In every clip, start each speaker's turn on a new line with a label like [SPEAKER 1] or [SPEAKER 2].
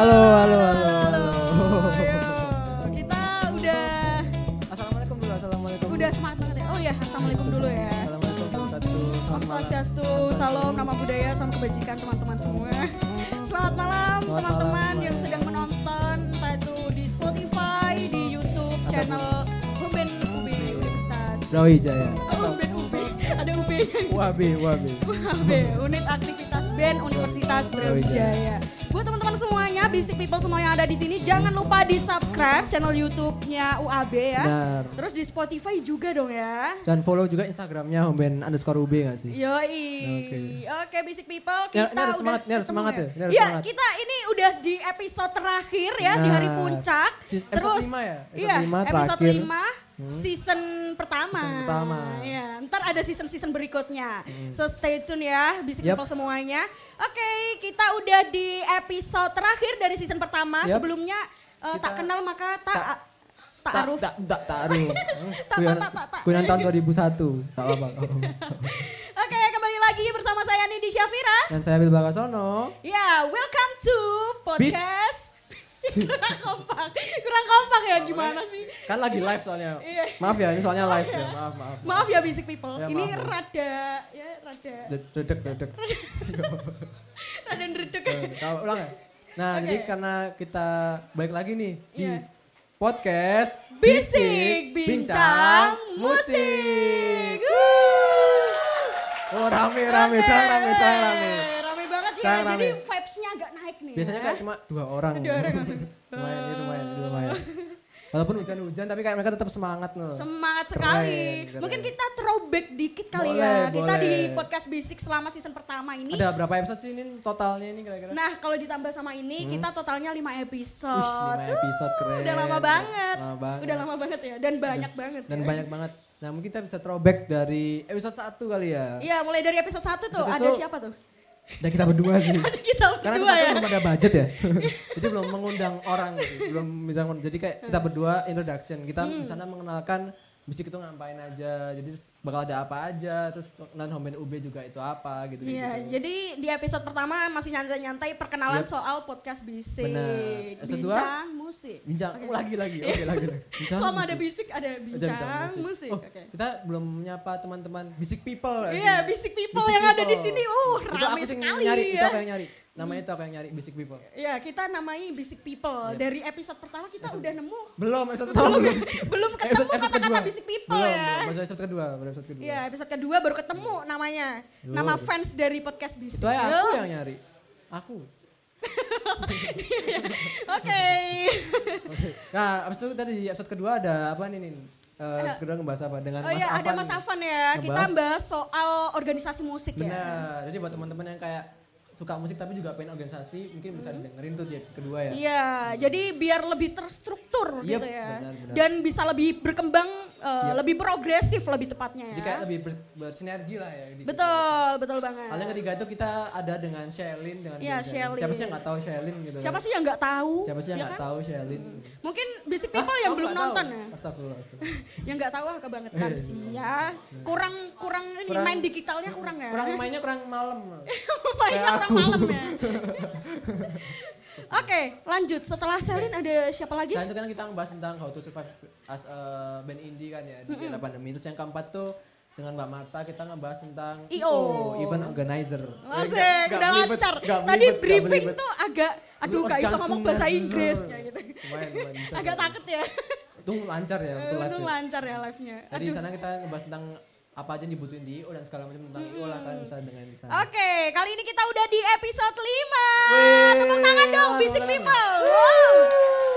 [SPEAKER 1] Halo, halo, halo, halo.
[SPEAKER 2] Kita udah
[SPEAKER 1] Assalamualaikum dulu, assalamualaikum.
[SPEAKER 2] udah semangat banget ya. Oh ya, assalamualaikum dulu ya.
[SPEAKER 1] Assalamualaikum
[SPEAKER 2] Om
[SPEAKER 1] wabarakatuh.
[SPEAKER 2] Swastiastu, salam nama budaya, salam kebajikan teman-teman semua. Selamat malam teman-teman yang sedang menonton entah itu di Spotify, di YouTube channel Huben UB Universitas.
[SPEAKER 1] Brawijaya.
[SPEAKER 2] Oh, Huben UB, ada UB
[SPEAKER 1] UAB, UAB.
[SPEAKER 2] UAB, Unit Aktivitas BEN Universitas Brawijaya. Buat teman-teman semuanya, Basic People semua yang ada di sini, jangan lupa di subscribe channel YouTube-nya UAB ya.
[SPEAKER 1] Benar.
[SPEAKER 2] Terus di Spotify juga dong ya.
[SPEAKER 1] Dan follow juga Instagramnya Homben underscore UB gak sih?
[SPEAKER 2] Yoi.
[SPEAKER 1] Oke.
[SPEAKER 2] Oke, Basic People,
[SPEAKER 1] Ya,
[SPEAKER 2] kita
[SPEAKER 1] ini harus
[SPEAKER 2] udah
[SPEAKER 1] semangat, ini harus semangat ya, ini harus
[SPEAKER 2] Iya,
[SPEAKER 1] semangat.
[SPEAKER 2] kita ini udah di episode terakhir ya di hari
[SPEAKER 1] Nah,
[SPEAKER 2] puncak.
[SPEAKER 1] sis- episode
[SPEAKER 2] Terus
[SPEAKER 1] lima ya? Episode
[SPEAKER 2] iya,
[SPEAKER 1] lima
[SPEAKER 2] episode
[SPEAKER 1] terakhir.
[SPEAKER 2] 5
[SPEAKER 1] Hmm.
[SPEAKER 2] season pertama.
[SPEAKER 1] Season pertama.
[SPEAKER 2] Iya, ntar ada season-season berikutnya.
[SPEAKER 1] Hmm.
[SPEAKER 2] So stay tune ya,
[SPEAKER 1] Yap.
[SPEAKER 2] People semuanya. Oke, kita udah di episode terakhir dari season pertama.
[SPEAKER 1] Yap.
[SPEAKER 2] Sebelumnya
[SPEAKER 1] Kita-
[SPEAKER 2] tak kenal maka tak
[SPEAKER 1] tak-
[SPEAKER 2] tak aruf.
[SPEAKER 1] Tak, tak, tak, aruf. Hmm,
[SPEAKER 2] Tak, tak, tak, tak.
[SPEAKER 1] Tahun 2001. Tak apa.
[SPEAKER 2] Oke, kembali lagi bersama saya Nindi Syafira.
[SPEAKER 1] Dan saya Bil Bagasono.
[SPEAKER 2] Ya, welcome to podcast. kurang kompak, kurang kompak ya gimana sih?
[SPEAKER 1] Kan lagi live soalnya.
[SPEAKER 2] Iya.
[SPEAKER 1] Maaf ya, ini soalnya live
[SPEAKER 2] Maaf
[SPEAKER 1] ya. Maaf, maaf.
[SPEAKER 2] Maaf ya basic people,
[SPEAKER 1] Ya,
[SPEAKER 2] ini
[SPEAKER 1] maaf,
[SPEAKER 2] rada ya rada
[SPEAKER 1] Dedek, dedek.
[SPEAKER 2] rada ndredeg.
[SPEAKER 1] Kau ulang ya? Nah,
[SPEAKER 2] Oke.
[SPEAKER 1] jadi karena kita balik lagi nih di
[SPEAKER 2] Iya.
[SPEAKER 1] podcast
[SPEAKER 2] Bisik Bincang Musik.
[SPEAKER 1] Oh, rame rame, sekarang rame, sekarang rame.
[SPEAKER 2] Rame ya,
[SPEAKER 1] Sekarang
[SPEAKER 2] jadi
[SPEAKER 1] rame.
[SPEAKER 2] vibes-nya agak naik nih.
[SPEAKER 1] Biasanya
[SPEAKER 2] ya.
[SPEAKER 1] kayak cuma dua orang.
[SPEAKER 2] Dua orang langsung.
[SPEAKER 1] lumayan, ini lumayan, ini lumayan. Walaupun hujan-hujan tapi kayak mereka tetap semangat loh.
[SPEAKER 2] Semangat
[SPEAKER 1] Keren,
[SPEAKER 2] sekali.
[SPEAKER 1] keren.
[SPEAKER 2] Mungkin kita throwback dikit kali
[SPEAKER 1] Boleh,
[SPEAKER 2] ya. Kita di podcast Basic selama season pertama ini.
[SPEAKER 1] Ada berapa episode sih ini totalnya ini kira-kira?
[SPEAKER 2] Nah, kalau ditambah sama ini
[SPEAKER 1] Hmm.
[SPEAKER 2] kita totalnya 5
[SPEAKER 1] Wih,
[SPEAKER 2] episode.
[SPEAKER 1] lima episode keren.
[SPEAKER 2] Udah lama banget.
[SPEAKER 1] Lama banget.
[SPEAKER 2] Udah lama banget ya dan banyak banget.
[SPEAKER 1] Dan
[SPEAKER 2] ya.
[SPEAKER 1] banyak banget. Nah mungkin kita bisa throwback dari episode 1 kali ya.
[SPEAKER 2] Iya, mulai dari episode 1 tuh
[SPEAKER 1] Episode
[SPEAKER 2] ada
[SPEAKER 1] tuh-
[SPEAKER 2] siapa tuh?
[SPEAKER 1] Dan kita berdua sih.
[SPEAKER 2] kita
[SPEAKER 1] Karena
[SPEAKER 2] berdua
[SPEAKER 1] episode
[SPEAKER 2] ya.
[SPEAKER 1] satu belum ada budget ya. Jadi belum mengundang orang gitu. Belum bisa. Jadi kayak kita berdua introduction. Kita
[SPEAKER 2] Hmm.
[SPEAKER 1] di sana mengenalkan bisik itu ngapain aja. Jadi bakal ada apa aja. Terus non home UB juga itu apa gitu.
[SPEAKER 2] Iya,
[SPEAKER 1] gitu.
[SPEAKER 2] jadi di episode pertama masih nyantai-nyantai perkenalan
[SPEAKER 1] Yep.
[SPEAKER 2] soal podcast bisik.
[SPEAKER 1] Benar. Episode dua?
[SPEAKER 2] Bincang musik.
[SPEAKER 1] Bincang
[SPEAKER 2] Oke.
[SPEAKER 1] oh, lagi lagi. Oke lagi lagi. Bincang
[SPEAKER 2] Selama ada
[SPEAKER 1] musik.
[SPEAKER 2] bisik ada bincang, musik.
[SPEAKER 1] Oh,
[SPEAKER 2] Oke.
[SPEAKER 1] kita belum menyapa teman-teman bisik people. ya,
[SPEAKER 2] Iya,
[SPEAKER 1] sih.
[SPEAKER 2] bisik people
[SPEAKER 1] Bisik
[SPEAKER 2] yang ada di
[SPEAKER 1] people.
[SPEAKER 2] sini. Uh,
[SPEAKER 1] sih
[SPEAKER 2] sekali
[SPEAKER 1] nyari, itu
[SPEAKER 2] ya.
[SPEAKER 1] aku yang nyari. Namanya itu aku yang nyari bisik people.
[SPEAKER 2] Iya, kita namai Basic People.
[SPEAKER 1] Yep.
[SPEAKER 2] Dari episode pertama kita udah nemu
[SPEAKER 1] Belum episode pertama belum.
[SPEAKER 2] belum ketemu
[SPEAKER 1] Episode- episode
[SPEAKER 2] kata-kata
[SPEAKER 1] kedua.
[SPEAKER 2] Basic People
[SPEAKER 1] belum,
[SPEAKER 2] ya.
[SPEAKER 1] Belum, episode kedua, baru episode kedua.
[SPEAKER 2] Iya, episode kedua baru ketemu namanya.
[SPEAKER 1] Duh.
[SPEAKER 2] Nama fans dari podcast Basic.
[SPEAKER 1] Itu aku
[SPEAKER 2] Yo.
[SPEAKER 1] yang nyari. Aku.
[SPEAKER 2] Oke.
[SPEAKER 1] Nah, abis itu tadi di episode kedua ada apa nih nih? Eh, episode kedua ngebahas apa? Dengan
[SPEAKER 2] Oh
[SPEAKER 1] Mas
[SPEAKER 2] iya, ada
[SPEAKER 1] Afan
[SPEAKER 2] Mas
[SPEAKER 1] nih.
[SPEAKER 2] Afan ya. Kita
[SPEAKER 1] Ngebahas-
[SPEAKER 2] bahas soal organisasi musik ya.
[SPEAKER 1] Benar. Jadi buat teman-teman yang kayak suka musik tapi juga pengen organisasi, mungkin bisa dengerin tuh di episode kedua ya.
[SPEAKER 2] Iya, jadi biar lebih terstruktur
[SPEAKER 1] Yep,
[SPEAKER 2] gitu ya.
[SPEAKER 1] benar, benar.
[SPEAKER 2] Dan bisa lebih berkembang, eh,
[SPEAKER 1] Yep.
[SPEAKER 2] lebih progresif lebih tepatnya ya.
[SPEAKER 1] Jadi kayak lebih ber- bersinergi lah ya. di-
[SPEAKER 2] Betul, betul banget.
[SPEAKER 1] Hal yang ketiga itu kita ada dengan Shelin dengan
[SPEAKER 2] Iya,
[SPEAKER 1] Benjamin.
[SPEAKER 2] Shelin.
[SPEAKER 1] Siapa sih yang nggak tahu Shelin gitu kan?
[SPEAKER 2] Siapa sih yang nggak tahu?
[SPEAKER 1] Siapa sih yang
[SPEAKER 2] ya
[SPEAKER 1] nggak
[SPEAKER 2] kan?
[SPEAKER 1] tahu Shelin?
[SPEAKER 2] Mungkin basic
[SPEAKER 1] Hah?
[SPEAKER 2] people yang
[SPEAKER 1] Kamu
[SPEAKER 2] belum
[SPEAKER 1] nggak tahu?
[SPEAKER 2] nonton ya.
[SPEAKER 1] Astagfirullah. astagfirullah.
[SPEAKER 2] Yang nggak tahu ah kebangetan
[SPEAKER 1] Eh,
[SPEAKER 2] sih ya. Kurang kurang ini
[SPEAKER 1] Kurang-
[SPEAKER 2] main digitalnya kurang ya.
[SPEAKER 1] Kurang mainnya kurang malam.
[SPEAKER 2] mainnya kurang malam ya. Oke, lanjut. Setelah Selin ada siapa lagi?
[SPEAKER 1] Selain itu kan kita ngebahas tentang how to survive as a band indie kan ya di era pandemi. Terus yang keempat tuh dengan Mbak Marta kita ngebahas tentang
[SPEAKER 2] IO.
[SPEAKER 1] event organizer. Ya, nggak
[SPEAKER 2] udah
[SPEAKER 1] belibet,
[SPEAKER 2] lancar. Tadi
[SPEAKER 1] belibet,
[SPEAKER 2] briefing tuh agak, aduh gak bisa ngomong bahasa. Inggris ya gitu.
[SPEAKER 1] Lumayan, lumayan bisa.
[SPEAKER 2] Agak takut ya.
[SPEAKER 1] Untung lancar ya, ya.
[SPEAKER 2] lancar ya live-nya.
[SPEAKER 1] Jadi di sana kita ngebahas tentang apa aja yang dibutuhin di IO dan segala macam tentang IO lah kan bisa dengan di sana.
[SPEAKER 2] Oke, kali ini kita udah di episode 5.
[SPEAKER 1] Wih,
[SPEAKER 2] Tepuk tangan dong, Basic. People. Wow.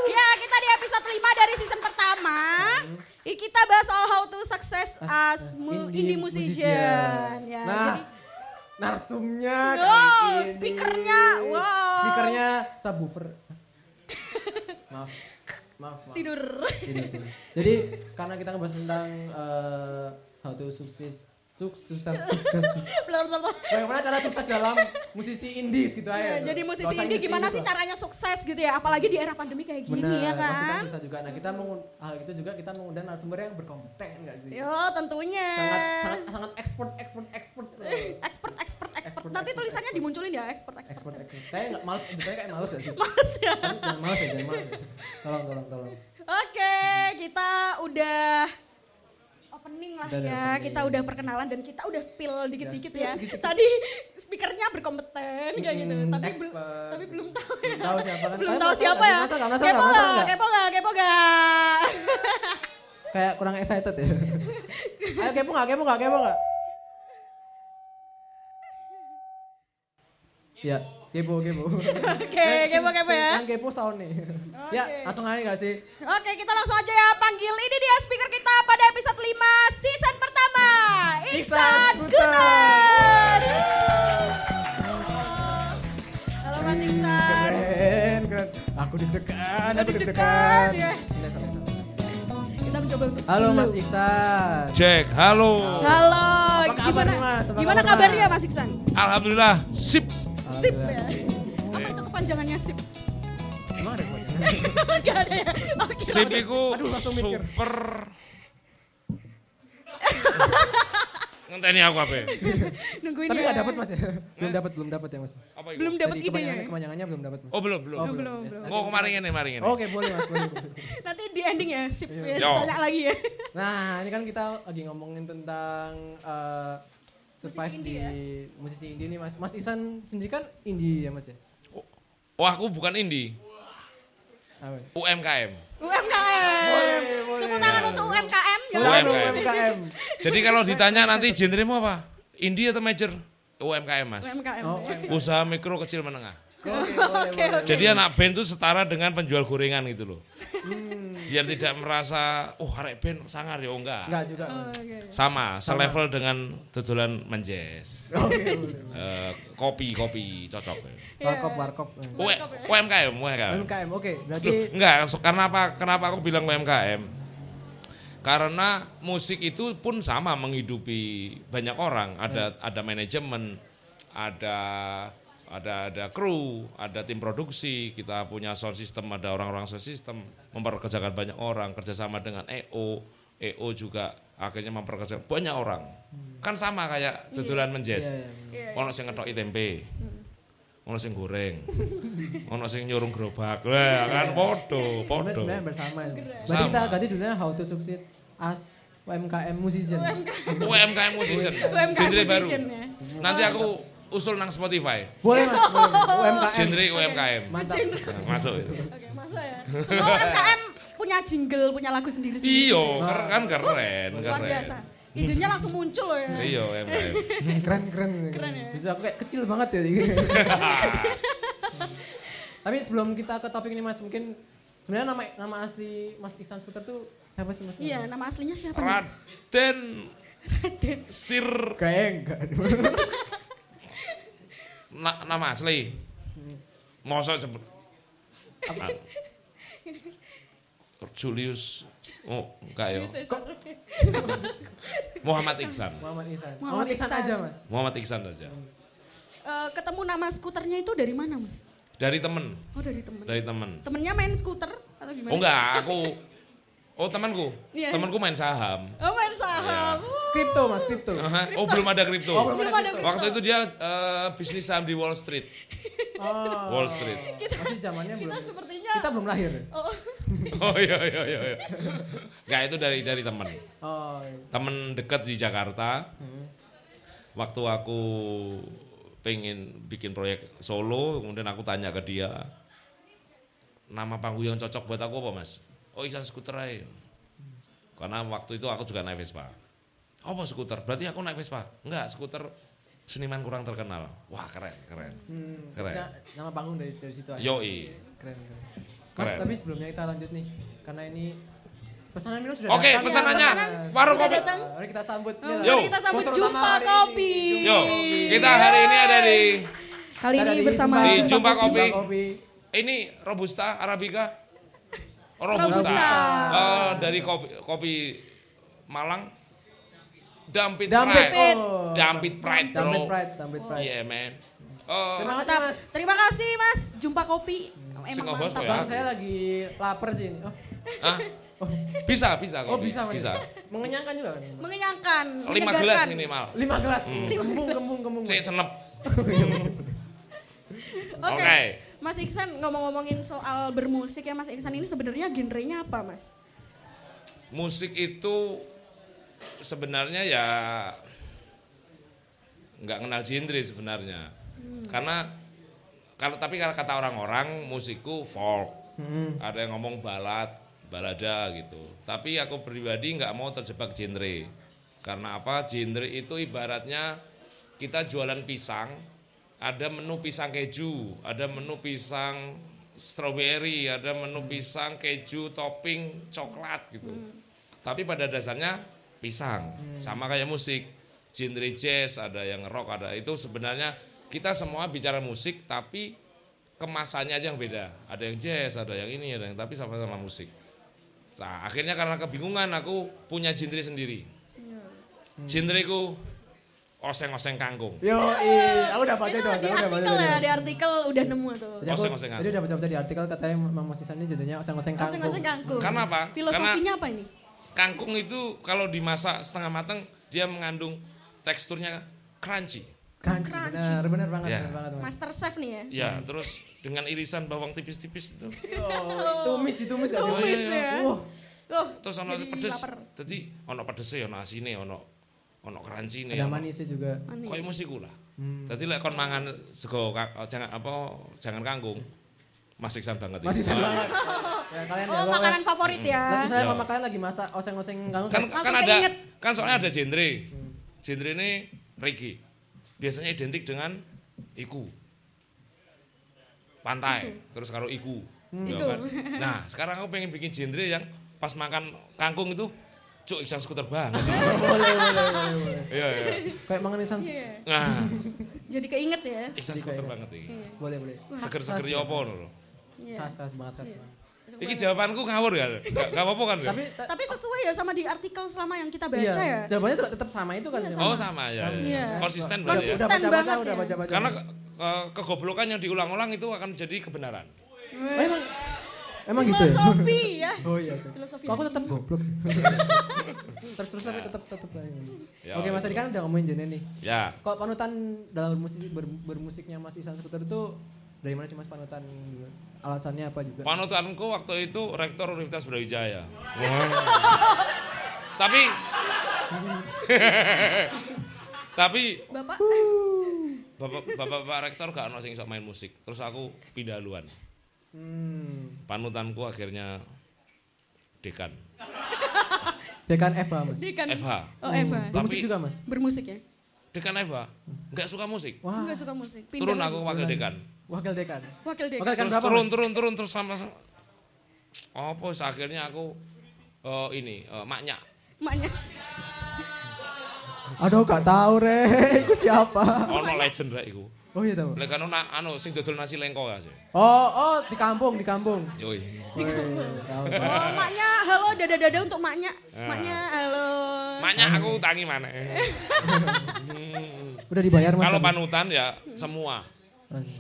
[SPEAKER 2] Ya, kita di episode 5 dari season pertama. Ih, Kita bahas soal how to success
[SPEAKER 1] As-
[SPEAKER 2] as,
[SPEAKER 1] uh, indie
[SPEAKER 2] indie, musician.
[SPEAKER 1] musician.
[SPEAKER 2] Ya,
[SPEAKER 1] Nah,
[SPEAKER 2] jadi
[SPEAKER 1] Narsumnya
[SPEAKER 2] Wow,
[SPEAKER 1] kali ini.
[SPEAKER 2] speakernya, wow.
[SPEAKER 1] Speakernya subwoofer. maaf. Maaf, maaf.
[SPEAKER 2] tidur.
[SPEAKER 1] Tidur, tidur. Jadi karena kita ngebahas tentang eh, how to sukses sukses. Bagaimana cara sukses dalam musisi indies gitu
[SPEAKER 2] Ya,
[SPEAKER 1] aja.
[SPEAKER 2] jadi
[SPEAKER 1] Nggak
[SPEAKER 2] musisi indie gimana
[SPEAKER 1] indie
[SPEAKER 2] sih caranya sukses gitu ya, apalagi di era pandemi kayak gini
[SPEAKER 1] Benar,
[SPEAKER 2] ya
[SPEAKER 1] kan susah juga. Nah kita mengun- hal itu juga kita mengundang narasumber yang berkompeten nggak sih?
[SPEAKER 2] Yo, tentunya.
[SPEAKER 1] Sangat sangat sangat ekspor ekspor.
[SPEAKER 2] expert expert expert.
[SPEAKER 1] Expert,
[SPEAKER 2] Nanti
[SPEAKER 1] expert,
[SPEAKER 2] tulisannya
[SPEAKER 1] expert.
[SPEAKER 2] dimunculin ya, expert expert.
[SPEAKER 1] Expert, expert. Kayak nggak males, kayak males ya sih?
[SPEAKER 2] Ya.
[SPEAKER 1] Tapi Jangan males ya, jangan males ya. Tolong, tolong, tolong.
[SPEAKER 2] Opening lah
[SPEAKER 1] Udah
[SPEAKER 2] ya.
[SPEAKER 1] opening.
[SPEAKER 2] Kita udah perkenalan dan kita udah spill dikit-dikit ya.
[SPEAKER 1] sedikit-sedikit.
[SPEAKER 2] Tadi speakernya berkompeten kayak gitu,
[SPEAKER 1] Hmm,
[SPEAKER 2] tapi belum tapi belum tahu
[SPEAKER 1] Belum tahu siapa kan.
[SPEAKER 2] belum tahu siapa ya. Kepo kepo nggak, kepo nggak.
[SPEAKER 1] Kayak kurang excited ya. Ayo kepo nggak, kepo nggak, kepo nggak? Ya, kepo, kepo.
[SPEAKER 2] Oke, kepo kepo ya.
[SPEAKER 1] Yang kepo sound nih. Ya,
[SPEAKER 2] Oke.
[SPEAKER 1] langsung aja gak sih?
[SPEAKER 2] Oke, kita langsung aja ya panggil ini dia speaker kita pada episode 5 season pertama. Iksan Scooter. Halo Mas Iksan.
[SPEAKER 1] Keren, keren. Aku deg-degan, aku
[SPEAKER 2] Deg-degan, ya.
[SPEAKER 1] Salah.
[SPEAKER 2] Kita mencoba untuk
[SPEAKER 1] Halo. Mas Iksan.
[SPEAKER 3] Cek, halo.
[SPEAKER 2] Halo,
[SPEAKER 1] Apa kabar,
[SPEAKER 2] gimana
[SPEAKER 1] Mas? Apa
[SPEAKER 2] gimana
[SPEAKER 1] kabar,
[SPEAKER 2] kabarnya
[SPEAKER 1] Mas?
[SPEAKER 2] Mas Iksan?
[SPEAKER 3] Alhamdulillah, sip.
[SPEAKER 2] Sip ya. Apa itu kepanjangannya sip?
[SPEAKER 1] Emang ada?
[SPEAKER 2] Gak ya. Oke.
[SPEAKER 3] Sip itu
[SPEAKER 1] Aduh, langsung mikir.
[SPEAKER 3] super. Ngenteni aku apa? ya?
[SPEAKER 2] Nungguin
[SPEAKER 1] Tapi
[SPEAKER 2] ya.
[SPEAKER 1] nggak dapat Mas ya? Belum dapat, belum dapat ya Mas.
[SPEAKER 3] Apa itu?
[SPEAKER 2] Belum dapat idenya.
[SPEAKER 1] kepanjangannya, kepanjangannya belum dapat Mas.
[SPEAKER 3] Oh belum, belum.
[SPEAKER 1] Oh,
[SPEAKER 2] belum,
[SPEAKER 1] nanti
[SPEAKER 3] Oh kemarin ini, kemarin ini.
[SPEAKER 1] Oke, boleh Mas, boleh.
[SPEAKER 2] Nanti di ending ya sip ya. Tanya lagi ya.
[SPEAKER 1] Nah, ini kan kita lagi ngomongin tentang eh, survive
[SPEAKER 2] Musisi
[SPEAKER 1] di
[SPEAKER 2] ya?
[SPEAKER 1] musisi indie nih Mas. Mas Isan sendiri kan indie ya Mas ya?
[SPEAKER 3] Oh aku bukan indie,
[SPEAKER 1] Apa?
[SPEAKER 3] UMKM.
[SPEAKER 2] UMKM.
[SPEAKER 1] Boleh, boleh.
[SPEAKER 2] Tepuk tangan untuk UMKM.
[SPEAKER 3] UMKM.
[SPEAKER 2] Jangan
[SPEAKER 1] Selalu UMKM.
[SPEAKER 3] Jadi kalau ditanya nanti genremu apa? Indie atau major? UMKM mas.
[SPEAKER 2] UMKM.
[SPEAKER 1] Oh, UMKM.
[SPEAKER 3] Usaha mikro kecil menengah.
[SPEAKER 1] Oke.
[SPEAKER 3] Jadi anak band itu setara dengan penjual gorengan gitu loh.
[SPEAKER 1] Hmm,
[SPEAKER 3] Biar tidak merasa, oh arek band sangar ya, oh enggak.
[SPEAKER 1] enggak juga.
[SPEAKER 2] Oh,
[SPEAKER 1] Mas.
[SPEAKER 2] oke.
[SPEAKER 3] Sama, selevel dengan dodolan menjes.
[SPEAKER 1] Oke.
[SPEAKER 3] Eh, kopi kopi cocok.
[SPEAKER 1] Warkop, warkop.
[SPEAKER 3] U- UMKM, UMKM.
[SPEAKER 1] UMKM, oke. Berarti
[SPEAKER 3] Loh, enggak, so- karena apa? Kenapa aku bilang UMKM? Karena musik itu pun sama menghidupi banyak orang. Ada ada manajemen, ada ada ada kru, ada tim produksi. Kita punya sound system, ada orang-orang sound system memperkerjakan banyak orang. Kerjasama dengan EO, EO juga akhirnya memperkerjakan banyak orang. Kan sama kayak dodolan menjes.
[SPEAKER 1] Iya, iya.
[SPEAKER 2] Iya,
[SPEAKER 3] Ono sing ngetoki tempe. Ono sing goreng. Ono sing nyurung gerobak. Lah kan podo, podo.
[SPEAKER 1] sebenarnya bersama ya. Berarti
[SPEAKER 3] Sama.
[SPEAKER 1] kita ganti judulnya How to Succeed as UMKM Musician.
[SPEAKER 3] UMKM musician.
[SPEAKER 2] UMKM
[SPEAKER 3] Genre baru.
[SPEAKER 2] musician ya.
[SPEAKER 3] Nanti aku usul nang Spotify.
[SPEAKER 1] Boleh Mas. UMKM.
[SPEAKER 3] Genre UMKM.
[SPEAKER 1] Mantap.
[SPEAKER 3] Nah, masuk itu.
[SPEAKER 2] Oke, masa ya. Semua UMKM punya jingle, punya lagu sendiri sendiri.
[SPEAKER 3] Iya, keren kan keren,
[SPEAKER 2] Luar
[SPEAKER 3] keren.
[SPEAKER 2] biasa. Idenya langsung muncul loh ya.
[SPEAKER 3] Iya, UMKM.
[SPEAKER 1] keren keren
[SPEAKER 2] Keren ya?
[SPEAKER 1] bisa kayak kecil banget ya tapi sebelum kita ke topik ini mas mungkin sebenarnya nama nama asli mas Iksan Skuter tuh siapa sih mas
[SPEAKER 2] Iya, nama aslinya siapa nih?
[SPEAKER 3] Raden Sir
[SPEAKER 1] kayak enggak
[SPEAKER 3] na- nama asli. Mosok sebut apa? Julius Oh, enggak ya. Muhammad Iksan.
[SPEAKER 1] Muhammad Iksan
[SPEAKER 2] Muhammad
[SPEAKER 1] Muhammad Iksan aja mas
[SPEAKER 3] Muhammad Iksan saja.
[SPEAKER 2] Eh, ketemu nama skuternya itu dari mana mas?
[SPEAKER 3] Dari temen,
[SPEAKER 2] Oh dari temen.
[SPEAKER 3] dari temen.
[SPEAKER 2] Temennya main skuter atau gimana?
[SPEAKER 3] Oh enggak, aku Oh temanku,
[SPEAKER 2] Iya.
[SPEAKER 3] temanku main saham.
[SPEAKER 2] Oh main saham.
[SPEAKER 1] kripto mas kripto
[SPEAKER 3] Aha, Oh belum ada kripto.
[SPEAKER 1] oh belum
[SPEAKER 2] Belum
[SPEAKER 1] ada kripto
[SPEAKER 3] Waktu itu dia eh, bisnis saham di Wall Street.
[SPEAKER 1] oh
[SPEAKER 3] Wall Street.
[SPEAKER 1] masih zamannya belum
[SPEAKER 2] Kita sepertinya.
[SPEAKER 1] kita belum lahir
[SPEAKER 2] Oh,
[SPEAKER 3] Oh iya iya iya. iya. Enggak itu dari dari teman.
[SPEAKER 1] oh
[SPEAKER 3] Temen dekat di Jakarta.
[SPEAKER 1] Hmm.
[SPEAKER 3] Waktu aku pengen bikin proyek solo, kemudian aku tanya ke dia, nama panggung yang cocok buat aku apa mas? Oh Iksan skuter aja. Karena waktu itu aku juga naik Vespa. Apa skuter? Berarti aku naik Vespa? Enggak, skuter seniman kurang terkenal. Wah keren, keren.
[SPEAKER 1] hmm,
[SPEAKER 3] Keren.
[SPEAKER 1] na- nama panggung dari dari situ aja
[SPEAKER 3] Yoi.
[SPEAKER 1] keren keren mas
[SPEAKER 3] Keren.
[SPEAKER 1] tapi sebelumnya kita lanjut nih karena ini pesanan minum sudah
[SPEAKER 3] Oke,
[SPEAKER 1] datang.
[SPEAKER 3] pesanannya.
[SPEAKER 1] Ya.
[SPEAKER 3] Warung kopi.
[SPEAKER 2] datang.
[SPEAKER 1] Mari kita sambut.
[SPEAKER 2] Oh.
[SPEAKER 3] Yo.
[SPEAKER 2] mari kita sambut Jumpa
[SPEAKER 1] ini.
[SPEAKER 2] Kopi.
[SPEAKER 3] Yo, kita hari ini ada di
[SPEAKER 2] Kali ini bersama
[SPEAKER 3] Di Jumpa Kopi.
[SPEAKER 1] Kopi.
[SPEAKER 3] ini Robusta Arabica. Oh, Robusta.
[SPEAKER 2] Robusta.
[SPEAKER 3] Eh, dari kopi, kopi Malang. Dampit,
[SPEAKER 1] Dampit.
[SPEAKER 3] Pride.
[SPEAKER 1] Oh.
[SPEAKER 3] Dampit Pride, bro.
[SPEAKER 1] Dampit Pride, Dampit Pride.
[SPEAKER 3] Iya, man. Oh,
[SPEAKER 1] Terima kasih. Mas.
[SPEAKER 2] Terima kasih Mas. Jumpa Kopi. Emang mantap.
[SPEAKER 3] ya?
[SPEAKER 1] Bang, saya lagi lapar sih ini. Oh,
[SPEAKER 3] ah, bisa, bisa
[SPEAKER 1] oh
[SPEAKER 3] kopi.
[SPEAKER 1] bisa Mas.
[SPEAKER 3] Bisa.
[SPEAKER 1] Mengenyangkan juga kan?
[SPEAKER 2] Mengenyangkan.
[SPEAKER 3] Lima gelas minimal.
[SPEAKER 1] Lima gelas. Kembung, kembung, kembung.
[SPEAKER 3] Cek senep.
[SPEAKER 2] Oke.
[SPEAKER 3] Oke.
[SPEAKER 2] Mas Iksan ngomong-ngomongin soal bermusik ya Mas Iksan ini sebenarnya genrenya apa Mas?
[SPEAKER 3] Musik itu sebenarnya ya nggak kenal genre sebenarnya. Karena kalau tapi kalau kata orang-orang musikku folk,
[SPEAKER 1] Mm-mm.
[SPEAKER 3] ada yang ngomong balad, balada gitu. Tapi aku pribadi nggak mau terjebak genre. Karena apa? Genre itu ibaratnya kita jualan pisang, ada menu pisang keju, ada menu pisang strawberry, ada menu pisang keju topping coklat gitu. Tapi pada dasarnya pisang, sama kayak musik. Genre jazz, ada yang rock, ada itu sebenarnya kita semua bicara musik tapi kemasannya aja yang beda. Ada yang jazz, ada yang ini, ada yang tapi sama-sama musik. Nah, akhirnya karena kebingungan aku punya genre sendiri. Genreku oseng-oseng kangkung.
[SPEAKER 1] Yo, iya, aku udah baca
[SPEAKER 2] itu
[SPEAKER 1] itu.
[SPEAKER 2] di
[SPEAKER 1] aku udah baca
[SPEAKER 2] artikel ya,
[SPEAKER 1] itu.
[SPEAKER 2] di artikel udah nemu tuh.
[SPEAKER 3] Oseng-oseng
[SPEAKER 1] Jadi udah baca-baca di artikel katanya Mang Mas Isan ini jadinya oseng-oseng kangkung.
[SPEAKER 2] Oseng-oseng kangkung.
[SPEAKER 3] Karena apa?
[SPEAKER 2] Filosofinya apa ini?
[SPEAKER 3] Kangkung itu kalau dimasak setengah matang dia mengandung teksturnya crunchy.
[SPEAKER 1] Crunchy, benar, benar banget,
[SPEAKER 3] Ya.
[SPEAKER 1] benar banget. Mas.
[SPEAKER 2] Master Chef nih ya.
[SPEAKER 3] Ya, terus dengan irisan bawang tipis-tipis itu.
[SPEAKER 1] Yo, tumis ditumis gak sih?
[SPEAKER 2] Tumis
[SPEAKER 3] iya,
[SPEAKER 2] ya.
[SPEAKER 1] Wah,
[SPEAKER 2] Tuh,
[SPEAKER 3] Terus ono pedes. Jadi ono pedesnya, ono asine, ono ono crunchy
[SPEAKER 1] ada manisnya juga.
[SPEAKER 2] Manis.
[SPEAKER 3] Koyo musiku lah.
[SPEAKER 1] Hmm.
[SPEAKER 3] Dadi lek kon mangan sego oh, jangan apa jangan kangkung. Mas Iksan banget.
[SPEAKER 1] Masih
[SPEAKER 3] Ah.
[SPEAKER 1] banget. Ya kalian ya.
[SPEAKER 2] Oh,
[SPEAKER 1] pokoknya-
[SPEAKER 2] makanan favorit ya.
[SPEAKER 1] misalnya
[SPEAKER 3] Ya.
[SPEAKER 1] mama kalian lagi masak oseng-oseng kangkung
[SPEAKER 3] kan
[SPEAKER 1] kan
[SPEAKER 3] kan ada kan soalnya ada genre genre ini reggae biasanya identik dengan iku pantai terus karo iku ya
[SPEAKER 2] Iku.
[SPEAKER 3] kan? nah sekarang aku pengen bikin genre yang pas makan kangkung itu cuk iksan skuter banget
[SPEAKER 1] boleh, boleh, boleh, boleh.
[SPEAKER 3] iya iya
[SPEAKER 1] Kayak mangan isan.
[SPEAKER 2] Iya.
[SPEAKER 3] nah
[SPEAKER 2] Jadi keinget ya.
[SPEAKER 3] iksan skuter banget ini
[SPEAKER 2] Iya.
[SPEAKER 1] Boleh, boleh.
[SPEAKER 3] seger-seger ya apa lho
[SPEAKER 2] Iya.
[SPEAKER 1] Khas, khas banget, khas.
[SPEAKER 2] Iya.
[SPEAKER 3] Iki jawabanku ngawur ya gak apa-apa kan ya?
[SPEAKER 1] Tapi ta-
[SPEAKER 2] Tapi sesuai ya sama di artikel selama yang kita baca
[SPEAKER 1] iya,
[SPEAKER 2] ya.
[SPEAKER 1] jawabannya tuh tetap sama itu kan.
[SPEAKER 2] Iya,
[SPEAKER 3] oh sama ya, ya.
[SPEAKER 2] Iya.
[SPEAKER 3] konsisten
[SPEAKER 1] Udah,
[SPEAKER 3] berarti ya
[SPEAKER 2] Konsisten banget ya.
[SPEAKER 3] karena ke- kegoblokan yang diulang-ulang itu akan jadi kebenaran
[SPEAKER 1] Oh, emang emang gitu ya?
[SPEAKER 2] Filosofi ya.
[SPEAKER 1] Oh iya.
[SPEAKER 2] Filosofi
[SPEAKER 1] Kok aku tetap goblok. terus terus tapi tetap tetap lah.
[SPEAKER 3] Ya,
[SPEAKER 1] Oke Mas tadi kan udah ngomongin genre nih.
[SPEAKER 3] ya
[SPEAKER 1] Kok panutan dalam bermusik ber- bermusiknya Mas Isan Skuter itu dari mana sih Mas panutan? Alasannya apa juga?
[SPEAKER 3] Panutanku waktu itu rektor Universitas Brawijaya. tapi tapi
[SPEAKER 2] Bapak
[SPEAKER 3] bapak bapak, bapak rektor gak ono sing main musik. Terus aku pindah haluan.
[SPEAKER 1] Hmm.
[SPEAKER 3] Panutanku akhirnya dekan
[SPEAKER 1] Dekan Eva Mas.
[SPEAKER 2] Dekan.
[SPEAKER 3] FH.
[SPEAKER 2] Oh Eva.
[SPEAKER 1] Bermusik
[SPEAKER 3] Tapi-
[SPEAKER 1] juga Mas.
[SPEAKER 2] Bermusik ya.
[SPEAKER 3] Dekan FH nggak suka musik.
[SPEAKER 1] Wah.
[SPEAKER 2] Enggak suka musik. Pindah
[SPEAKER 3] Turun aku wakil dekan.
[SPEAKER 1] Wakil dekan.
[SPEAKER 2] Wakil dekan.
[SPEAKER 1] Wakil dekan
[SPEAKER 3] Terus
[SPEAKER 1] berapa
[SPEAKER 3] turun turun turun terus sama apa wis akhirnya aku eh, ini eh, maknya
[SPEAKER 2] Maknya.
[SPEAKER 1] Aduh gak tahu re, itu siapa?
[SPEAKER 3] ono legend rek iku.
[SPEAKER 1] Oh iya tahu.
[SPEAKER 3] Lek kan na, anu sing dodol nasi lengko ya sih.
[SPEAKER 1] Oh oh di kampung di kampung. Tahu. tahu.
[SPEAKER 2] Oh, maknya halo dada-dada untuk maknya.
[SPEAKER 3] Ah.
[SPEAKER 2] Maknya halo.
[SPEAKER 3] Maknya aku utangi mana? Hmm.
[SPEAKER 1] Udah dibayar Mas.
[SPEAKER 3] Kalau panutan ya semua.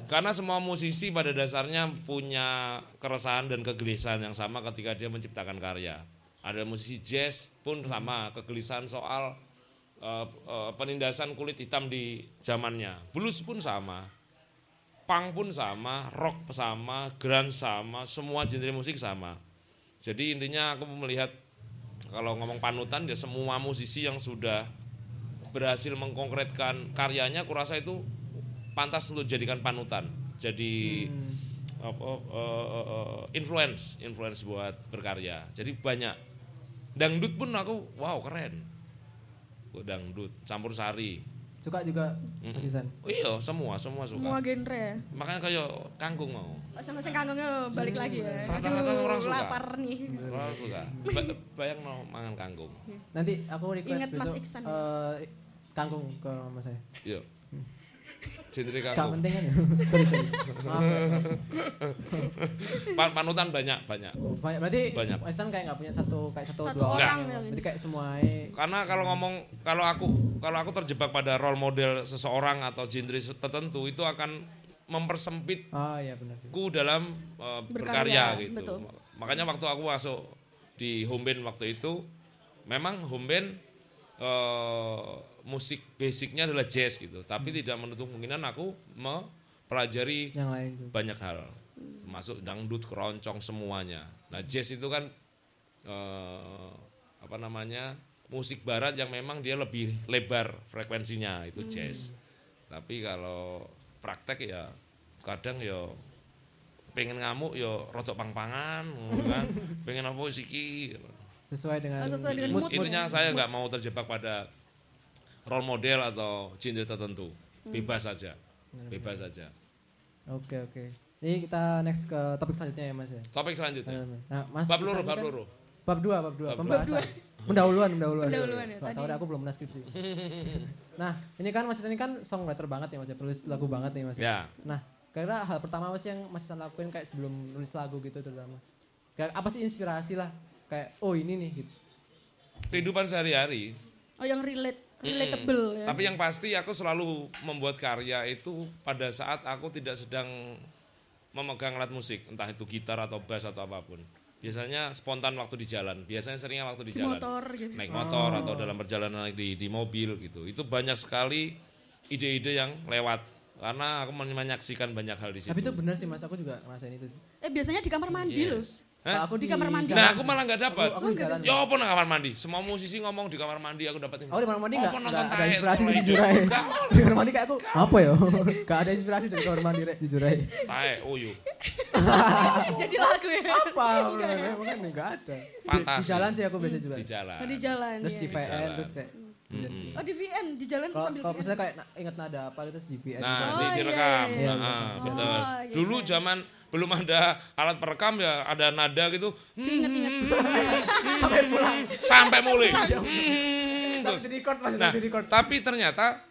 [SPEAKER 3] Karena semua musisi pada dasarnya punya keresahan dan kegelisahan yang sama ketika dia menciptakan karya. Ada musisi jazz pun sama kegelisahan soal eh, eh, penindasan kulit hitam di zamannya. Blues pun sama. Punk pun sama, rock sama, grunge sama, semua genre musik sama. Jadi intinya aku melihat kalau ngomong panutan ya semua musisi yang sudah berhasil mengkonkretkan karyanya kurasa itu pantas untuk dijadikan panutan. Jadi
[SPEAKER 1] Hmm.
[SPEAKER 3] apa eh, eh, influence, influence buat berkarya. Jadi banyak. Dangdut pun aku wow keren. Dangdut, campur sari.
[SPEAKER 1] Suka juga Mas Isan.
[SPEAKER 3] Oh iya, semua semua suka.
[SPEAKER 2] Semua genre ya.
[SPEAKER 3] Makanya kayak kangkung mau.
[SPEAKER 2] Masing-masing kanggungnya balik lagi ya.
[SPEAKER 3] Rata-rata orang suka.
[SPEAKER 2] lapar nih.
[SPEAKER 3] Orang suka. Ba- bayang no mangan kangkung.
[SPEAKER 1] Nanti aku request
[SPEAKER 2] Ingat Mas
[SPEAKER 1] besok
[SPEAKER 2] Iksan.
[SPEAKER 1] eh, kangkung ke mama saya.
[SPEAKER 3] Iya. Genre
[SPEAKER 1] Gak
[SPEAKER 3] kangkung.
[SPEAKER 1] penting kan ya? sorry, sorry. Maaf ya.
[SPEAKER 3] Pa- panutan banyak banyak.
[SPEAKER 1] Banyak, berarti
[SPEAKER 3] Banyak.
[SPEAKER 1] Isan kayak gak punya satu kayak satu,
[SPEAKER 2] Satu
[SPEAKER 1] dua
[SPEAKER 2] orang
[SPEAKER 1] orang. Berarti kayak semua
[SPEAKER 3] Karena kalau ngomong kalau aku kalau aku terjebak pada role model seseorang atau genre tertentu itu akan mempersempitku
[SPEAKER 1] Oh iya benar.
[SPEAKER 3] dalam uh,
[SPEAKER 2] Berkarya,
[SPEAKER 3] berkarya, gitu.
[SPEAKER 2] betul.
[SPEAKER 3] Makanya waktu aku masuk di home band waktu itu memang home band eh, musik basicnya adalah jazz gitu, tapi
[SPEAKER 1] Hmm.
[SPEAKER 3] tidak menutup kemungkinan aku mempelajari
[SPEAKER 1] Yang lain tuh.
[SPEAKER 3] banyak hal, termasuk dangdut, keroncong semuanya. Nah jazz itu kan eh, apa namanya musik barat yang memang dia lebih lebar frekuensinya itu jazz. Tapi kalau praktek ya kadang ya pengen ngamuk ya rotok pang-pangan, kan. pengen apa siki.
[SPEAKER 1] Sesuai dengan,
[SPEAKER 2] Oh, sesuai dengan
[SPEAKER 3] Mood,
[SPEAKER 2] mood,
[SPEAKER 3] intinya
[SPEAKER 2] mood.
[SPEAKER 3] saya nggak mau terjebak pada role model atau genre tertentu. Bebas saja. Bebas saja.
[SPEAKER 1] Oke oke. Ini kita next ke topik selanjutnya ya mas ya.
[SPEAKER 3] Topik selanjutnya.
[SPEAKER 1] Nah, mas
[SPEAKER 3] Bab loro,
[SPEAKER 1] Susan
[SPEAKER 3] bab
[SPEAKER 1] kan-
[SPEAKER 3] loro.
[SPEAKER 1] Bab dua, bab dua,
[SPEAKER 3] Bab
[SPEAKER 1] pembahasan. Pendahuluan, pendahuluan.
[SPEAKER 2] Pendahuluan ya, tadi.
[SPEAKER 1] tahu aku belum pernah skripsi. nah, ini kan Mas Isan ini kan songwriter banget ya Mas ya, penulis lagu banget nih Mas.
[SPEAKER 3] Ya.
[SPEAKER 1] Nah, kira hal pertama sih yang Mas Isan lakuin kayak sebelum nulis lagu gitu terutama? Kayak apa sih inspirasi lah? Kayak oh ini nih gitu.
[SPEAKER 3] Kehidupan sehari-hari.
[SPEAKER 2] Oh yang relate, relatable ya.
[SPEAKER 3] Tapi yang pasti aku selalu membuat karya itu pada saat aku tidak sedang memegang alat musik, entah itu gitar atau bass atau apa pun. Biasanya spontan waktu di jalan, biasanya seringnya waktu di
[SPEAKER 2] Di
[SPEAKER 3] jalan.
[SPEAKER 2] motor gitu.
[SPEAKER 3] Naik motor atau dalam perjalanan di, di mobil gitu. Itu banyak sekali ide-ide yang lewat. Karena aku menyaksikan banyak hal di situ.
[SPEAKER 1] Tapi itu benar sih Mas, aku juga ngerasain itu sih.
[SPEAKER 2] Eh biasanya di kamar mandi
[SPEAKER 3] Yes.
[SPEAKER 2] loh.
[SPEAKER 3] Hah?
[SPEAKER 1] Aku
[SPEAKER 2] Di kamar mandi.
[SPEAKER 3] Nah, aku malah nggak dapat.
[SPEAKER 1] Aku, aku di.
[SPEAKER 3] Ya apa nang kamar mandi? Semua musisi ngomong di kamar mandi aku dapat ini.
[SPEAKER 1] Oh di kamar mandi
[SPEAKER 3] Apa
[SPEAKER 1] nggak
[SPEAKER 3] nonton
[SPEAKER 1] nggak ada inspirasi
[SPEAKER 3] mulai
[SPEAKER 1] jujur aja.
[SPEAKER 3] Enggak.
[SPEAKER 1] Di kamar mandi kayak aku apa ya? Gak ada inspirasi dari kamar mandi rek jujur aja.
[SPEAKER 3] Tae, uyu.
[SPEAKER 2] Jadi lagu ya.
[SPEAKER 1] Apa? Makanya nggak ada. Di, di
[SPEAKER 3] Fantasi.
[SPEAKER 1] jalan sih aku biasa juga.
[SPEAKER 3] Di jalan.
[SPEAKER 2] Oh, di jalan
[SPEAKER 1] Terus
[SPEAKER 2] ya.
[SPEAKER 1] di
[SPEAKER 3] jalan.
[SPEAKER 1] terus kayak.
[SPEAKER 3] Mm-mm.
[SPEAKER 2] Oh di VN, di jalan
[SPEAKER 1] Kalau
[SPEAKER 2] sambil
[SPEAKER 1] kalau
[SPEAKER 2] VN.
[SPEAKER 1] misalnya kayak inget nada apa gitu terus di VN.
[SPEAKER 3] Nah.
[SPEAKER 2] Oh,
[SPEAKER 3] di,
[SPEAKER 2] iya,
[SPEAKER 3] direkam.
[SPEAKER 2] iya,
[SPEAKER 1] iya.
[SPEAKER 3] Nah, ah,
[SPEAKER 1] Oh,
[SPEAKER 3] betul.
[SPEAKER 2] iya.
[SPEAKER 3] Dulu zaman belum ada alat perekam ya ada nada gitu.
[SPEAKER 2] Diinget-inget.
[SPEAKER 1] Sampai pulang.
[SPEAKER 3] Sampai mulai. Hmm, terus. Nah, tapi ternyata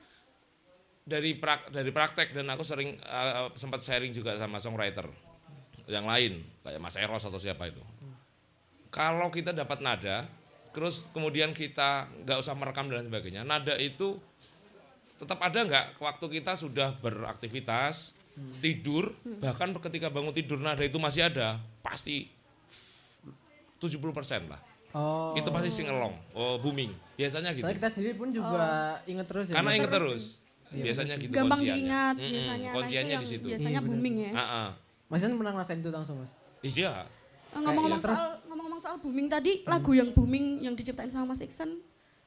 [SPEAKER 3] dari prak, dari praktek dan aku sering eh, sempat sharing juga sama songwriter yang lain kayak Mas Eros atau siapa itu. Kalau kita dapat nada, terus kemudian kita nggak usah merekam dan sebagainya, nada itu tetap ada nggak waktu kita sudah beraktivitas tidur bahkan ketika bangun tidur nada itu masih ada pasti 70% lah
[SPEAKER 1] Oh.
[SPEAKER 3] itu pasti sing along oh booming biasanya gitu
[SPEAKER 1] Soalnya kita sendiri pun juga inget terus ya.
[SPEAKER 3] karena inget terus
[SPEAKER 1] Iya,
[SPEAKER 3] biasanya gitu
[SPEAKER 2] Gampang
[SPEAKER 3] kunciannya.
[SPEAKER 2] diingat
[SPEAKER 3] Mm-mm,
[SPEAKER 2] biasanya. Nah,
[SPEAKER 3] kunciannya di situ
[SPEAKER 2] Biasanya
[SPEAKER 1] Iya,
[SPEAKER 2] booming ya.
[SPEAKER 3] Ah, ah.
[SPEAKER 1] Mas Isan pernah ngerasain itu langsung mas?
[SPEAKER 3] iya
[SPEAKER 2] Eh, Ngomong-ngomong
[SPEAKER 1] iya, terus-
[SPEAKER 2] soal ngomong-ngomong soal booming tadi, lagu yang booming yang diciptain sama Mas Iksan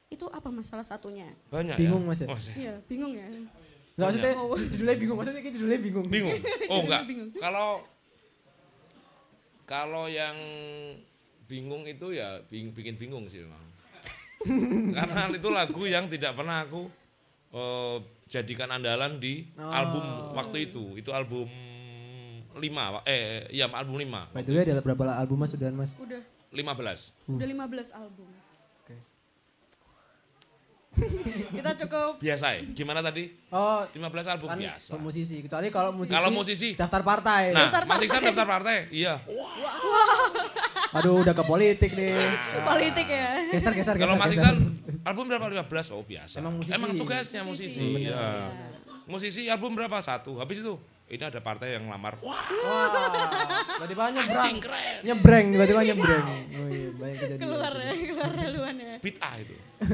[SPEAKER 2] itu apa Mas salah satunya?
[SPEAKER 3] banyak
[SPEAKER 1] Bingung,
[SPEAKER 3] ya
[SPEAKER 1] Mas, ya?
[SPEAKER 3] Oh, sih.
[SPEAKER 2] Iya, bingung ya.
[SPEAKER 1] Enggak maksudnya
[SPEAKER 2] Oh.
[SPEAKER 1] judulnya bingung, maksudnya kayak judulnya bingung.
[SPEAKER 3] bingung oh enggak kalau kalau yang bingung itu ya bing- bikin bingung sih memang karena itu lagu yang tidak pernah aku eh, jadikan andalan di
[SPEAKER 1] Oh.
[SPEAKER 3] album waktu itu itu album lima eh iya album lima
[SPEAKER 1] By the way ada berapa album mas sudah mas?
[SPEAKER 2] Udah
[SPEAKER 3] 15
[SPEAKER 2] udah 15 album. Kita cukup
[SPEAKER 3] biasa ya gimana tadi
[SPEAKER 1] Oh
[SPEAKER 3] 15 album
[SPEAKER 1] kan
[SPEAKER 3] biasa
[SPEAKER 1] musisi, kecuali kalau musisi,
[SPEAKER 3] Kalau musisi-
[SPEAKER 1] daftar partai.
[SPEAKER 3] nah Mas Iksan daftar partai iya
[SPEAKER 1] Aduh udah ke politik nih.
[SPEAKER 2] politik ya.
[SPEAKER 1] Geser geser geser.
[SPEAKER 3] kalau Mas
[SPEAKER 1] geser.
[SPEAKER 3] Iksan album berapa 15 oh biasa
[SPEAKER 1] Emang musisi.
[SPEAKER 3] tugasnya musisi,
[SPEAKER 2] Musisi.
[SPEAKER 3] Iya.
[SPEAKER 2] Iya.
[SPEAKER 3] musisi album berapa satu habis itu ini ada partai yang lamar wah
[SPEAKER 1] Wah, tiba-tiba nyebrang.
[SPEAKER 3] keren
[SPEAKER 1] Nyebreng, tiba-tiba nyebreng. Oh iya, banyak kejadian.
[SPEAKER 2] Keluar ya, keluar haluan ya.
[SPEAKER 3] A itu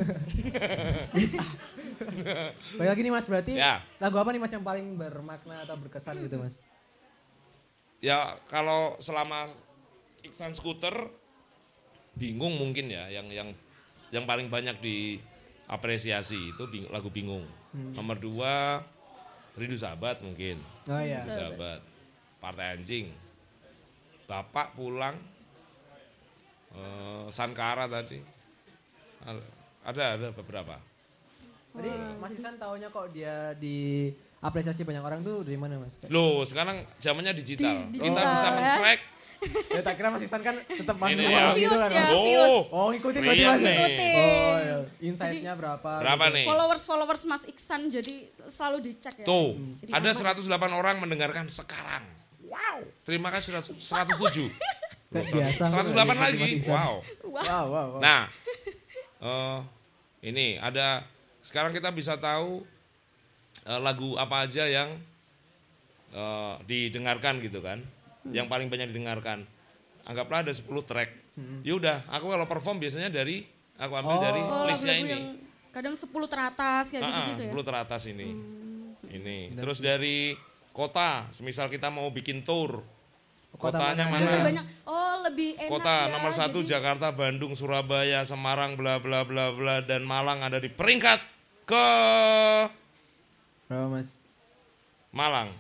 [SPEAKER 1] Baik lagi nih mas, berarti
[SPEAKER 3] Ya.
[SPEAKER 1] lagu apa nih mas yang paling bermakna atau berkesan gitu mas?
[SPEAKER 3] ya kalau selama Iksan Scooter bingung mungkin ya yang yang yang paling banyak diapresiasi itu bing- lagu bingung nomor dua rindu sahabat mungkin.
[SPEAKER 1] Oh iya.
[SPEAKER 3] Rindu sahabat. Partai anjing. Bapak pulang eh, Sankara tadi. Ada ada beberapa.
[SPEAKER 1] Jadi Mas Iksan taunya kok dia diapresiasi banyak orang tuh dari mana mas?
[SPEAKER 3] loh sekarang zamannya digital.
[SPEAKER 2] Di-
[SPEAKER 3] kita
[SPEAKER 2] digital.
[SPEAKER 3] bisa
[SPEAKER 2] ya.
[SPEAKER 3] men-track
[SPEAKER 1] ya tak kira Mas Iksan kan tetap
[SPEAKER 3] ya.
[SPEAKER 1] gitu kan.
[SPEAKER 2] Views ya,
[SPEAKER 3] oh
[SPEAKER 1] Oh ngikutin
[SPEAKER 3] Iya
[SPEAKER 1] berarti mas?
[SPEAKER 3] nih.
[SPEAKER 2] Ikutin.
[SPEAKER 1] Oh iya, insight-nya berapa?
[SPEAKER 3] berapa
[SPEAKER 1] gitu.
[SPEAKER 3] nih
[SPEAKER 2] Followers followers Mas Iksan jadi selalu dicek ya.
[SPEAKER 3] Tuh,
[SPEAKER 2] Jadi
[SPEAKER 3] ada
[SPEAKER 2] aman.
[SPEAKER 3] 108 orang mendengarkan sekarang. Wow. Terima kasih 100 107.
[SPEAKER 1] Kayak biasa,
[SPEAKER 3] 108
[SPEAKER 1] Mas
[SPEAKER 3] lagi. Wow.
[SPEAKER 1] Wow, wow, wow.
[SPEAKER 3] Nah, eh, ini ada sekarang kita bisa tahu eh, lagu apa aja yang eh, didengarkan gitu kan. Yang paling banyak didengarkan. Anggaplah ada 10 track. Ya udah, aku kalau perform biasanya dari aku ambil
[SPEAKER 1] Oh.
[SPEAKER 3] dari
[SPEAKER 2] Oh,
[SPEAKER 3] listnya ini.
[SPEAKER 2] yang Kadang 10 teratas kayak
[SPEAKER 3] ah,
[SPEAKER 2] gitu-gitu ya.
[SPEAKER 3] 10 teratas ini.
[SPEAKER 2] Hmm.
[SPEAKER 3] Ini. Terus dari kota, semisal kita mau bikin tour.
[SPEAKER 1] Kota
[SPEAKER 3] Kotanya
[SPEAKER 1] mana
[SPEAKER 3] mana?
[SPEAKER 2] Banyak. Oh, lebih enak
[SPEAKER 3] Kota
[SPEAKER 2] ya,
[SPEAKER 3] nomor satu
[SPEAKER 2] jadi-
[SPEAKER 3] Jakarta, Bandung, Surabaya, Semarang, bla bla bla bla dan Malang ada di peringkat ke
[SPEAKER 1] Berapa mas?
[SPEAKER 3] Malang.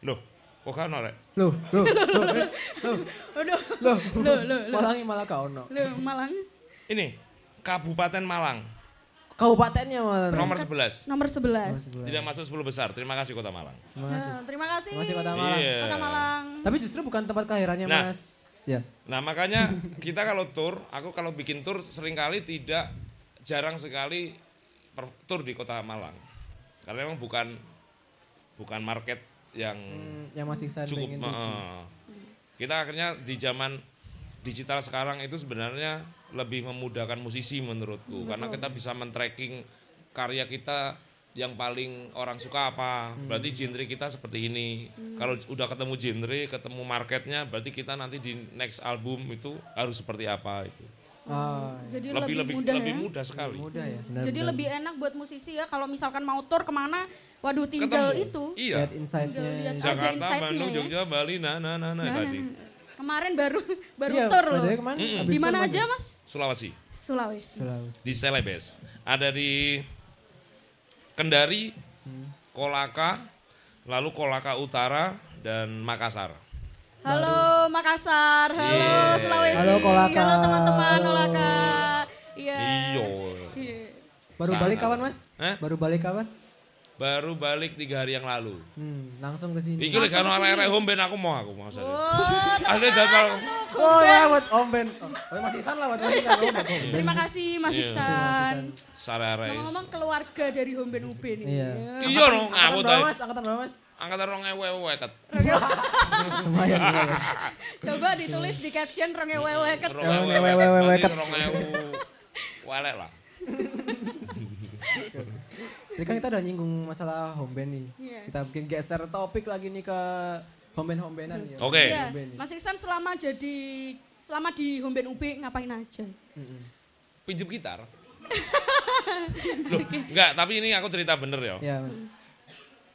[SPEAKER 3] Loh, kok kan rek?
[SPEAKER 1] Loh, loh, loh, loh,
[SPEAKER 2] Aduh,
[SPEAKER 1] loh,
[SPEAKER 2] loh, loh, loh.
[SPEAKER 1] Malangi malah kau no.
[SPEAKER 2] Loh, Malang.
[SPEAKER 3] Ini Kabupaten Malang
[SPEAKER 1] Kabupatennya malah.
[SPEAKER 3] nomor 11.
[SPEAKER 2] Nomor 11.
[SPEAKER 3] Tidak masuk 10 besar. Terima kasih Kota Malang.
[SPEAKER 1] Terima kasih.
[SPEAKER 2] Nah, terima kasih.
[SPEAKER 1] Terima kasih Kota Malang.
[SPEAKER 3] Iya.
[SPEAKER 2] Kota Malang.
[SPEAKER 1] Tapi justru bukan tempat kelahirannya
[SPEAKER 3] Nah.
[SPEAKER 1] mas. Ya.
[SPEAKER 3] Nah makanya kita kalau tour, aku kalau bikin tour sering kali tidak jarang sekali per- tour di kota Malang. Karena memang bukan bukan market yang
[SPEAKER 1] Hmm, yang masih saya
[SPEAKER 3] cukup.
[SPEAKER 1] pengen tuju.
[SPEAKER 3] kita akhirnya di zaman digital sekarang itu sebenarnya lebih memudahkan musisi menurutku. Karena kita bisa men-tracking karya kita yang paling orang suka apa. Berarti genre kita seperti ini. Kalau udah ketemu genre, ketemu marketnya, berarti kita nanti di next album itu harus seperti apa itu.
[SPEAKER 1] Oh,
[SPEAKER 2] Jadi
[SPEAKER 3] lebih
[SPEAKER 2] lebih,
[SPEAKER 3] lebih
[SPEAKER 2] mudah
[SPEAKER 3] lebih
[SPEAKER 2] ya.
[SPEAKER 3] mudah sekali.
[SPEAKER 1] mudah ya. Benar,
[SPEAKER 2] Jadi
[SPEAKER 1] benar.
[SPEAKER 2] lebih enak buat musisi ya kalau misalkan mau tour ke mana, waduh tinggal
[SPEAKER 3] Ketemu.
[SPEAKER 2] itu.
[SPEAKER 3] Iya.
[SPEAKER 1] lihat insight-nya.
[SPEAKER 2] Lihat.
[SPEAKER 3] Jakarta, Bandung,
[SPEAKER 2] ya.
[SPEAKER 3] Jogja, Bali, nah nah nah, nah,
[SPEAKER 2] Nah,
[SPEAKER 3] tadi.
[SPEAKER 2] nah, nah. Kemarin baru baru
[SPEAKER 1] Iya,
[SPEAKER 2] tour
[SPEAKER 1] by
[SPEAKER 2] loh.
[SPEAKER 3] Mm-mm.
[SPEAKER 1] habis
[SPEAKER 2] Di mana aja,
[SPEAKER 1] Mas?
[SPEAKER 3] Sulawesi.
[SPEAKER 2] Sulawesi.
[SPEAKER 1] Sulawesi.
[SPEAKER 3] di Celebes. Ada di Kendari,
[SPEAKER 1] Hmm.
[SPEAKER 3] Kolaka, lalu Kolaka Utara dan Makassar.
[SPEAKER 2] Halo Makassar, halo
[SPEAKER 3] Iya.
[SPEAKER 2] Sulawesi,
[SPEAKER 1] Halo, Kolaka.
[SPEAKER 2] halo teman-teman. Kolaka. Iya.
[SPEAKER 3] Iyo.
[SPEAKER 2] Iya.
[SPEAKER 1] Baru
[SPEAKER 3] Sangat.
[SPEAKER 1] balik kapan mas?
[SPEAKER 3] Hah?
[SPEAKER 1] Baru balik kapan?
[SPEAKER 3] Baru balik tiga hari yang lalu.
[SPEAKER 1] Hmm, langsung ke sini.
[SPEAKER 3] Iki lek kan arek home band aku mau aku mau.
[SPEAKER 2] Oh,
[SPEAKER 3] Ada jadwal.
[SPEAKER 1] Oh ya buat Om Ben. Oh, Mas. Oh, Om Ben.
[SPEAKER 2] terima kasih Mas
[SPEAKER 3] Iya.
[SPEAKER 2] Iksan.
[SPEAKER 3] Sarare.
[SPEAKER 2] Ngomong-ngomong keluarga dari Homben UB nih.
[SPEAKER 1] Iya.
[SPEAKER 3] Iya no ngawut
[SPEAKER 1] berapa
[SPEAKER 3] ae.
[SPEAKER 1] mas? Angkatan berapa mas?
[SPEAKER 3] Angkatan rong ewe weket.
[SPEAKER 1] Lumayan. lumayan.
[SPEAKER 2] Coba ditulis di caption ronge wewe ket.
[SPEAKER 3] Rong
[SPEAKER 1] Rong
[SPEAKER 3] ewe
[SPEAKER 1] ewe
[SPEAKER 3] weket.
[SPEAKER 1] weket.
[SPEAKER 3] Rong ewu. Walek lah.
[SPEAKER 1] Jadi kan kita udah nyinggung masalah home band nih.
[SPEAKER 2] Iya.
[SPEAKER 1] Kita bikin geser topik lagi nih ke home band home bandan ya.
[SPEAKER 3] Oke.
[SPEAKER 2] Iya.
[SPEAKER 1] Home band nih.
[SPEAKER 2] Mas Iksan selama jadi selama di Homben UB ngapain aja?
[SPEAKER 1] Mm-mm.
[SPEAKER 3] Pinjem gitar. Loh, enggak, tapi ini aku cerita bener ya.
[SPEAKER 1] Iya mas.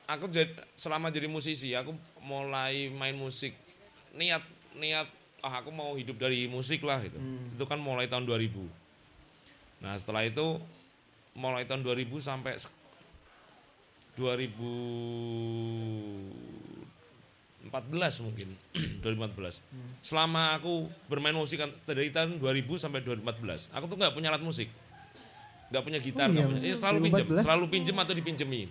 [SPEAKER 3] aku jadi selama jadi musisi aku mulai main musik niat niat ah aku mau hidup dari musik lah gitu
[SPEAKER 1] Hmm.
[SPEAKER 3] itu kan mulai tahun 2000 nah setelah itu mulai tahun 2000 sampai 2014 mungkin 2014 selama aku bermain musik kan dari tahun 2000 sampai 2014 aku tuh nggak punya alat musik nggak punya gitar
[SPEAKER 1] Oh iya,
[SPEAKER 3] nggak punya. Iya, selalu pinjem
[SPEAKER 1] 2014?
[SPEAKER 3] selalu pinjem atau dipinjemin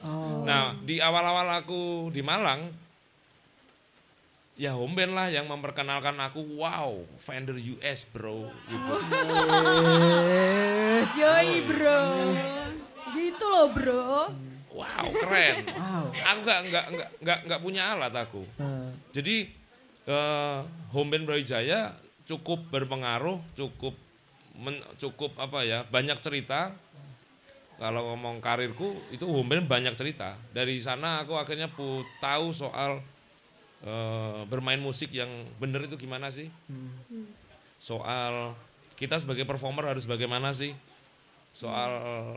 [SPEAKER 1] Oh.
[SPEAKER 3] Nah, di awal-awal aku di Malang, ya home band lah yang memperkenalkan aku, wow, Fender US bro, gitu.
[SPEAKER 1] Eh,
[SPEAKER 2] Yoi bro. Gitu loh bro.
[SPEAKER 3] Wow, keren.
[SPEAKER 1] Wow.
[SPEAKER 3] Aku nggak nggak nggak nggak nggak punya alat aku.
[SPEAKER 1] Nah,
[SPEAKER 3] Jadi eh, home band Brawijaya cukup berpengaruh, cukup men- cukup apa ya, banyak cerita. Kalau ngomong karirku itu home band banyak cerita. Dari sana aku akhirnya pu tahu soal eh, bermain musik yang benar itu gimana sih?
[SPEAKER 1] hmm.
[SPEAKER 3] Soal kita sebagai performer harus bagaimana sih? Soal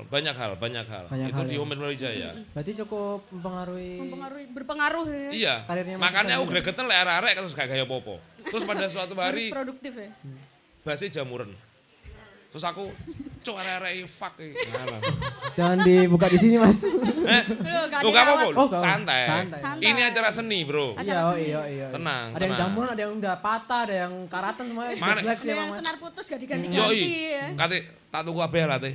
[SPEAKER 3] banyak hal, banyak hal.
[SPEAKER 1] Banyak
[SPEAKER 3] itu
[SPEAKER 1] hal
[SPEAKER 3] di
[SPEAKER 1] ya.
[SPEAKER 3] band Brawijaya.
[SPEAKER 1] Berarti cukup mempengaruhi.
[SPEAKER 2] Mempengaruhi berpengaruh ya.
[SPEAKER 3] Iya.
[SPEAKER 1] Karirnya Mas
[SPEAKER 3] Makanya aku lek arek-arek terus gak gaya popo. Terus pada suatu hari
[SPEAKER 2] produktif ya.
[SPEAKER 3] bahasa jamuran. Terus aku cok arek-arek fuck iki.
[SPEAKER 1] Jangan dibuka di sini mas.
[SPEAKER 3] Eh,
[SPEAKER 2] Loh, gak
[SPEAKER 3] apa-apa.
[SPEAKER 1] Oh,
[SPEAKER 3] santai.
[SPEAKER 1] Santai.
[SPEAKER 2] Santai.
[SPEAKER 3] Ini acara seni, Bro.
[SPEAKER 2] Acara
[SPEAKER 1] Iya, oh,
[SPEAKER 2] seni.
[SPEAKER 1] iya, iya.
[SPEAKER 3] Tenang,
[SPEAKER 1] Ada yang jamur, ada yang udah patah, ada yang karatan semuanya.
[SPEAKER 3] Mana-
[SPEAKER 2] Ada yang
[SPEAKER 1] mas.
[SPEAKER 2] senar putus gak diganti-ganti ya.
[SPEAKER 3] Kate tak tuku kabeh lah teh.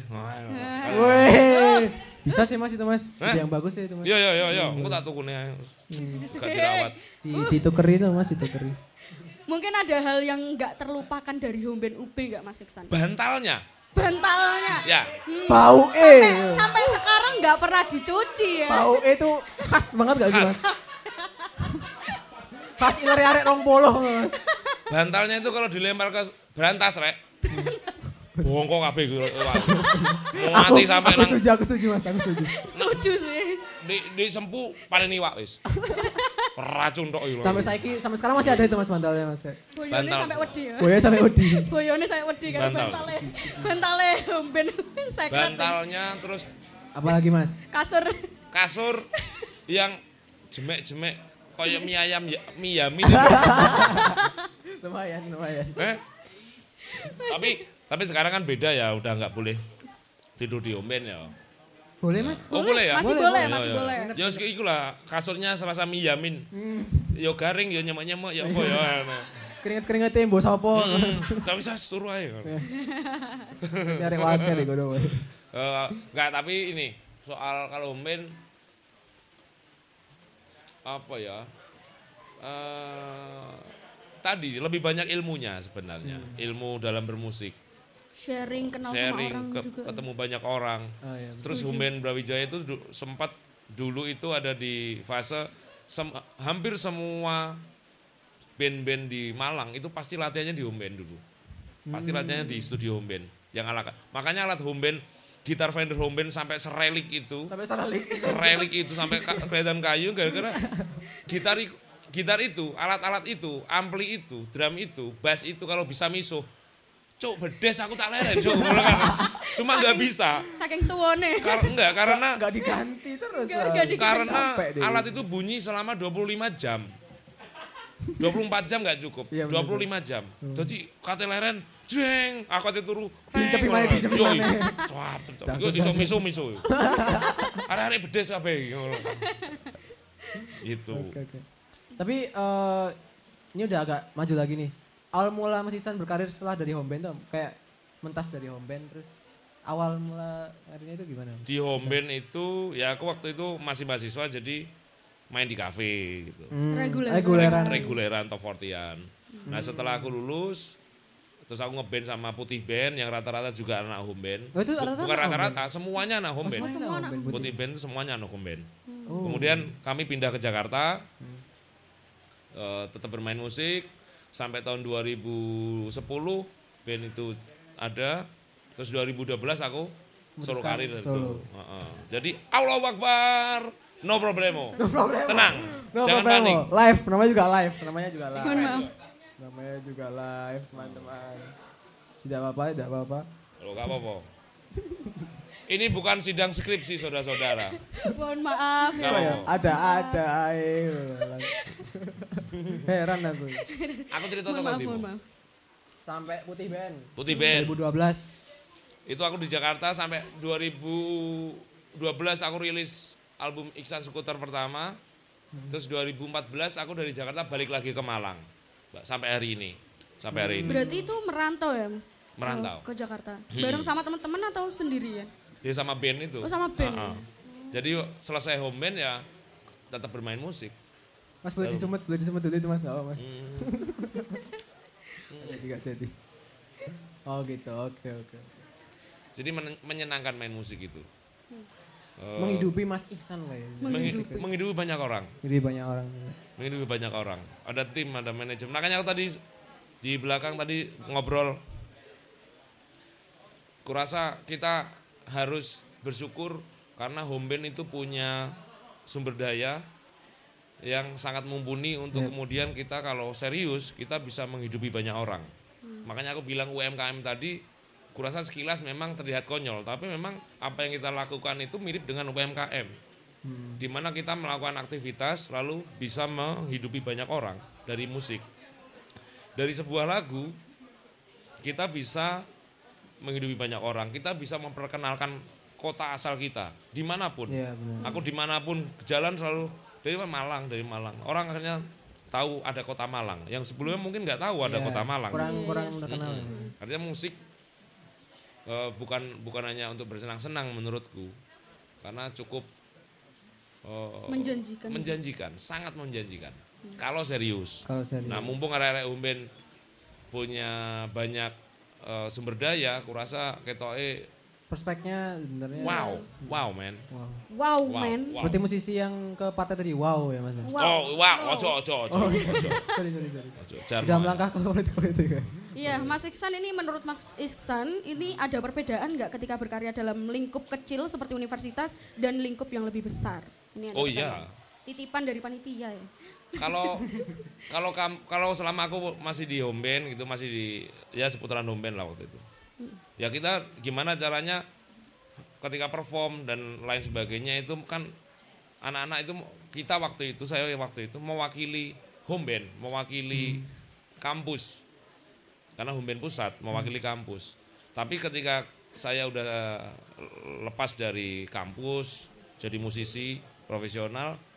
[SPEAKER 1] Weh, bisa sih mas itu mas. Ide yang bagus sih itu mas.
[SPEAKER 3] Yo yo yo yo, engko tak tukune ae.
[SPEAKER 1] Hmm.
[SPEAKER 3] Gak dirawat.
[SPEAKER 1] Di, ditukeri tuh mas, ditukeri.
[SPEAKER 2] Mungkin ada hal yang nggak terlupakan dari home band UB nggak Mas Iksan?
[SPEAKER 3] Bantalnya.
[SPEAKER 2] Bantalnya.
[SPEAKER 3] Ya.
[SPEAKER 1] Bau
[SPEAKER 2] Sampai,
[SPEAKER 1] eh.
[SPEAKER 2] sampai sekarang nggak pernah dicuci ya.
[SPEAKER 1] Bau eh itu khas banget gak sih
[SPEAKER 3] Khas.
[SPEAKER 1] mas? Khas ileri arek rong mas.
[SPEAKER 3] Bantalnya itu kalau dilempar ke berantas, Rek. Bongkok kabeh gue. Mati sampai nang
[SPEAKER 1] setuju, aku setuju mas, aku setuju.
[SPEAKER 2] Setuju sih.
[SPEAKER 3] di di sempu paling iwak wis. racun tok iki.
[SPEAKER 1] Sampai saiki sampai sekarang masih ada itu Mas bantalnya Mas.
[SPEAKER 2] Boyone
[SPEAKER 3] Bantal.
[SPEAKER 2] sampai wedi ya.
[SPEAKER 1] Boya sampai Udi.
[SPEAKER 2] Boyone sampai wedi kan
[SPEAKER 3] Bantal.
[SPEAKER 2] bantale. Bantale ben
[SPEAKER 3] bantalnya terus
[SPEAKER 1] Apalagi Mas?
[SPEAKER 2] Kasur.
[SPEAKER 3] kasur yang jemek-jemek koyo mie ayam ya, mie yamin.
[SPEAKER 1] lumayan, lumayan.
[SPEAKER 3] eh? Tapi tapi sekarang kan beda ya, udah nggak boleh tidur di omben ya.
[SPEAKER 1] Boleh Mas?
[SPEAKER 3] Oh boleh ya?
[SPEAKER 2] Masih
[SPEAKER 1] Boleh,
[SPEAKER 2] boleh,
[SPEAKER 1] boleh.
[SPEAKER 2] masih
[SPEAKER 3] Ya, ya.
[SPEAKER 2] boleh.
[SPEAKER 3] Ya wis iku lah, kasurnya serasa mie yamin.
[SPEAKER 1] Hmm.
[SPEAKER 3] Yo garing yo nyemek-nyemek ya apa ya.
[SPEAKER 1] Keringet-keringetnya mbok sapa?
[SPEAKER 3] Hmm, Tapi saya suruh aja.
[SPEAKER 1] Nyari wakil nih.
[SPEAKER 3] Eh, enggak, tapi ini soal kalau omben apa ya? Eh tadi lebih banyak ilmunya sebenarnya. Ilmu dalam bermusik,
[SPEAKER 2] Sharing kenal
[SPEAKER 3] sharing,
[SPEAKER 2] sama orang
[SPEAKER 3] ke-
[SPEAKER 2] juga.
[SPEAKER 3] ketemu banyak orang.
[SPEAKER 1] Oh iya.
[SPEAKER 3] Terus Humben Brawijaya itu du- sempat dulu itu ada di fase sem- hampir semua band-band di Malang itu pasti latihannya di home band dulu. Pasti latihannya di studio home band. Yang ala makanya alat home band gitar Fender home band sampai serelik itu,
[SPEAKER 1] Sampai salah lik.
[SPEAKER 3] serelik itu sampai ka- kelihatan kayu gara-gara gitar gitar itu, alat-alat itu, ampli itu, drum itu, bass itu kalau bisa misuh Cuk, bedes aku tak leren, cuk. Cuma nggak bisa.
[SPEAKER 2] Saking tuane.
[SPEAKER 3] Kar enggak, karena
[SPEAKER 1] Enggak diganti terus.
[SPEAKER 2] Nggak
[SPEAKER 1] Mas.
[SPEAKER 2] diganti.
[SPEAKER 3] karena alat itu bunyi selama 25 jam. 24 jam nggak cukup,
[SPEAKER 1] bener,
[SPEAKER 3] 25 jam. Jadi kate leren, jeng, aku ate turu.
[SPEAKER 1] Mana,
[SPEAKER 3] ngono.
[SPEAKER 1] dincepi
[SPEAKER 3] Yoi,
[SPEAKER 1] mana.
[SPEAKER 3] cuap, cuap, Iku iso
[SPEAKER 1] dah.
[SPEAKER 3] miso-miso. Arek-arek bedes kabeh ngono. Gitu.
[SPEAKER 1] Oke. Tapi eh, ini udah agak maju lagi nih. Awal mula Mas Isan berkarir setelah dari home band tuh kayak mentas dari home band terus awal mula karirnya itu gimana?
[SPEAKER 3] Di home band itu ya aku waktu itu masih mahasiswa jadi main di kafe gitu.
[SPEAKER 1] Hmm,
[SPEAKER 2] Reguler.
[SPEAKER 1] Reguleran.
[SPEAKER 3] reguleran top 40-an. Nah setelah aku lulus, terus aku ngeband sama Putih Band yang rata-rata juga anak home band.
[SPEAKER 1] Oh, itu
[SPEAKER 3] Bu-
[SPEAKER 1] rata-rata
[SPEAKER 3] Bukan rata-rata, semuanya anak home
[SPEAKER 1] Oh,
[SPEAKER 3] band.
[SPEAKER 1] semuanya
[SPEAKER 2] Semua
[SPEAKER 1] home band,
[SPEAKER 3] Putih
[SPEAKER 1] putih.
[SPEAKER 3] Band itu semuanya anak home band.
[SPEAKER 1] Oh.
[SPEAKER 3] Kemudian kami pindah ke Jakarta, eh, tetap bermain musik sampai tahun 2010 band itu ada. Terus 2012 aku solo karir itu.
[SPEAKER 1] solo.
[SPEAKER 3] Heeh. Jadi Allah Akbar, no problemo.
[SPEAKER 1] No problem.
[SPEAKER 3] Tenang,
[SPEAKER 1] No
[SPEAKER 3] jangan
[SPEAKER 1] problem.
[SPEAKER 3] panik.
[SPEAKER 1] Live, namanya juga live, namanya juga live.
[SPEAKER 2] Mohon maaf.
[SPEAKER 1] Namanya juga live, teman-teman. Tidak apa-apa, tidak apa-apa.
[SPEAKER 3] Loh, gak apa-apa. Ini bukan sidang skripsi saudara-saudara.
[SPEAKER 2] Mohon maaf ya.
[SPEAKER 1] Apa ya? Ada, ada, air. Heran aku.
[SPEAKER 3] Aku cerita tentang
[SPEAKER 2] maaf, maaf.
[SPEAKER 1] Sampai Putih Band.
[SPEAKER 3] Putih Band.
[SPEAKER 1] 2012.
[SPEAKER 3] Itu aku di Jakarta sampai 2012 aku rilis album Iksan Skuter pertama. Terus 2014 aku dari Jakarta balik lagi ke Malang. Mbak, Sampai hari ini. Sampai hari ini.
[SPEAKER 2] Berarti itu merantau ya, Mas?
[SPEAKER 3] Merantau.
[SPEAKER 2] Ke, ke Jakarta. Bareng sama teman-teman atau sendirian?
[SPEAKER 3] Dia sama band itu.
[SPEAKER 2] Oh, sama band.
[SPEAKER 3] Ha-ha. Jadi selesai home band ya tetap bermain musik.
[SPEAKER 1] Mas boleh disumut, boleh disumut dulu itu mas, nggak apa mas.
[SPEAKER 3] Hmm.
[SPEAKER 1] Jadi nggak jadi. Oh gitu, oke oke.
[SPEAKER 3] Jadi men- menyenangkan main musik itu. Eh,
[SPEAKER 1] Menghidupi Mas Ihsan lah ya.
[SPEAKER 3] menghi- menghidupi banyak orang.
[SPEAKER 1] Jadi banyak orang.
[SPEAKER 3] Menghidupi banyak orang. Ada tim, ada manajemen. Makanya aku tadi di belakang tadi ngobrol. Kurasa kita harus bersyukur karena home band itu punya sumber daya yang sangat mumpuni untuk
[SPEAKER 1] Yep.
[SPEAKER 3] kemudian kita kalau serius kita bisa menghidupi banyak orang. Makanya aku bilang UMKM tadi kurasa sekilas memang terlihat konyol, tapi memang apa yang kita lakukan itu mirip dengan UMKM
[SPEAKER 1] Hmm.
[SPEAKER 3] di mana kita melakukan aktivitas lalu bisa menghidupi banyak orang dari musik. Dari sebuah lagu kita bisa menghidupi banyak orang, kita bisa memperkenalkan kota asal kita di mana pun.
[SPEAKER 1] Iya benar.
[SPEAKER 3] Aku di mana pun jalan selalu dari Malang, dari Malang. Orang akhirnya tahu ada kota Malang. Yang sebelumnya mungkin nggak tahu ada
[SPEAKER 1] Iya,
[SPEAKER 3] kota Malang.
[SPEAKER 1] Kurang kurang terkenal.
[SPEAKER 3] Mm-mm. Artinya musik eh, bukan bukan hanya untuk bersenang-senang menurutku, karena cukup eh,
[SPEAKER 2] Menjanjikan.
[SPEAKER 3] menjanjikan, sangat menjanjikan. Kalau serius.
[SPEAKER 1] Kalau serius.
[SPEAKER 3] Nah, mumpung arek-arek umben punya banyak eh, sumber daya, kurasa ketoke
[SPEAKER 1] Perspeknya sebenarnya.
[SPEAKER 3] wow, wow man.
[SPEAKER 1] Wow.
[SPEAKER 2] Wow,
[SPEAKER 3] Wow,
[SPEAKER 2] man.
[SPEAKER 3] wow.
[SPEAKER 1] Berarti musisi yang ke partai tadi wow ya mas.
[SPEAKER 2] Wow.
[SPEAKER 3] Oh, wow, ojo, ojo, ojo,
[SPEAKER 1] Oh.
[SPEAKER 3] ojo,
[SPEAKER 1] sorry sorry sorry.
[SPEAKER 3] ojo.
[SPEAKER 1] Udah
[SPEAKER 3] Jarno.
[SPEAKER 1] melangkah ke politik politik ya.
[SPEAKER 2] Iya, Mas Iksan ini menurut Mas Iksan ini ada perbedaan nggak ketika berkarya dalam lingkup kecil seperti universitas dan lingkup yang lebih besar? Ini ada
[SPEAKER 3] Oh iya.
[SPEAKER 2] Titipan dari panitia ya.
[SPEAKER 3] Kalau kalau kalau selama aku masih di home band gitu masih di ya seputaran home band lah waktu itu. Ya kita gimana caranya ketika perform dan lain sebagainya itu kan anak-anak itu kita waktu itu saya waktu itu mewakili home band mewakili kampus. Karena home band pusat mewakili kampus. Tapi ketika saya udah lepas dari kampus jadi musisi profesional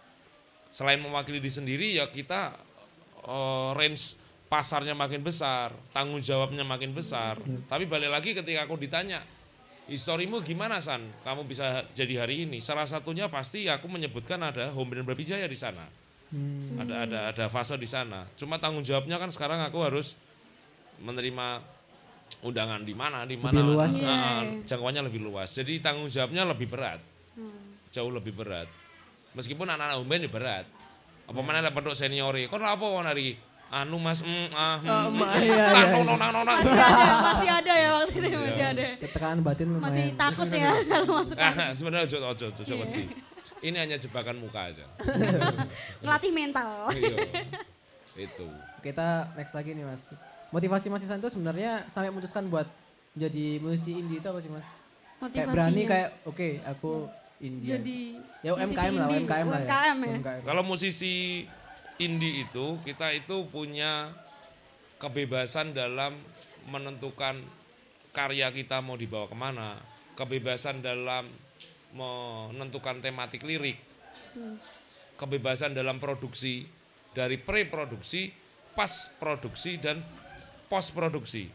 [SPEAKER 3] selain mewakili diri sendiri ya kita eh, range pasarnya makin besar, tanggung jawabnya makin besar. Tapi balik lagi ketika aku ditanya, historimu gimana San? Kamu bisa jadi hari ini? Salah satunya pasti aku menyebutkan ada Home Brand Brawijaya di sana.
[SPEAKER 1] Hmm.
[SPEAKER 3] Ada ada ada fase di sana. Cuma tanggung jawabnya kan sekarang aku harus menerima undangan di mana di mana
[SPEAKER 1] Lebih luas.
[SPEAKER 3] Nah,
[SPEAKER 2] Iya.
[SPEAKER 3] jangkauannya lebih luas. Jadi tanggung jawabnya lebih berat. Jauh lebih berat. Meskipun anak-anak band ya berat. Apa mana dapat dok seniori? Kok apa nari? Anu mas, mm, ah, mm,
[SPEAKER 1] Ah,
[SPEAKER 3] mm,
[SPEAKER 1] ma-
[SPEAKER 3] mm,
[SPEAKER 1] iya, iya, iya.
[SPEAKER 3] nong, nong.
[SPEAKER 2] Masih ada, masih ada ya waktu itu masih ada.
[SPEAKER 1] Tekanan batin lumayan.
[SPEAKER 2] Masih takut ya kalau masuk
[SPEAKER 3] Ah, sebenarnya ojo ojo ojo
[SPEAKER 2] Iya.
[SPEAKER 3] wedi. Ini hanya jebakan muka aja.
[SPEAKER 2] ngelatih mental.
[SPEAKER 3] Iya. Itu.
[SPEAKER 1] Kita next lagi nih mas. Motivasi Mas Isan itu sebenarnya sampai memutuskan buat menjadi musisi indie itu apa sih mas? Kayak berani kayak oke aku indie.
[SPEAKER 2] jadi
[SPEAKER 1] ya UMKM lah,
[SPEAKER 2] indie.
[SPEAKER 1] UMKM lah ya.
[SPEAKER 2] UMKM ya.
[SPEAKER 1] UMKM.
[SPEAKER 3] Kalau musisi indie itu kita itu punya kebebasan dalam menentukan karya kita mau dibawa ke mana, kebebasan dalam menentukan tematik lirik, kebebasan dalam produksi dari pre-produksi, pas produksi dan post produksi.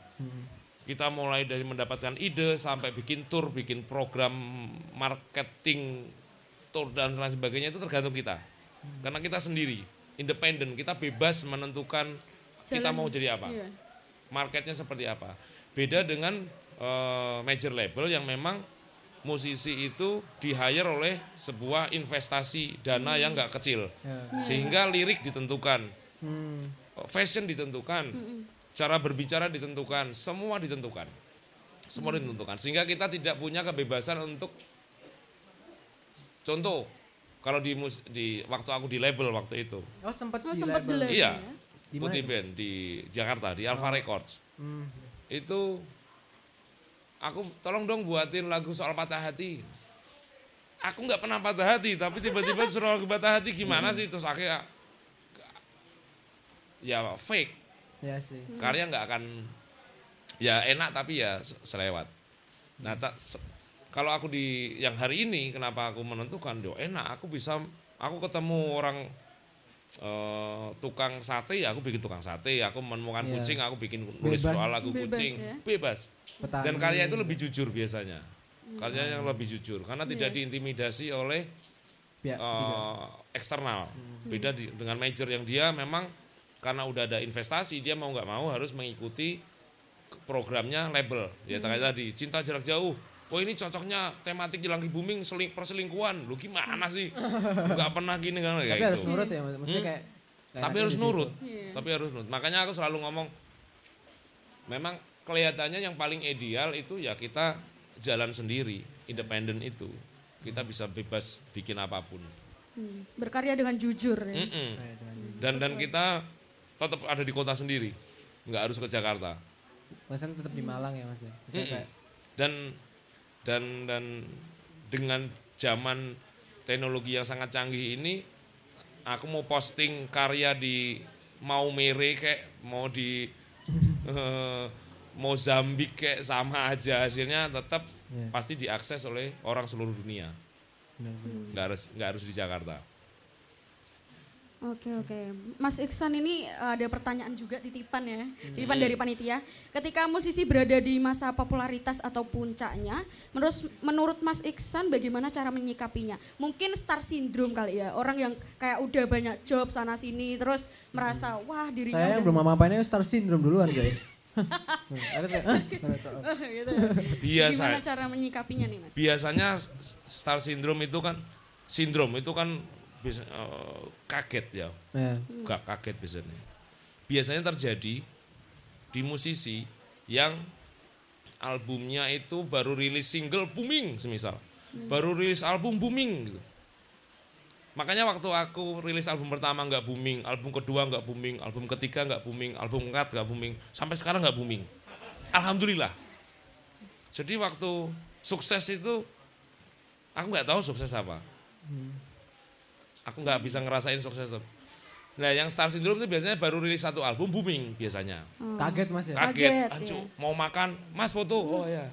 [SPEAKER 3] Kita mulai dari mendapatkan ide sampai bikin tour, bikin program marketing tour dan lain sebagainya itu tergantung kita. Karena kita sendiri, independen, kita bebas menentukan kita
[SPEAKER 2] Jalan-
[SPEAKER 3] mau jadi apa
[SPEAKER 2] Iya.
[SPEAKER 3] marketnya seperti apa. Beda dengan eh, major label yang memang musisi itu di hire oleh sebuah investasi dana yang nggak kecil,
[SPEAKER 1] Ya.
[SPEAKER 3] sehingga lirik ditentukan,
[SPEAKER 1] Hmm.
[SPEAKER 3] fashion ditentukan, cara berbicara ditentukan, semua ditentukan, semua ditentukan, sehingga kita tidak punya kebebasan untuk contoh kalau di mus- di waktu aku di label waktu itu,
[SPEAKER 1] Oh sempat
[SPEAKER 2] Oh,
[SPEAKER 1] di
[SPEAKER 2] sempat di
[SPEAKER 1] label.
[SPEAKER 2] label.
[SPEAKER 3] iya,
[SPEAKER 2] ya?
[SPEAKER 1] Di
[SPEAKER 3] Putih? Band di Jakarta di Alpha Records.
[SPEAKER 1] Hmm.
[SPEAKER 3] itu aku tolong dong buatin lagu soal patah hati. Aku nggak pernah patah hati, tapi tiba-tiba suruh lagu patah hati gimana sih? Terus akhirnya ya fake,
[SPEAKER 1] Ya sih.
[SPEAKER 3] karya nggak akan ya enak tapi ya se- selewat. Nah tak, se- kalau aku di yang hari ini kenapa aku menentukan, yo enak, aku bisa, aku ketemu orang eh, tukang sate, ya aku bikin tukang sate, aku menemukan
[SPEAKER 1] Iya.
[SPEAKER 3] kucing, aku bikin nulis
[SPEAKER 1] Bebas.
[SPEAKER 3] soal lagu
[SPEAKER 2] Bebas
[SPEAKER 3] kucing,
[SPEAKER 2] ya.
[SPEAKER 3] bebas.
[SPEAKER 1] Petani.
[SPEAKER 3] Dan karya itu lebih jujur biasanya. Karya yang lebih jujur karena tidak
[SPEAKER 2] Yes.
[SPEAKER 3] diintimidasi oleh eh,
[SPEAKER 1] ketiga.
[SPEAKER 3] eksternal.
[SPEAKER 2] Hmm.
[SPEAKER 3] Beda di- dengan major yang dia memang karena udah ada investasi dia mau nggak mau harus mengikuti programnya label. Ya
[SPEAKER 2] Hmm.
[SPEAKER 3] tadi cinta jarak jauh. Oh ini cocoknya tematik di langit booming seling, perselingkuhan. Lu gimana sih? Nggak pernah gini kan
[SPEAKER 1] Tapi
[SPEAKER 3] kayak
[SPEAKER 1] harus
[SPEAKER 3] gitu.
[SPEAKER 1] nurut ya. Maksudnya
[SPEAKER 3] Hmm.
[SPEAKER 1] kayak. kayak
[SPEAKER 3] Tapi harus nurut.
[SPEAKER 2] Iya.
[SPEAKER 3] Tapi harus nurut. Makanya aku selalu ngomong memang kelihatannya yang paling ideal itu ya kita jalan sendiri, independen itu. Kita bisa bebas bikin apa pun.
[SPEAKER 2] Hmm. Berkarya dengan jujur ya.
[SPEAKER 3] Dan dan kita tetap ada di kota sendiri, nggak harus ke Jakarta.
[SPEAKER 1] Mas kan tetap di Malang ya mas ya. Kayak
[SPEAKER 3] Dan dan dan dengan zaman teknologi yang sangat canggih ini, aku mau posting karya di mau mere kayak mau di eh, Mozambik kayak sama aja hasilnya tetap
[SPEAKER 1] Iya.
[SPEAKER 3] pasti diakses oleh orang seluruh dunia. Nggak harus nggak harus di Jakarta.
[SPEAKER 2] Oke oke, Mas Iksan ini ada pertanyaan juga titipan ya,
[SPEAKER 3] Hmm.
[SPEAKER 2] titipan dari panitia. Ketika musisi berada di masa popularitas atau puncaknya, menurut menurut Mas Iksan bagaimana cara menyikapinya? Mungkin star syndrome kali ya, orang yang kayak udah banyak job sana sini, terus merasa wah dirinya
[SPEAKER 1] Saya yang belum apa-apainnya star syndrome duluan guys. Mana tahu.
[SPEAKER 2] gitu ya.
[SPEAKER 3] Biasa.
[SPEAKER 2] Gimana cara menyikapinya nih Mas?
[SPEAKER 3] biasanya star syndrome itu kan sindrom itu kan bisa, eh, kaget ya
[SPEAKER 1] Ya.
[SPEAKER 3] gak kaget biasanya biasanya terjadi di musisi yang albumnya itu baru rilis single booming semisal baru rilis album booming gitu Makanya waktu aku rilis album pertama nggak booming, album kedua nggak booming, album ketiga nggak booming, album keempat nggak booming, sampai sekarang nggak booming. Alhamdulillah. Jadi waktu sukses itu aku nggak tahu sukses apa. Aku nggak bisa ngerasain sukses itu. Nah yang Star Syndrome itu biasanya baru rilis satu album booming biasanya.
[SPEAKER 1] Kaget mas ya.
[SPEAKER 3] Kaget,
[SPEAKER 2] Kaget,
[SPEAKER 3] ancu,
[SPEAKER 2] iya.
[SPEAKER 3] mau makan, mas foto, oh ya.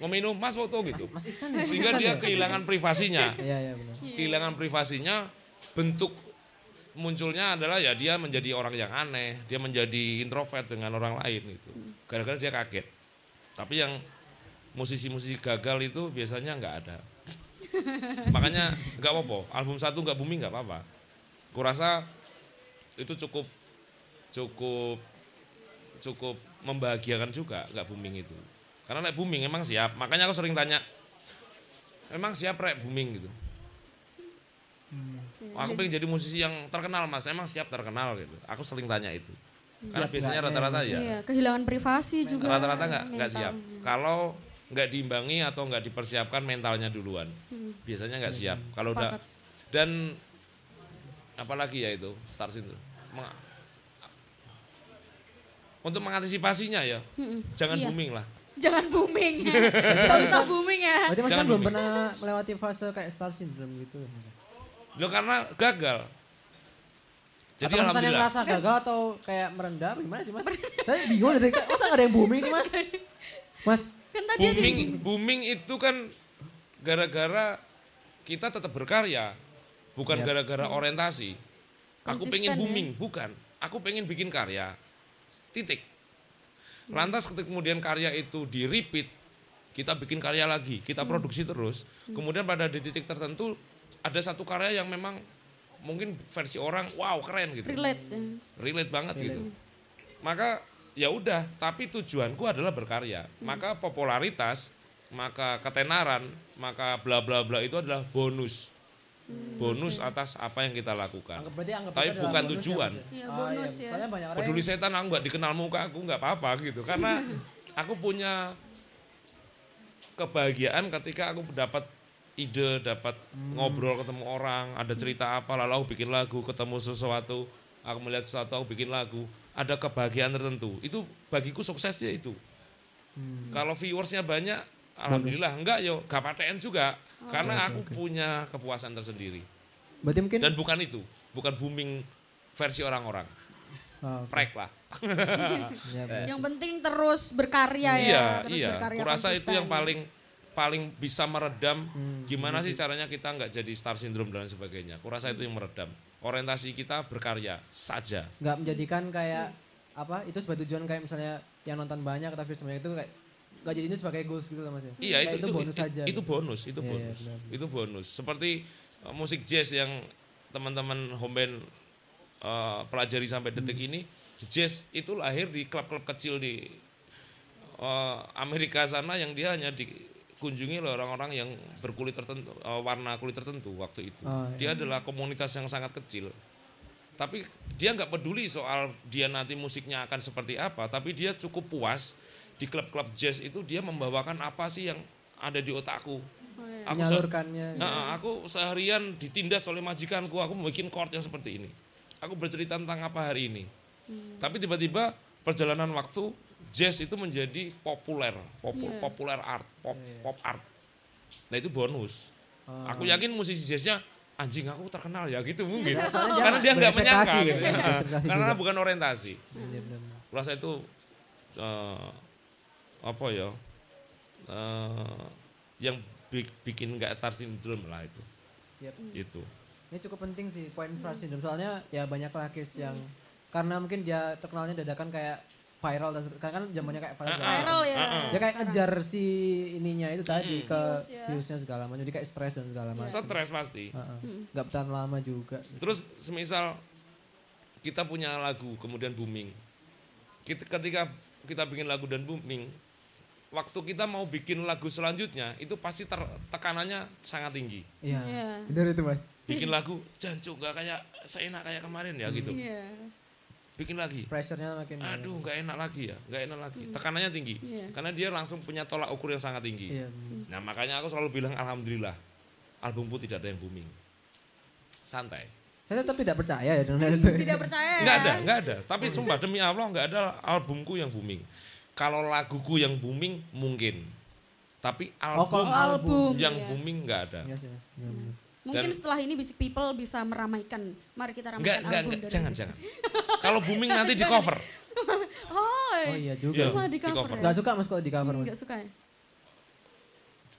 [SPEAKER 3] Mau minum, mas foto gitu.
[SPEAKER 1] Mas Iksan ya. Mas
[SPEAKER 3] Sehingga dia kehilangan privasinya.
[SPEAKER 1] Iya iya benar.
[SPEAKER 3] kehilangan privasinya bentuk munculnya adalah ya dia menjadi orang yang aneh dia menjadi introvert dengan orang lain itu gara-gara dia kaget tapi yang musisi-musisi gagal itu biasanya nggak ada makanya nggak apa-apa. Album satu nggak booming nggak apa-apa. Kurasa itu cukup cukup cukup membahagiakan juga nggak booming itu. Karena naik booming emang siap. Makanya aku sering tanya emang siap rek booming gitu? Aku pengen jadi musisi yang terkenal mas. Emang siap terkenal gitu. Aku sering tanya itu. Karena
[SPEAKER 1] Siap
[SPEAKER 3] biasanya rata-rata ya.
[SPEAKER 2] Iya, kehilangan privasi juga.
[SPEAKER 3] rata-rata nggak nggak siap. Kalau nggak diimbangi atau nggak dipersiapkan mentalnya duluan biasanya nggak siap kalau udah dan apalagi ya itu star syndrome Meng- untuk mengantisipasinya ya
[SPEAKER 2] Mm-mm.
[SPEAKER 3] jangan
[SPEAKER 2] Iya.
[SPEAKER 3] booming lah
[SPEAKER 2] Jangan booming. Gak usah booming ya.
[SPEAKER 1] Berarti mas
[SPEAKER 3] Jangan
[SPEAKER 1] kan belum
[SPEAKER 3] booming.
[SPEAKER 1] pernah melewati fase kayak Star Syndrome gitu. ya,
[SPEAKER 3] lo karena gagal jadi
[SPEAKER 1] atau
[SPEAKER 3] alhamdulillah
[SPEAKER 1] ngerasa gagal atau kayak merendah gimana sih mas? Saya bingung dari masa nggak ada yang booming sih mas? Mas,
[SPEAKER 2] Kan tadi ada
[SPEAKER 3] booming booming itu kan gara-gara kita tetap berkarya bukan gara-gara orientasi aku
[SPEAKER 2] Konsisten
[SPEAKER 3] pengen
[SPEAKER 2] ya.
[SPEAKER 3] booming bukan aku pengen bikin karya titik lantas ketika kemudian karya itu di repeat kita bikin karya lagi kita
[SPEAKER 2] Hmm.
[SPEAKER 3] produksi terus kemudian pada di titik tertentu ada satu karya yang memang mungkin versi orang wow keren gitu
[SPEAKER 2] relate. ya.
[SPEAKER 3] relate banget
[SPEAKER 1] Relate.
[SPEAKER 3] gitu. Maka ya udah, tapi tujuanku adalah berkarya. Maka popularitas, maka ketenaran, maka bla bla bla itu adalah bonus. Bonus atas apa yang kita lakukan.
[SPEAKER 1] anggap berarti anggap
[SPEAKER 3] Tapi bukan
[SPEAKER 1] bonus ya,
[SPEAKER 3] tujuan.
[SPEAKER 1] Mas, ya?
[SPEAKER 2] Iya,
[SPEAKER 1] Ah,
[SPEAKER 2] bonus ya.
[SPEAKER 1] Soalnya banyak orang
[SPEAKER 3] Peduli
[SPEAKER 1] yang
[SPEAKER 3] setan aku nggak dikenal muka aku nggak apa-apa gitu. Karena aku punya kebahagiaan ketika aku dapat ide, dapat ngobrol ketemu orang, ada cerita apa, lalu aku bikin lagu, ketemu sesuatu, aku melihat sesuatu, aku bikin lagu, ada kebahagiaan tertentu. Itu bagiku suksesnya itu.
[SPEAKER 1] Hmm.
[SPEAKER 3] Kalau viewersnya banyak, alhamdulillah. Enggak yo, gak paten juga. Karena aku punya kepuasan tersendiri.
[SPEAKER 1] berarti mungkin
[SPEAKER 3] Dan bukan itu, bukan booming versi orang-orang.
[SPEAKER 1] Ah, oke.
[SPEAKER 3] Prek lah.
[SPEAKER 1] Benar.
[SPEAKER 2] Yang penting terus berkarya ya.
[SPEAKER 3] iya,
[SPEAKER 2] terus
[SPEAKER 3] iya.
[SPEAKER 2] berkarya
[SPEAKER 3] Kurasa itu
[SPEAKER 2] konsisten.
[SPEAKER 3] yang paling paling bisa meredam
[SPEAKER 1] Hmm,
[SPEAKER 3] gimana sih caranya kita nggak jadi star syndrome dan sebagainya. Kurasa itu yang meredam. Orientasi kita berkarya saja.
[SPEAKER 1] nggak menjadikan kayak apa itu sebagai tujuan kayak misalnya yang nonton banyak tapi semuanya itu kayak nggak jadi ini sebagai goals gitu mas ya
[SPEAKER 3] Iya
[SPEAKER 1] Kayak
[SPEAKER 3] itu itu
[SPEAKER 1] bonus
[SPEAKER 3] itu,
[SPEAKER 1] aja
[SPEAKER 3] itu
[SPEAKER 1] gitu.
[SPEAKER 3] bonus, itu
[SPEAKER 1] Iya, iya,
[SPEAKER 3] bonus.
[SPEAKER 1] benar.
[SPEAKER 3] Itu bonus. Seperti uh, musik jazz yang teman-teman home band uh, pelajari sampai
[SPEAKER 1] Hmm.
[SPEAKER 3] detik ini, jazz itu lahir di klub-klub kecil di uh, Amerika sana yang dia hanya dikunjungi oleh orang-orang yang berkulit tertentu, uh, warna kulit tertentu waktu itu.
[SPEAKER 1] Oh,
[SPEAKER 3] Dia adalah komunitas yang sangat kecil. Tapi dia nggak peduli soal dia nanti musiknya akan seperti apa, tapi dia cukup puas di klub-klub jazz itu dia membawakan apa sih yang ada di otakku.
[SPEAKER 2] Oh, iya.
[SPEAKER 3] Aku se-
[SPEAKER 1] menyalurkannya gitu.
[SPEAKER 3] Nah, aku seharian ditindas oleh majikanku, aku bikin chord yang seperti ini. Aku bercerita tentang apa hari ini. Tapi tiba-tiba perjalanan waktu jazz itu menjadi populer, popu-
[SPEAKER 2] Iya.
[SPEAKER 3] populer art, pop,
[SPEAKER 1] Iya.
[SPEAKER 3] pop art. Nah itu bonus.
[SPEAKER 1] Ah.
[SPEAKER 3] Aku yakin musisi jazznya anjing aku terkenal ya gitu mungkin.
[SPEAKER 1] Ya,
[SPEAKER 3] Karena dia nggak menyangka
[SPEAKER 1] ya,
[SPEAKER 3] gitu.
[SPEAKER 1] dia berekspektasi
[SPEAKER 3] Karena
[SPEAKER 1] juga.
[SPEAKER 3] bukan orientasi.
[SPEAKER 1] Iya, benar.
[SPEAKER 3] Rasa itu eh, apa ya? eh, yang bi- bikin nggak star syndrome lah itu.
[SPEAKER 1] Yap.
[SPEAKER 3] Itu.
[SPEAKER 1] Ini cukup penting sih poin star syndrome soalnya ya banyak lakis yang karena mungkin dia terkenalnya dadakan kayak viral dan karena kan zamannya kayak viral.
[SPEAKER 3] Ah,
[SPEAKER 2] Viral ya.
[SPEAKER 3] Ah, ah.
[SPEAKER 1] Ya kayak ngejar si ininya itu tadi
[SPEAKER 3] Hmm.
[SPEAKER 1] ke
[SPEAKER 2] Views ya.
[SPEAKER 1] viewsnya segala macam jadi kayak stres dan segala macam.
[SPEAKER 3] Stres pasti.
[SPEAKER 1] Heeh. Nggak bertahan lama juga.
[SPEAKER 3] Terus semisal kita punya lagu kemudian booming. Kita, ketika kita bikin lagu dan booming, waktu kita mau bikin lagu selanjutnya itu pasti ter- tekanannya sangat tinggi.
[SPEAKER 1] Iya.
[SPEAKER 2] Iya.
[SPEAKER 1] Benar itu Mas.
[SPEAKER 3] Bikin lagu jancuk nggak kayak seenak kayak kemarin ya gitu.
[SPEAKER 2] Iya.
[SPEAKER 3] Bikin lagi.
[SPEAKER 1] Pressure-nya makin
[SPEAKER 3] Aduh nggak enak lagi ya, nggak enak lagi. Tekanannya tinggi.
[SPEAKER 2] Iya.
[SPEAKER 3] Karena dia langsung punya tolak ukur yang sangat tinggi.
[SPEAKER 1] Iya.
[SPEAKER 3] Nah makanya aku selalu bilang alhamdulillah albumku tidak ada yang booming. santai.
[SPEAKER 1] Saya tetap tidak percaya ya dengan itu.
[SPEAKER 2] Tidak percaya ya?
[SPEAKER 3] Nggak ada, nggak ada. Tapi sumpah demi Allah nggak ada albumku yang booming. Kalau laguku yang booming mungkin. Tapi
[SPEAKER 1] Oh,
[SPEAKER 3] album
[SPEAKER 2] album
[SPEAKER 3] yang
[SPEAKER 2] iya.
[SPEAKER 3] booming nggak ada.
[SPEAKER 1] Iya sih, Mas. Iya.
[SPEAKER 2] Mungkin
[SPEAKER 3] Dan-
[SPEAKER 2] setelah ini Basic People bisa meramaikan. Mari kita ramaikan
[SPEAKER 3] Enggak, enggak,
[SPEAKER 2] album
[SPEAKER 3] enggak,
[SPEAKER 2] dari
[SPEAKER 3] jangan, jangan. Kalau booming nanti di cover.
[SPEAKER 2] Oh,
[SPEAKER 1] Oh iya juga.
[SPEAKER 3] Iya.
[SPEAKER 2] Cuma di
[SPEAKER 3] di
[SPEAKER 2] cover
[SPEAKER 3] cover.
[SPEAKER 2] ya?
[SPEAKER 1] Gak suka mas kalau di cover.
[SPEAKER 2] Enggak suka ya?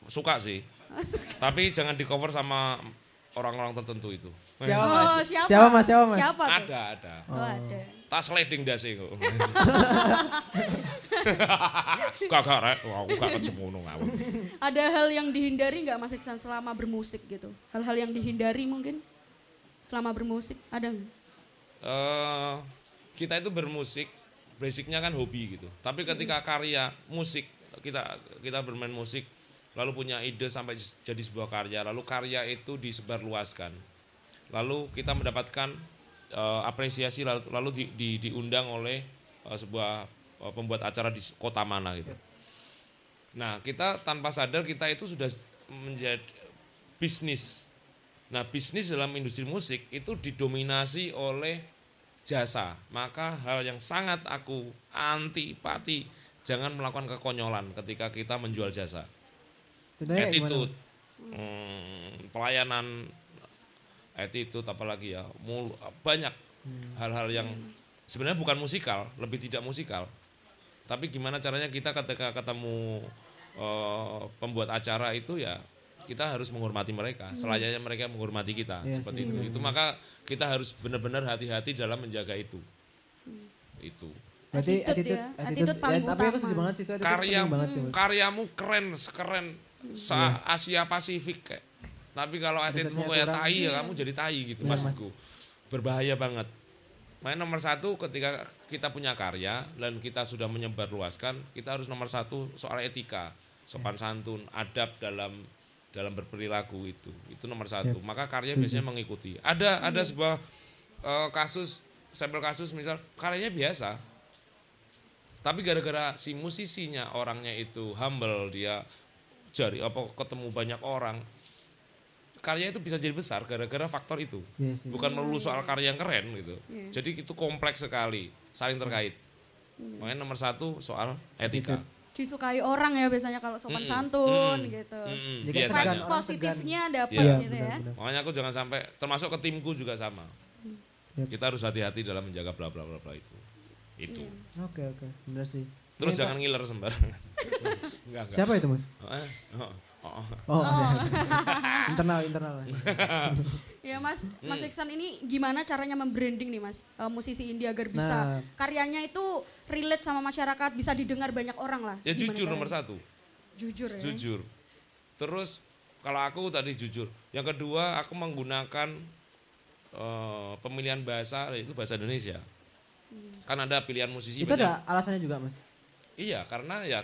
[SPEAKER 3] Suka sih. Tapi jangan di cover sama orang-orang tertentu itu.
[SPEAKER 1] Siapa
[SPEAKER 2] Oh,
[SPEAKER 1] mas?
[SPEAKER 2] siapa?
[SPEAKER 1] Siapa mas? Siapa mas?
[SPEAKER 2] Siapa tuh?
[SPEAKER 3] Ada, ada.
[SPEAKER 2] Oh, ada.
[SPEAKER 3] Tas sliding dasi kok. Kagak rek, aku gak kecemono ngawur.
[SPEAKER 2] Ada hal yang dihindari nggak Mas Iksan selama bermusik gitu? Hal-hal yang dihindari mungkin selama bermusik ada nggak?
[SPEAKER 3] Eh, kita itu bermusik, basicnya kan hobi gitu. Tapi ketika karya musik kita kita bermain musik, lalu punya ide sampai jadi sebuah karya, lalu karya itu disebarluaskan, lalu kita mendapatkan eh, apresiasi lalu, lalu di- di- diundang oleh eh, sebuah eh, pembuat acara di kota mana gitu. Nah kita tanpa sadar kita itu sudah menjadi bisnis. Nah bisnis dalam industri musik itu didominasi oleh jasa. Maka hal yang sangat aku antipati jangan melakukan kekonyolan ketika kita menjual jasa.
[SPEAKER 1] Contohnya
[SPEAKER 3] Attitude, hmm, pelayanan, attitude apalagi ya, mul- banyak
[SPEAKER 1] Hmm.
[SPEAKER 3] hal-hal yang sebenarnya bukan musikal, lebih tidak musikal. Tapi gimana caranya kita ketika ketemu eh, pembuat acara itu ya kita harus menghormati mereka, selayaknya mereka menghormati kita
[SPEAKER 1] Iya
[SPEAKER 3] seperti
[SPEAKER 1] sih,
[SPEAKER 3] itu. Itu maka kita harus benar-benar hati-hati dalam menjaga itu. Itu.
[SPEAKER 1] Berarti
[SPEAKER 2] Attitude
[SPEAKER 1] attitude,
[SPEAKER 2] ya,
[SPEAKER 1] attitude,
[SPEAKER 2] attitude paling
[SPEAKER 1] ya, tapi aku
[SPEAKER 2] utama.
[SPEAKER 1] setuju banget sih itu
[SPEAKER 3] Karya
[SPEAKER 1] banget sih
[SPEAKER 3] karyamu keren, sekeren se Asia Pasifik kayak. Tapi kalau attitude-mu
[SPEAKER 1] Attitude-nya
[SPEAKER 3] kayak tai ya
[SPEAKER 2] Iya.
[SPEAKER 3] kamu jadi tai gitu
[SPEAKER 1] Iya, Mas.
[SPEAKER 3] maksudku. Berbahaya banget. Makanya nomor satu ketika kita punya karya dan kita sudah menyebarluaskan, kita harus nomor satu soal etika, sopan santun, adab dalam dalam berperilaku itu. Itu nomor satu. Maka karya biasanya mengikuti. Ada ada sebuah eh, kasus sampel kasus misal karyanya biasa, tapi gara-gara si musisinya orangnya itu humble, dia jari apa ketemu banyak orang, karya itu bisa jadi besar gara-gara faktor itu.
[SPEAKER 1] Iya sih.
[SPEAKER 3] Bukan melulu soal karya yang keren gitu. Jadi itu kompleks sekali, saling terkait. Makanya nomor satu soal etika.
[SPEAKER 2] Disukai orang ya biasanya kalau sopan
[SPEAKER 3] Mm-mm.
[SPEAKER 2] santun
[SPEAKER 3] Mm-mm.
[SPEAKER 2] gitu.
[SPEAKER 3] Mm-mm,
[SPEAKER 1] Jadi
[SPEAKER 3] biasanya.
[SPEAKER 2] Positifnya dapat
[SPEAKER 1] Iya,
[SPEAKER 2] gitu ya.
[SPEAKER 1] benar-benar.
[SPEAKER 3] Makanya aku jangan sampai termasuk ke timku juga sama.
[SPEAKER 1] Yep.
[SPEAKER 3] Kita harus hati-hati dalam menjaga bla bla bla bla itu. Itu.
[SPEAKER 1] Oke oke, benar sih.
[SPEAKER 3] Terus
[SPEAKER 1] Ini,
[SPEAKER 3] jangan ngiler sembarangan. enggak, enggak.
[SPEAKER 1] Siapa itu mas?
[SPEAKER 3] Eh, oh, oh, oh.
[SPEAKER 1] Oh, ada. internal internal. Mas.
[SPEAKER 2] Ya Mas,
[SPEAKER 3] Hmm.
[SPEAKER 2] Mas Iksan ini gimana caranya membranding nih Mas, eh, musisi indie agar bisa
[SPEAKER 1] Nah.
[SPEAKER 2] karyanya itu relate sama masyarakat, bisa didengar banyak orang lah.
[SPEAKER 3] Ya
[SPEAKER 2] Gimana
[SPEAKER 3] jujur nomor
[SPEAKER 2] caranya?
[SPEAKER 3] satu.
[SPEAKER 2] Jujur ya.
[SPEAKER 3] Jujur. Terus kalau aku tadi jujur. Yang kedua aku menggunakan eh, pemilihan bahasa itu bahasa Indonesia. Kan ada pilihan musisi
[SPEAKER 1] itu
[SPEAKER 3] banyak.
[SPEAKER 1] ada alasannya juga mas.
[SPEAKER 3] Iya, karena ya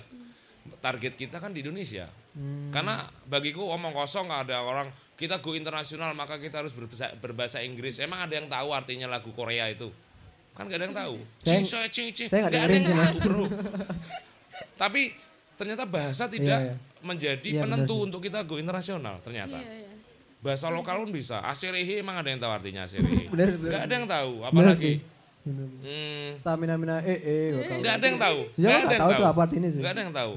[SPEAKER 3] target kita kan di Indonesia.
[SPEAKER 1] Hmm.
[SPEAKER 3] Karena bagiku omong kosong nggak ada orang kita go internasional maka kita harus berbahasa, berbahasa Inggris. Emang ada yang tahu artinya lagu Korea itu? Kan gak ada yang tahu. Cing, soy, cing, cing.
[SPEAKER 1] saya nggak
[SPEAKER 3] Nggak ada yang tahu, bro. Tapi ternyata bahasa tidak
[SPEAKER 1] Iya, iya.
[SPEAKER 3] menjadi
[SPEAKER 1] Iya, benar
[SPEAKER 3] penentu untuk kita go internasional ternyata.
[SPEAKER 2] Iya, iya.
[SPEAKER 3] Bahasa lokal pun bisa. Aserehe emang ada yang tahu artinya aserehe.
[SPEAKER 1] Benar, benar.
[SPEAKER 3] Gak ada yang tahu. Apalagi hmm,
[SPEAKER 1] Stamina mina eh eh. gak
[SPEAKER 3] ada yang tahu.
[SPEAKER 1] Sejauh
[SPEAKER 3] Nggak
[SPEAKER 1] nggak
[SPEAKER 3] ada yang
[SPEAKER 1] tahu tuh
[SPEAKER 3] tahu.
[SPEAKER 1] apa artinya sih.
[SPEAKER 3] Nggak ada yang tahu.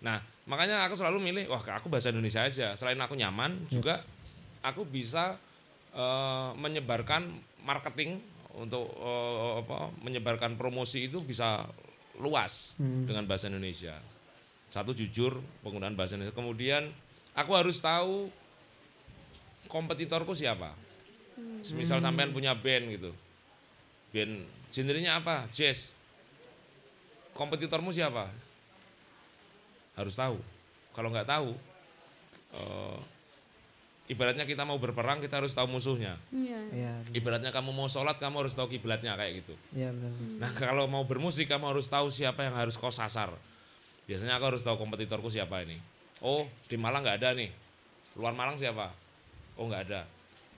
[SPEAKER 3] Nah, makanya aku selalu milih, wah aku bahasa Indonesia aja. Selain aku nyaman,
[SPEAKER 1] Ya.
[SPEAKER 3] juga aku bisa eh, menyebarkan marketing untuk eh, apa, menyebarkan promosi itu bisa luas
[SPEAKER 1] Hmm.
[SPEAKER 3] dengan bahasa Indonesia. Satu jujur penggunaan bahasa Indonesia. Kemudian aku harus tahu kompetitorku siapa. Misal
[SPEAKER 1] Hmm.
[SPEAKER 3] sampean punya band gitu. Band genrenya apa? Jazz. Kompetitormu siapa? Harus tahu. Kalau nggak tahu, eh, ibaratnya kita mau berperang kita harus tahu musuhnya.
[SPEAKER 2] Iya.
[SPEAKER 1] Iya.
[SPEAKER 3] Ibaratnya kamu mau sholat kamu harus tahu kiblatnya kayak gitu.
[SPEAKER 1] Iya benar.
[SPEAKER 3] Nah kalau mau bermusik kamu harus tahu siapa yang harus kau sasar. Biasanya aku harus tahu kompetitorku siapa ini. Oh di Malang nggak ada nih. Luar Malang siapa? Oh nggak ada.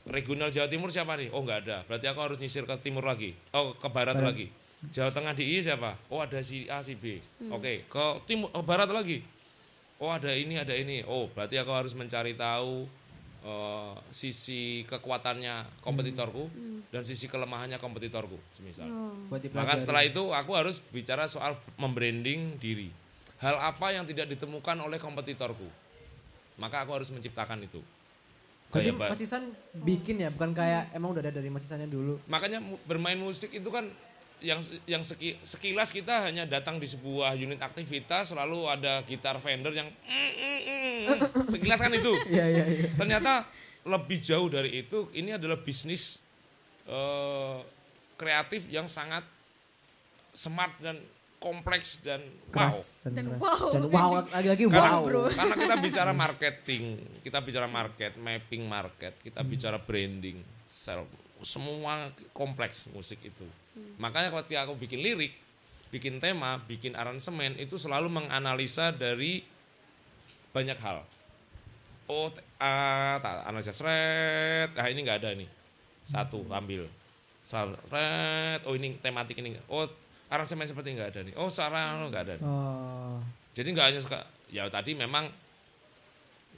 [SPEAKER 3] Regional Jawa Timur siapa nih? Oh nggak ada. Berarti aku harus nyisir ke timur lagi. Oh ke barat,
[SPEAKER 1] Barat.
[SPEAKER 3] lagi. Jawa Tengah DI siapa? Oh ada si A si B. Oke ke timur ke barat lagi. Oh ada ini ada ini. Oh berarti aku harus mencari tahu eh, sisi kekuatannya kompetitorku dan sisi kelemahannya kompetitorku, semisal.
[SPEAKER 2] Oh.
[SPEAKER 3] Maka setelah itu aku harus bicara soal membranding diri. Hal apa yang tidak ditemukan oleh kompetitorku? Maka aku harus menciptakan itu.
[SPEAKER 1] Berarti Mas Isan bikin ya, bukan kayak emang udah ada dari Mas Isannya dulu.
[SPEAKER 3] makanya bermain musik itu kan yang yang seki- sekilas kita hanya datang di sebuah unit aktivitas lalu ada gitar vendor yang mm, mm, mm. sekilas kan itu.
[SPEAKER 1] Iya iya iya.
[SPEAKER 3] Ternyata lebih jauh dari itu ini adalah bisnis eh, kreatif yang sangat smart dan kompleks dan wow.
[SPEAKER 1] Keras dan,
[SPEAKER 2] wow.
[SPEAKER 1] Dan wow lagi-lagi
[SPEAKER 3] Karena,
[SPEAKER 1] wow.
[SPEAKER 3] karena kita bicara marketing, kita bicara market, mapping market, kita
[SPEAKER 1] Hmm.
[SPEAKER 3] bicara branding, sell, semua kompleks musik itu. Makanya ketika aku bikin lirik, bikin tema, bikin aransemen itu selalu menganalisa dari banyak hal. Oh, ah, tak analisa seret, ah ini nggak ada nih. Satu ambil. Seret, oh ini tematik ini. Oh, aransemen seperti nggak ada nih. Oh, sarana nggak ada. nih.
[SPEAKER 1] Oh.
[SPEAKER 3] Jadi nggak hanya ya tadi memang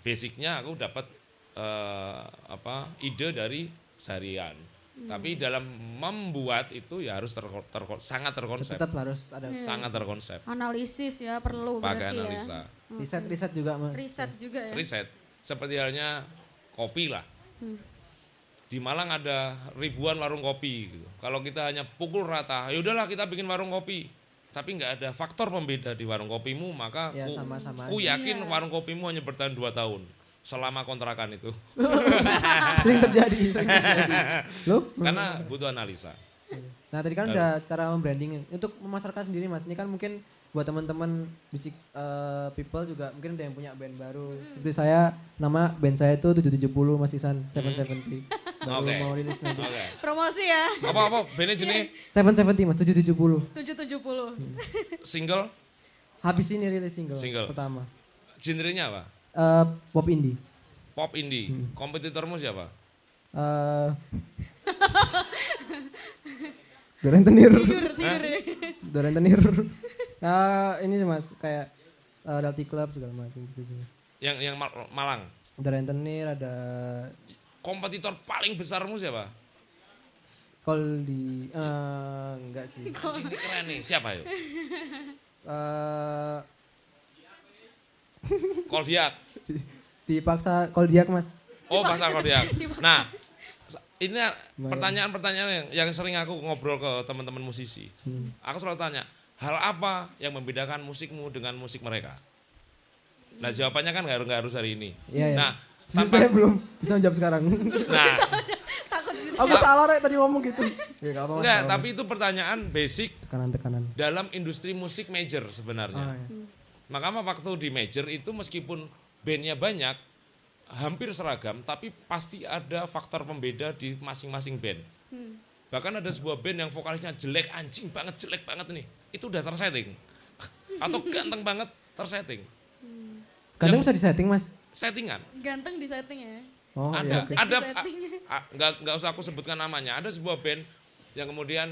[SPEAKER 3] basicnya aku dapat eh, apa ide dari seharian. Tapi dalam membuat itu ya harus terko- terko- sangat terkonsep,
[SPEAKER 1] Tetap harus ada
[SPEAKER 3] sangat terkonsep.
[SPEAKER 2] Analisis ya perlu
[SPEAKER 3] Pakai
[SPEAKER 2] berarti
[SPEAKER 3] analisa,
[SPEAKER 2] ya.
[SPEAKER 1] riset-riset juga Mas.
[SPEAKER 2] Riset juga ya.
[SPEAKER 3] riset. Seperti halnya kopi lah.
[SPEAKER 2] Hmm.
[SPEAKER 3] Di Malang ada ribuan warung kopi. Gitu. Kalau kita hanya pukul rata, ya udahlah kita bikin warung kopi. Tapi nggak ada faktor pembeda di warung kopimu, maka
[SPEAKER 1] Ya,
[SPEAKER 3] ku,
[SPEAKER 1] sama-sama
[SPEAKER 3] ku
[SPEAKER 1] aja.
[SPEAKER 3] yakin
[SPEAKER 2] Iya.
[SPEAKER 3] warung kopimu hanya bertahan dua tahun selama kontrakan itu.
[SPEAKER 1] sering terjadi, sering terjadi. Loh?
[SPEAKER 3] Karena butuh analisa.
[SPEAKER 1] Nah tadi kan udah cara membrandingin. Untuk memasarkan sendiri mas, ini kan mungkin buat teman-teman musik eh, people juga mungkin ada yang punya band baru. Seperti saya, nama band saya itu 770 Mas Isan, 770. Baru
[SPEAKER 3] Oke.
[SPEAKER 1] mau rilis nanti.
[SPEAKER 3] Oke.
[SPEAKER 2] Promosi ya.
[SPEAKER 3] Apa apa bandnya jenis
[SPEAKER 1] 770 Mas, 770.
[SPEAKER 2] 770.
[SPEAKER 3] single,
[SPEAKER 1] Habis ini rilis single,
[SPEAKER 3] Single.
[SPEAKER 1] pertama.
[SPEAKER 3] genrenya apa?
[SPEAKER 1] Eh, pop indie.
[SPEAKER 3] Pop indie. Kompetitormu siapa?
[SPEAKER 1] Eh Dorentenir.
[SPEAKER 2] Tidur, tidur.
[SPEAKER 1] Dorentenir. Nah, ini sih Mas, kayak uh, Realty Club segala macam gitu sih.
[SPEAKER 3] Yang yang Mal- Malang.
[SPEAKER 1] Ada rentenir, ada
[SPEAKER 3] Kompetitor paling besarmu siapa?
[SPEAKER 1] Koldi, eh enggak sih.
[SPEAKER 3] Anjing, ini keren nih. Siapa yuk?
[SPEAKER 1] Eh
[SPEAKER 3] Koldiak.
[SPEAKER 1] Dipaksa Koldiak mas.
[SPEAKER 3] Oh, pasar Koldiak. Nah, ini pertanyaan-pertanyaan yang, yang sering aku ngobrol ke teman-teman musisi.
[SPEAKER 1] Hmm.
[SPEAKER 3] Aku selalu tanya, hal apa yang membedakan musikmu dengan musik mereka? Nah, jawabannya kan nggak harus- harus hari ini.
[SPEAKER 1] Iya, iya.
[SPEAKER 3] Nah,
[SPEAKER 1] Saya
[SPEAKER 3] tanpa,
[SPEAKER 1] belum bisa menjawab sekarang.
[SPEAKER 3] nah,
[SPEAKER 1] Aku salah rek tadi ngomong gitu. Ya enggak apa-apa.
[SPEAKER 3] enggak,
[SPEAKER 1] salah,
[SPEAKER 3] tapi itu pertanyaan basic
[SPEAKER 1] tekanan-tekanan.
[SPEAKER 3] dalam industri musik major
[SPEAKER 1] Oh,
[SPEAKER 3] sebenarnya.
[SPEAKER 1] iya.
[SPEAKER 3] Maka apa waktu di major itu meskipun bandnya banyak, hampir seragam, tapi pasti ada faktor pembeda di masing-masing band.
[SPEAKER 2] Hmm.
[SPEAKER 3] Bahkan ada sebuah band yang vokalisnya jelek, anjing banget, jelek banget nih. Itu udah tersetting. Atau ganteng banget, tersetting.
[SPEAKER 1] Kadang
[SPEAKER 3] Yang-
[SPEAKER 1] bisa disetting mas.
[SPEAKER 3] Settingan.
[SPEAKER 2] Ganteng di setting ya.
[SPEAKER 1] Oh
[SPEAKER 3] ada,
[SPEAKER 1] iya.
[SPEAKER 3] ada,
[SPEAKER 2] Setting.
[SPEAKER 3] a- a- nggak nggak usah aku sebutkan namanya. Ada sebuah band yang kemudian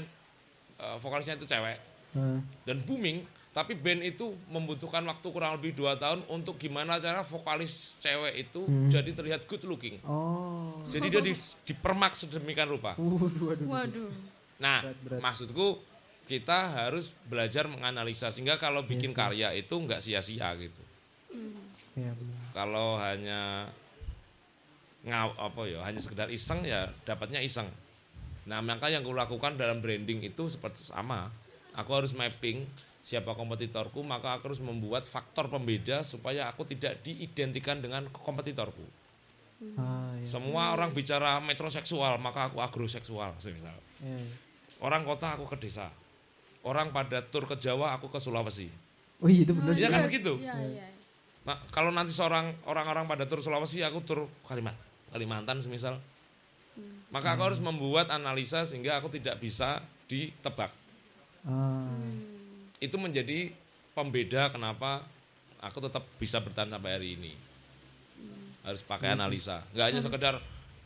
[SPEAKER 3] eh, vokalisnya itu cewek
[SPEAKER 1] Nah,
[SPEAKER 3] dan booming, tapi band itu membutuhkan waktu kurang lebih dua tahun untuk gimana cara vokalis cewek itu
[SPEAKER 1] Hmm.
[SPEAKER 3] jadi terlihat good looking.
[SPEAKER 1] Oh.
[SPEAKER 3] Jadi dia di, dipermak sedemikian rupa.
[SPEAKER 1] Waduh, waduh.
[SPEAKER 2] Waduh.
[SPEAKER 3] Nah,
[SPEAKER 1] Berat, berat.
[SPEAKER 3] maksudku kita harus belajar menganalisa sehingga kalau bikin
[SPEAKER 1] sih.
[SPEAKER 3] karya itu nggak sia-sia gitu.
[SPEAKER 1] Iya benar.
[SPEAKER 3] Kalau hanya ngaw apa ya, hanya sekedar iseng ya dapatnya iseng. Nah, maka yang kulakukan dalam branding itu seperti sama. Aku harus mapping siapa kompetitorku, maka aku harus membuat faktor pembeda supaya aku tidak diidentikan dengan kompetitorku.
[SPEAKER 1] Ah, iya.
[SPEAKER 3] Semua orang bicara metroseksual, maka aku agroseksual, misal.
[SPEAKER 1] Iya, iya.
[SPEAKER 3] Orang kota aku ke desa. Orang pada tur ke Jawa, aku ke Sulawesi.
[SPEAKER 1] Oh iya itu benar.
[SPEAKER 3] Iya kan begitu.
[SPEAKER 2] Iya, iya.
[SPEAKER 3] Nah, kalau nanti seorang orang-orang pada tur Sulawesi, aku tur Kalimantan, Kalimantan semisal. Maka aku harus membuat analisa sehingga aku tidak bisa ditebak.
[SPEAKER 1] Ah,
[SPEAKER 3] Itu menjadi pembeda kenapa aku tetap bisa bertahan sampai hari ini. Harus pakai analisa. Nggak hanya sekedar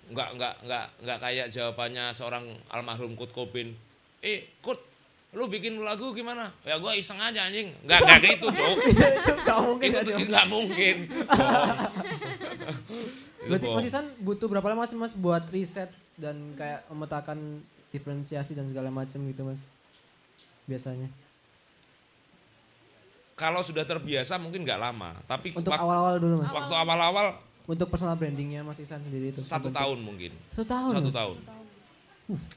[SPEAKER 3] nggak nggak nggak nggak kayak jawabannya seorang almarhum Kurt Cobain. Eh, Kurt, lu bikin lagu gimana? Ya gua iseng aja anjing. Nggak nggak gitu,
[SPEAKER 1] itu nggak mungkin
[SPEAKER 3] itu
[SPEAKER 1] nggak
[SPEAKER 3] mungkin.
[SPEAKER 1] Berarti
[SPEAKER 3] bohong.
[SPEAKER 1] Mas butuh berapa lama sih Mas buat riset dan kayak memetakan diferensiasi dan segala macam gitu Mas? Biasanya.
[SPEAKER 3] Kalau sudah terbiasa mungkin nggak lama, tapi
[SPEAKER 1] Untuk awal-awal dulu Mas.
[SPEAKER 3] waktu awal-awal
[SPEAKER 1] Untuk personal brandingnya Mas Isan sendiri itu.
[SPEAKER 3] satu
[SPEAKER 1] Bentuk-
[SPEAKER 3] tahun mungkin,
[SPEAKER 1] Satu tahun.
[SPEAKER 3] satu
[SPEAKER 1] Mas?
[SPEAKER 3] tahun.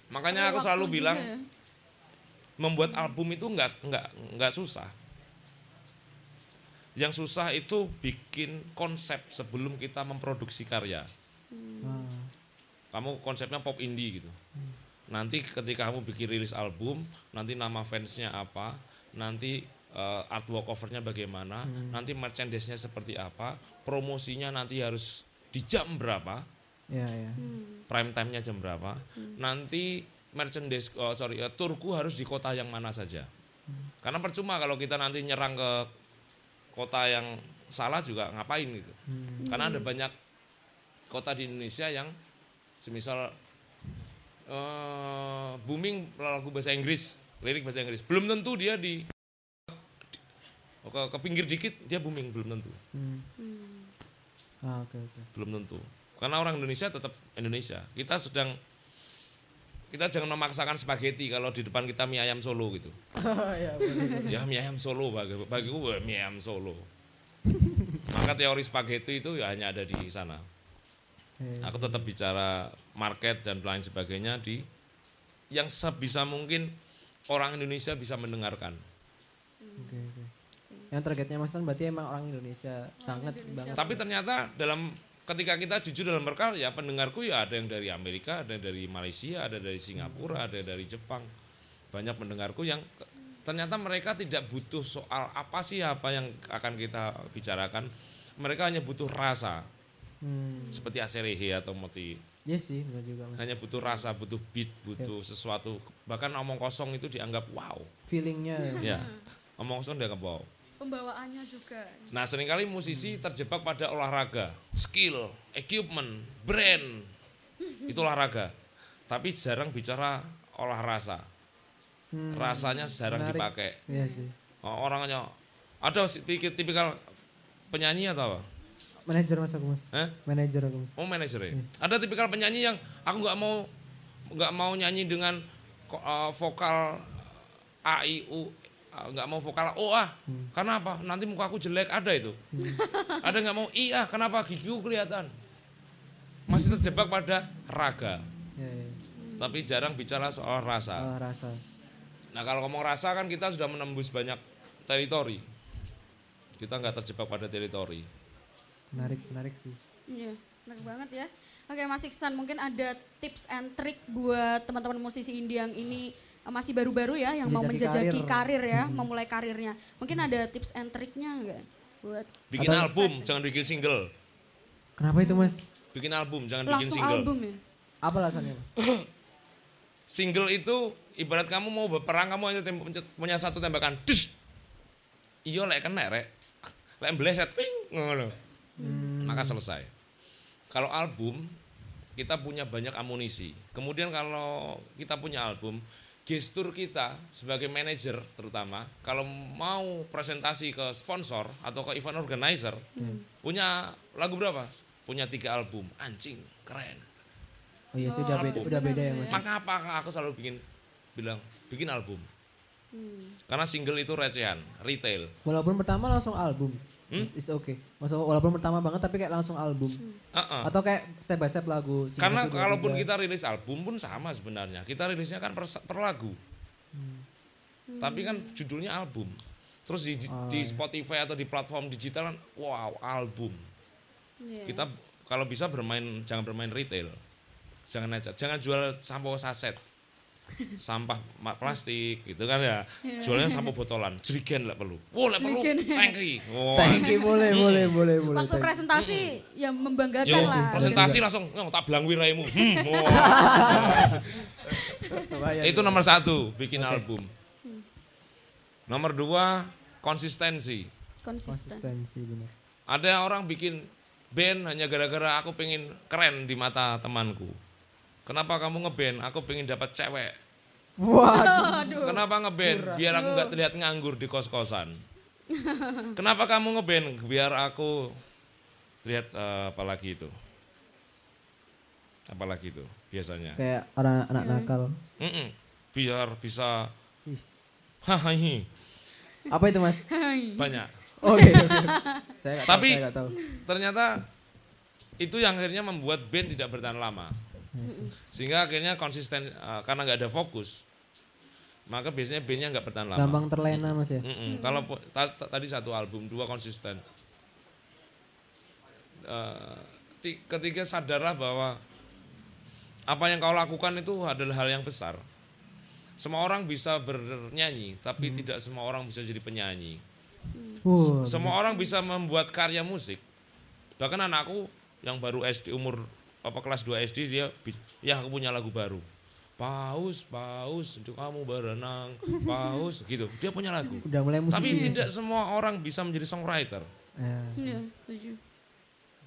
[SPEAKER 3] Makanya aku selalu bilang
[SPEAKER 2] ya.
[SPEAKER 3] membuat album itu nggak nggak nggak susah. Yang susah itu bikin konsep sebelum kita memproduksi karya.
[SPEAKER 1] Ah,
[SPEAKER 3] Kamu konsepnya pop indie gitu. Nanti ketika kamu bikin rilis album, nanti nama fansnya apa, nanti eh, artwork covernya bagaimana, nanti merchandise-nya seperti apa, promosinya nanti harus di jam berapa,
[SPEAKER 1] Iya, iya.
[SPEAKER 2] Hmm.
[SPEAKER 3] prime time-nya jam berapa, nanti merchandise, oh, sorry, eh, turku harus di kota yang mana saja. Karena percuma kalau kita nanti nyerang ke kota yang salah juga ngapain gitu.
[SPEAKER 1] Hmm.
[SPEAKER 3] Karena ada banyak kota di Indonesia yang semisal eh, booming lagu bahasa Inggris, lirik bahasa Inggris. Belum tentu dia di ke, ke pinggir dikit dia booming belum tentu,
[SPEAKER 1] Hmm.
[SPEAKER 2] Hmm.
[SPEAKER 1] Ah, oke oke.
[SPEAKER 3] belum tentu. Karena orang Indonesia tetap Indonesia. Kita sedang kita jangan memaksakan spaghetti kalau di depan kita mie ayam Solo gitu.
[SPEAKER 1] Bener.
[SPEAKER 3] ya mie ayam Solo bagi bagiku wah, mie ayam Solo. Maka teori spaghetti itu ya hanya ada di sana. Aku tetap bicara market dan lain sebagainya di yang sebisa mungkin orang Indonesia bisa mendengarkan.
[SPEAKER 1] Oke. Yang targetnya Mas Isan berarti emang orang Indonesia sangat banget.
[SPEAKER 3] Tapi ternyata dalam ketika kita jujur dalam berkarya, pendengarku ya ada yang dari Amerika, ada yang dari Malaysia, ada dari Singapura, ada dari Jepang. Banyak pendengarku yang ternyata mereka tidak butuh soal apa sih apa yang akan kita bicarakan. Mereka hanya butuh rasa,
[SPEAKER 1] Hmm.
[SPEAKER 3] seperti Aserehe atau Moti.
[SPEAKER 1] Iya sih, benar juga Mas.
[SPEAKER 3] Hanya butuh rasa, butuh beat, butuh sesuatu. Bahkan omong kosong itu dianggap wow.
[SPEAKER 1] Feelingnya.
[SPEAKER 3] Ya, omong kosong dianggap wow.
[SPEAKER 2] Pembawaannya juga.
[SPEAKER 3] Nah sering kali musisi terjebak pada olahraga, skill, equipment, brand, itu olahraga. Tapi jarang bicara olah rasa.
[SPEAKER 1] Hmm.
[SPEAKER 3] Rasanya jarang
[SPEAKER 1] Menarik.
[SPEAKER 3] dipakai.
[SPEAKER 1] Iya sih.
[SPEAKER 3] Oh, Orangnya ada si- tipikal, tipikal penyanyi atau apa?
[SPEAKER 1] Manajer Mas aku Mas.
[SPEAKER 3] Hah?
[SPEAKER 1] Manajer aku Mas.
[SPEAKER 3] Oh manajer ya. Ada tipikal penyanyi yang aku nggak mau nggak mau nyanyi dengan eh, vokal A I U eh, nggak mau vokal O ah. Karena apa? Nanti muka aku jelek ada itu. ada nggak mau I ah. Kenapa gigiku kelihatan? Masih terjebak pada raga.
[SPEAKER 1] Iya, iya.
[SPEAKER 3] Tapi jarang bicara soal rasa.
[SPEAKER 1] Oh, rasa.
[SPEAKER 3] Nah kalau ngomong rasa kan kita sudah menembus banyak teritori. Kita nggak terjebak pada teritori.
[SPEAKER 1] Menarik, menarik sih.
[SPEAKER 2] Iya, menarik banget ya. Oke Mas Iksan, mungkin ada tips and trick buat teman-teman musisi indie yang ini masih baru-baru ya, yang mau
[SPEAKER 1] Menjajaki
[SPEAKER 2] karir,
[SPEAKER 1] karir.
[SPEAKER 2] ya, memulai karirnya. Mungkin ada tips and tricknya enggak? Buat
[SPEAKER 3] Bikin
[SPEAKER 1] Atau-
[SPEAKER 3] album, jangan bikin single.
[SPEAKER 1] Kenapa itu Mas?
[SPEAKER 3] Bikin album, jangan bikin
[SPEAKER 2] langsung
[SPEAKER 3] single.
[SPEAKER 2] album ya?
[SPEAKER 1] Apa alasannya Mas?
[SPEAKER 3] Single itu ibarat kamu mau berperang kamu hanya punya satu tembakan. Dus. Iya lek kena rek. Lek bleset ping ngono.
[SPEAKER 1] Hmm.
[SPEAKER 3] Maka selesai. Kalau album kita punya banyak amunisi. Kemudian kalau kita punya album, gestur kita sebagai manajer terutama kalau mau presentasi ke sponsor atau ke event organizer punya lagu berapa? Punya tiga album, anjing, keren.
[SPEAKER 1] Oh iya sih udah beda, udah beda ya Mas.
[SPEAKER 3] Maka apa aku selalu bikin bilang bikin album.
[SPEAKER 2] Hmm.
[SPEAKER 3] Karena single itu recehan, retail.
[SPEAKER 1] Walaupun pertama langsung album.
[SPEAKER 3] Hmm?
[SPEAKER 1] It's okay. Maksudnya walaupun pertama banget tapi kayak langsung album.
[SPEAKER 3] Uh-uh.
[SPEAKER 1] Atau kayak step by step lagu.
[SPEAKER 3] Karena kalaupun kita rilis album pun sama sebenarnya. Kita rilisnya kan per, per lagu. Tapi kan judulnya album. Terus di,
[SPEAKER 1] Oh,
[SPEAKER 3] di
[SPEAKER 1] iya.
[SPEAKER 3] Spotify atau di platform digital kan wow, album.
[SPEAKER 2] Iya.
[SPEAKER 3] Kita kalau bisa bermain jangan bermain retail. Jangan aja, jangan jual sampo saset. Sampah plastik gitu kan ya. Jualnya sampo botolan, jerigen lah perlu. Wow, lah perlu tangki. Oh,
[SPEAKER 1] you, boleh, boleh, boleh, boleh.
[SPEAKER 2] Waktu presentasi ya membanggakan
[SPEAKER 3] Yo,
[SPEAKER 2] lah.
[SPEAKER 3] presentasi langsung, "Yo, tak belang wiraimu. Hmm, oh. Itu nomor satu, bikin album. Nomor dua, konsistensi.
[SPEAKER 2] Konsisten.
[SPEAKER 1] konsistensi benar.
[SPEAKER 3] Ada orang bikin band hanya gara-gara aku pengen keren di mata temanku. Kenapa kamu ngeband? Aku pengen dapat cewek.
[SPEAKER 1] Waduh.
[SPEAKER 3] Kenapa ngeband? Biar aku nggak terlihat nganggur di kos-kosan. Kenapa kamu ngeband? Biar aku terlihat eh, apa lagi itu? apalagi itu biasanya.
[SPEAKER 1] Kayak orang anak nakal.
[SPEAKER 3] Mm-mm. Biar bisa hahaha
[SPEAKER 1] Apa itu mas?
[SPEAKER 3] banyak.
[SPEAKER 1] Oke. oke. Saya nggak tahu.
[SPEAKER 3] Tapi-
[SPEAKER 1] Saya tahu.
[SPEAKER 3] Ternyata itu yang akhirnya membuat band tidak bertahan lama. Sehingga akhirnya konsisten eh, karena nggak ada fokus. Maka biasanya bandnya nggak bertahan lama.
[SPEAKER 1] Gampang terlena mas ya.
[SPEAKER 3] Mm-mm. Kalau po- ta- ta- tadi satu album, dua konsisten. Eh, ti- ketiga sadarlah bahwa apa yang kau lakukan itu adalah hal yang besar. Semua orang bisa bernyanyi, tapi tidak semua orang bisa jadi penyanyi.
[SPEAKER 1] Wow.
[SPEAKER 3] Semua orang bisa membuat karya musik. Bahkan anakku yang baru SD umur apa kelas 2 SD dia ya aku punya lagu baru. Paus, paus, untuk kamu berenang, paus gitu. Dia punya lagu.
[SPEAKER 1] Udah mulai musisi.
[SPEAKER 3] Tapi tidak semua orang bisa menjadi songwriter.
[SPEAKER 1] Ya.
[SPEAKER 2] Iya, setuju.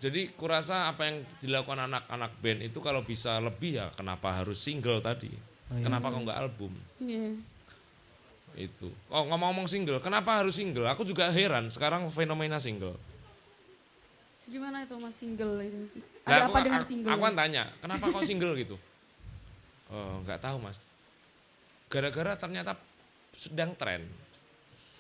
[SPEAKER 3] Jadi kurasa apa yang dilakukan anak-anak band itu kalau bisa lebih ya kenapa harus single tadi?
[SPEAKER 1] Oh, iya.
[SPEAKER 3] Kenapa kok nggak album?
[SPEAKER 2] Iya.
[SPEAKER 3] Itu. Oh ngomong-ngomong single, kenapa harus single? Aku juga heran sekarang fenomena single.
[SPEAKER 2] Gimana itu mas single itu? Ada
[SPEAKER 3] aku,
[SPEAKER 2] apa dengan
[SPEAKER 3] aku-
[SPEAKER 2] single?
[SPEAKER 3] Aku kan tanya, kenapa kok single gitu? Oh, nggak tahu mas. Gara-gara ternyata sedang tren.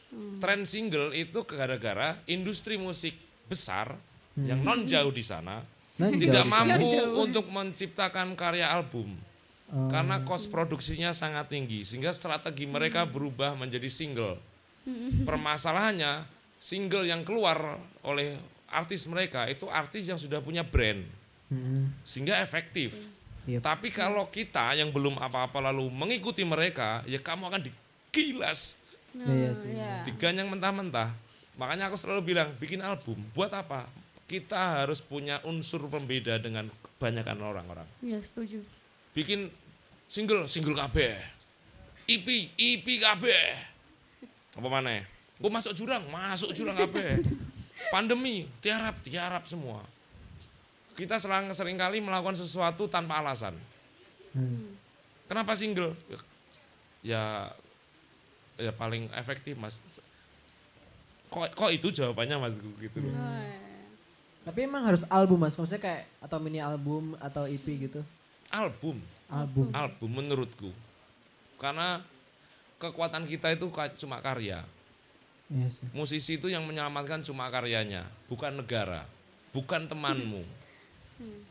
[SPEAKER 2] Hmm.
[SPEAKER 3] Tren single itu gara-gara industri musik besar
[SPEAKER 2] Hmm.
[SPEAKER 3] yang non jauh di sana
[SPEAKER 1] Nah,
[SPEAKER 3] tidak mampu
[SPEAKER 2] Jauh.
[SPEAKER 3] untuk menciptakan karya album
[SPEAKER 1] Oh.
[SPEAKER 3] karena kos produksinya sangat tinggi sehingga strategi mereka berubah menjadi single. Permasalahannya single yang keluar oleh artis mereka itu artis yang sudah punya brand
[SPEAKER 1] Mm-mm.
[SPEAKER 3] sehingga efektif.
[SPEAKER 1] Iya.
[SPEAKER 3] Tapi kalau kita yang belum apa-apa lalu mengikuti mereka, ya kamu akan digilas,
[SPEAKER 1] iya.
[SPEAKER 3] diganyang mentah-mentah. Makanya aku selalu bilang, bikin album, buat apa? Kita harus punya unsur pembeda dengan kebanyakan orang-orang.
[SPEAKER 2] Iya, setuju.
[SPEAKER 3] Bikin single, single KB. EP, EP KB. Apa mana? Gue masuk jurang, masuk jurang KB. Pandemi, tiarap, tiarap semua. Kita selang sering kali melakukan sesuatu tanpa alasan.
[SPEAKER 1] Hmm.
[SPEAKER 3] Kenapa single? Ya, ya paling efektif mas. Kok, kok itu jawabannya mas gitu.
[SPEAKER 2] Iya.
[SPEAKER 1] Tapi emang harus album mas, maksudnya kayak atau mini album atau EP gitu.
[SPEAKER 3] Album,
[SPEAKER 1] Album.
[SPEAKER 3] album menurutku. Karena kekuatan kita itu cuma karya.
[SPEAKER 1] Iya sih.
[SPEAKER 3] Musisi itu yang menyelamatkan cuma karyanya, bukan negara, bukan temanmu,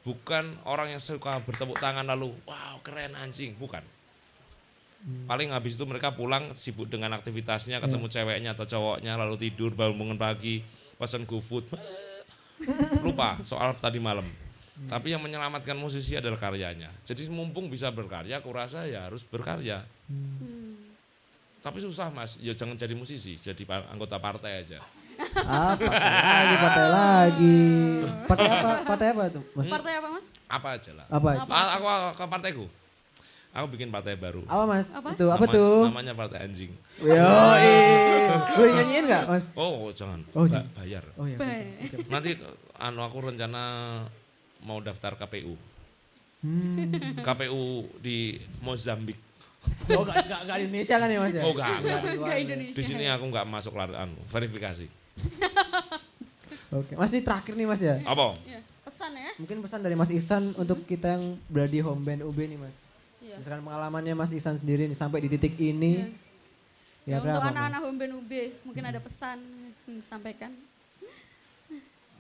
[SPEAKER 3] bukan orang yang suka bertepuk tangan lalu, wow keren anjing, bukan. Paling habis itu mereka pulang sibuk dengan aktivitasnya, ketemu ceweknya atau cowoknya, lalu tidur, bangun pagi, pesan GoFood, lupa soal tadi malam. Tapi yang menyelamatkan musisi adalah karyanya. Jadi mumpung bisa berkarya, aku rasa ya harus berkarya.
[SPEAKER 2] Hmm.
[SPEAKER 3] Tapi susah mas, ya jangan jadi musisi, jadi anggota partai aja.
[SPEAKER 1] Ah, partai lagi, partai lagi. Partai apa? Partai apa tuh mas?
[SPEAKER 2] Partai apa mas?
[SPEAKER 3] Apa aja lah.
[SPEAKER 1] Apa?
[SPEAKER 3] Ah, aku ke partaiku. Aku bikin partai baru.
[SPEAKER 1] Apa mas?
[SPEAKER 2] Apa?
[SPEAKER 1] Itu apa
[SPEAKER 3] Nama-
[SPEAKER 1] tuh?
[SPEAKER 3] Namanya partai anjing.
[SPEAKER 1] Yoi. Boleh nyanyiin nggak mas?
[SPEAKER 3] Oh, jangan.
[SPEAKER 1] Oh,
[SPEAKER 3] Ba-
[SPEAKER 1] jangan.
[SPEAKER 3] bayar.
[SPEAKER 1] Oh iya. Oke.
[SPEAKER 3] Nanti anu aku rencana mau daftar KPU.
[SPEAKER 1] Hmm.
[SPEAKER 3] KPU di Mozambik.
[SPEAKER 1] Oh di Indonesia kan ya mas ya?
[SPEAKER 3] Oh,
[SPEAKER 1] di luar
[SPEAKER 2] Enggak
[SPEAKER 1] ya.
[SPEAKER 2] Indonesia.
[SPEAKER 3] Di sini aku nggak masuk lar- anu, verifikasi.
[SPEAKER 1] Oke, mas ini terakhir nih mas ya.
[SPEAKER 3] Apa?
[SPEAKER 2] Iya. Pesan ya.
[SPEAKER 1] Mungkin pesan dari Mas Ihsan untuk kita yang berada di home band UB nih mas.
[SPEAKER 2] Iya.
[SPEAKER 1] Misalkan pengalamannya Mas Ihsan sendiri nih sampai di titik ini.
[SPEAKER 2] Ya,
[SPEAKER 1] Ya,
[SPEAKER 2] untuk
[SPEAKER 1] berapa, Mas?
[SPEAKER 2] anak-anak home band UB mungkin ada pesan yang disampaikan.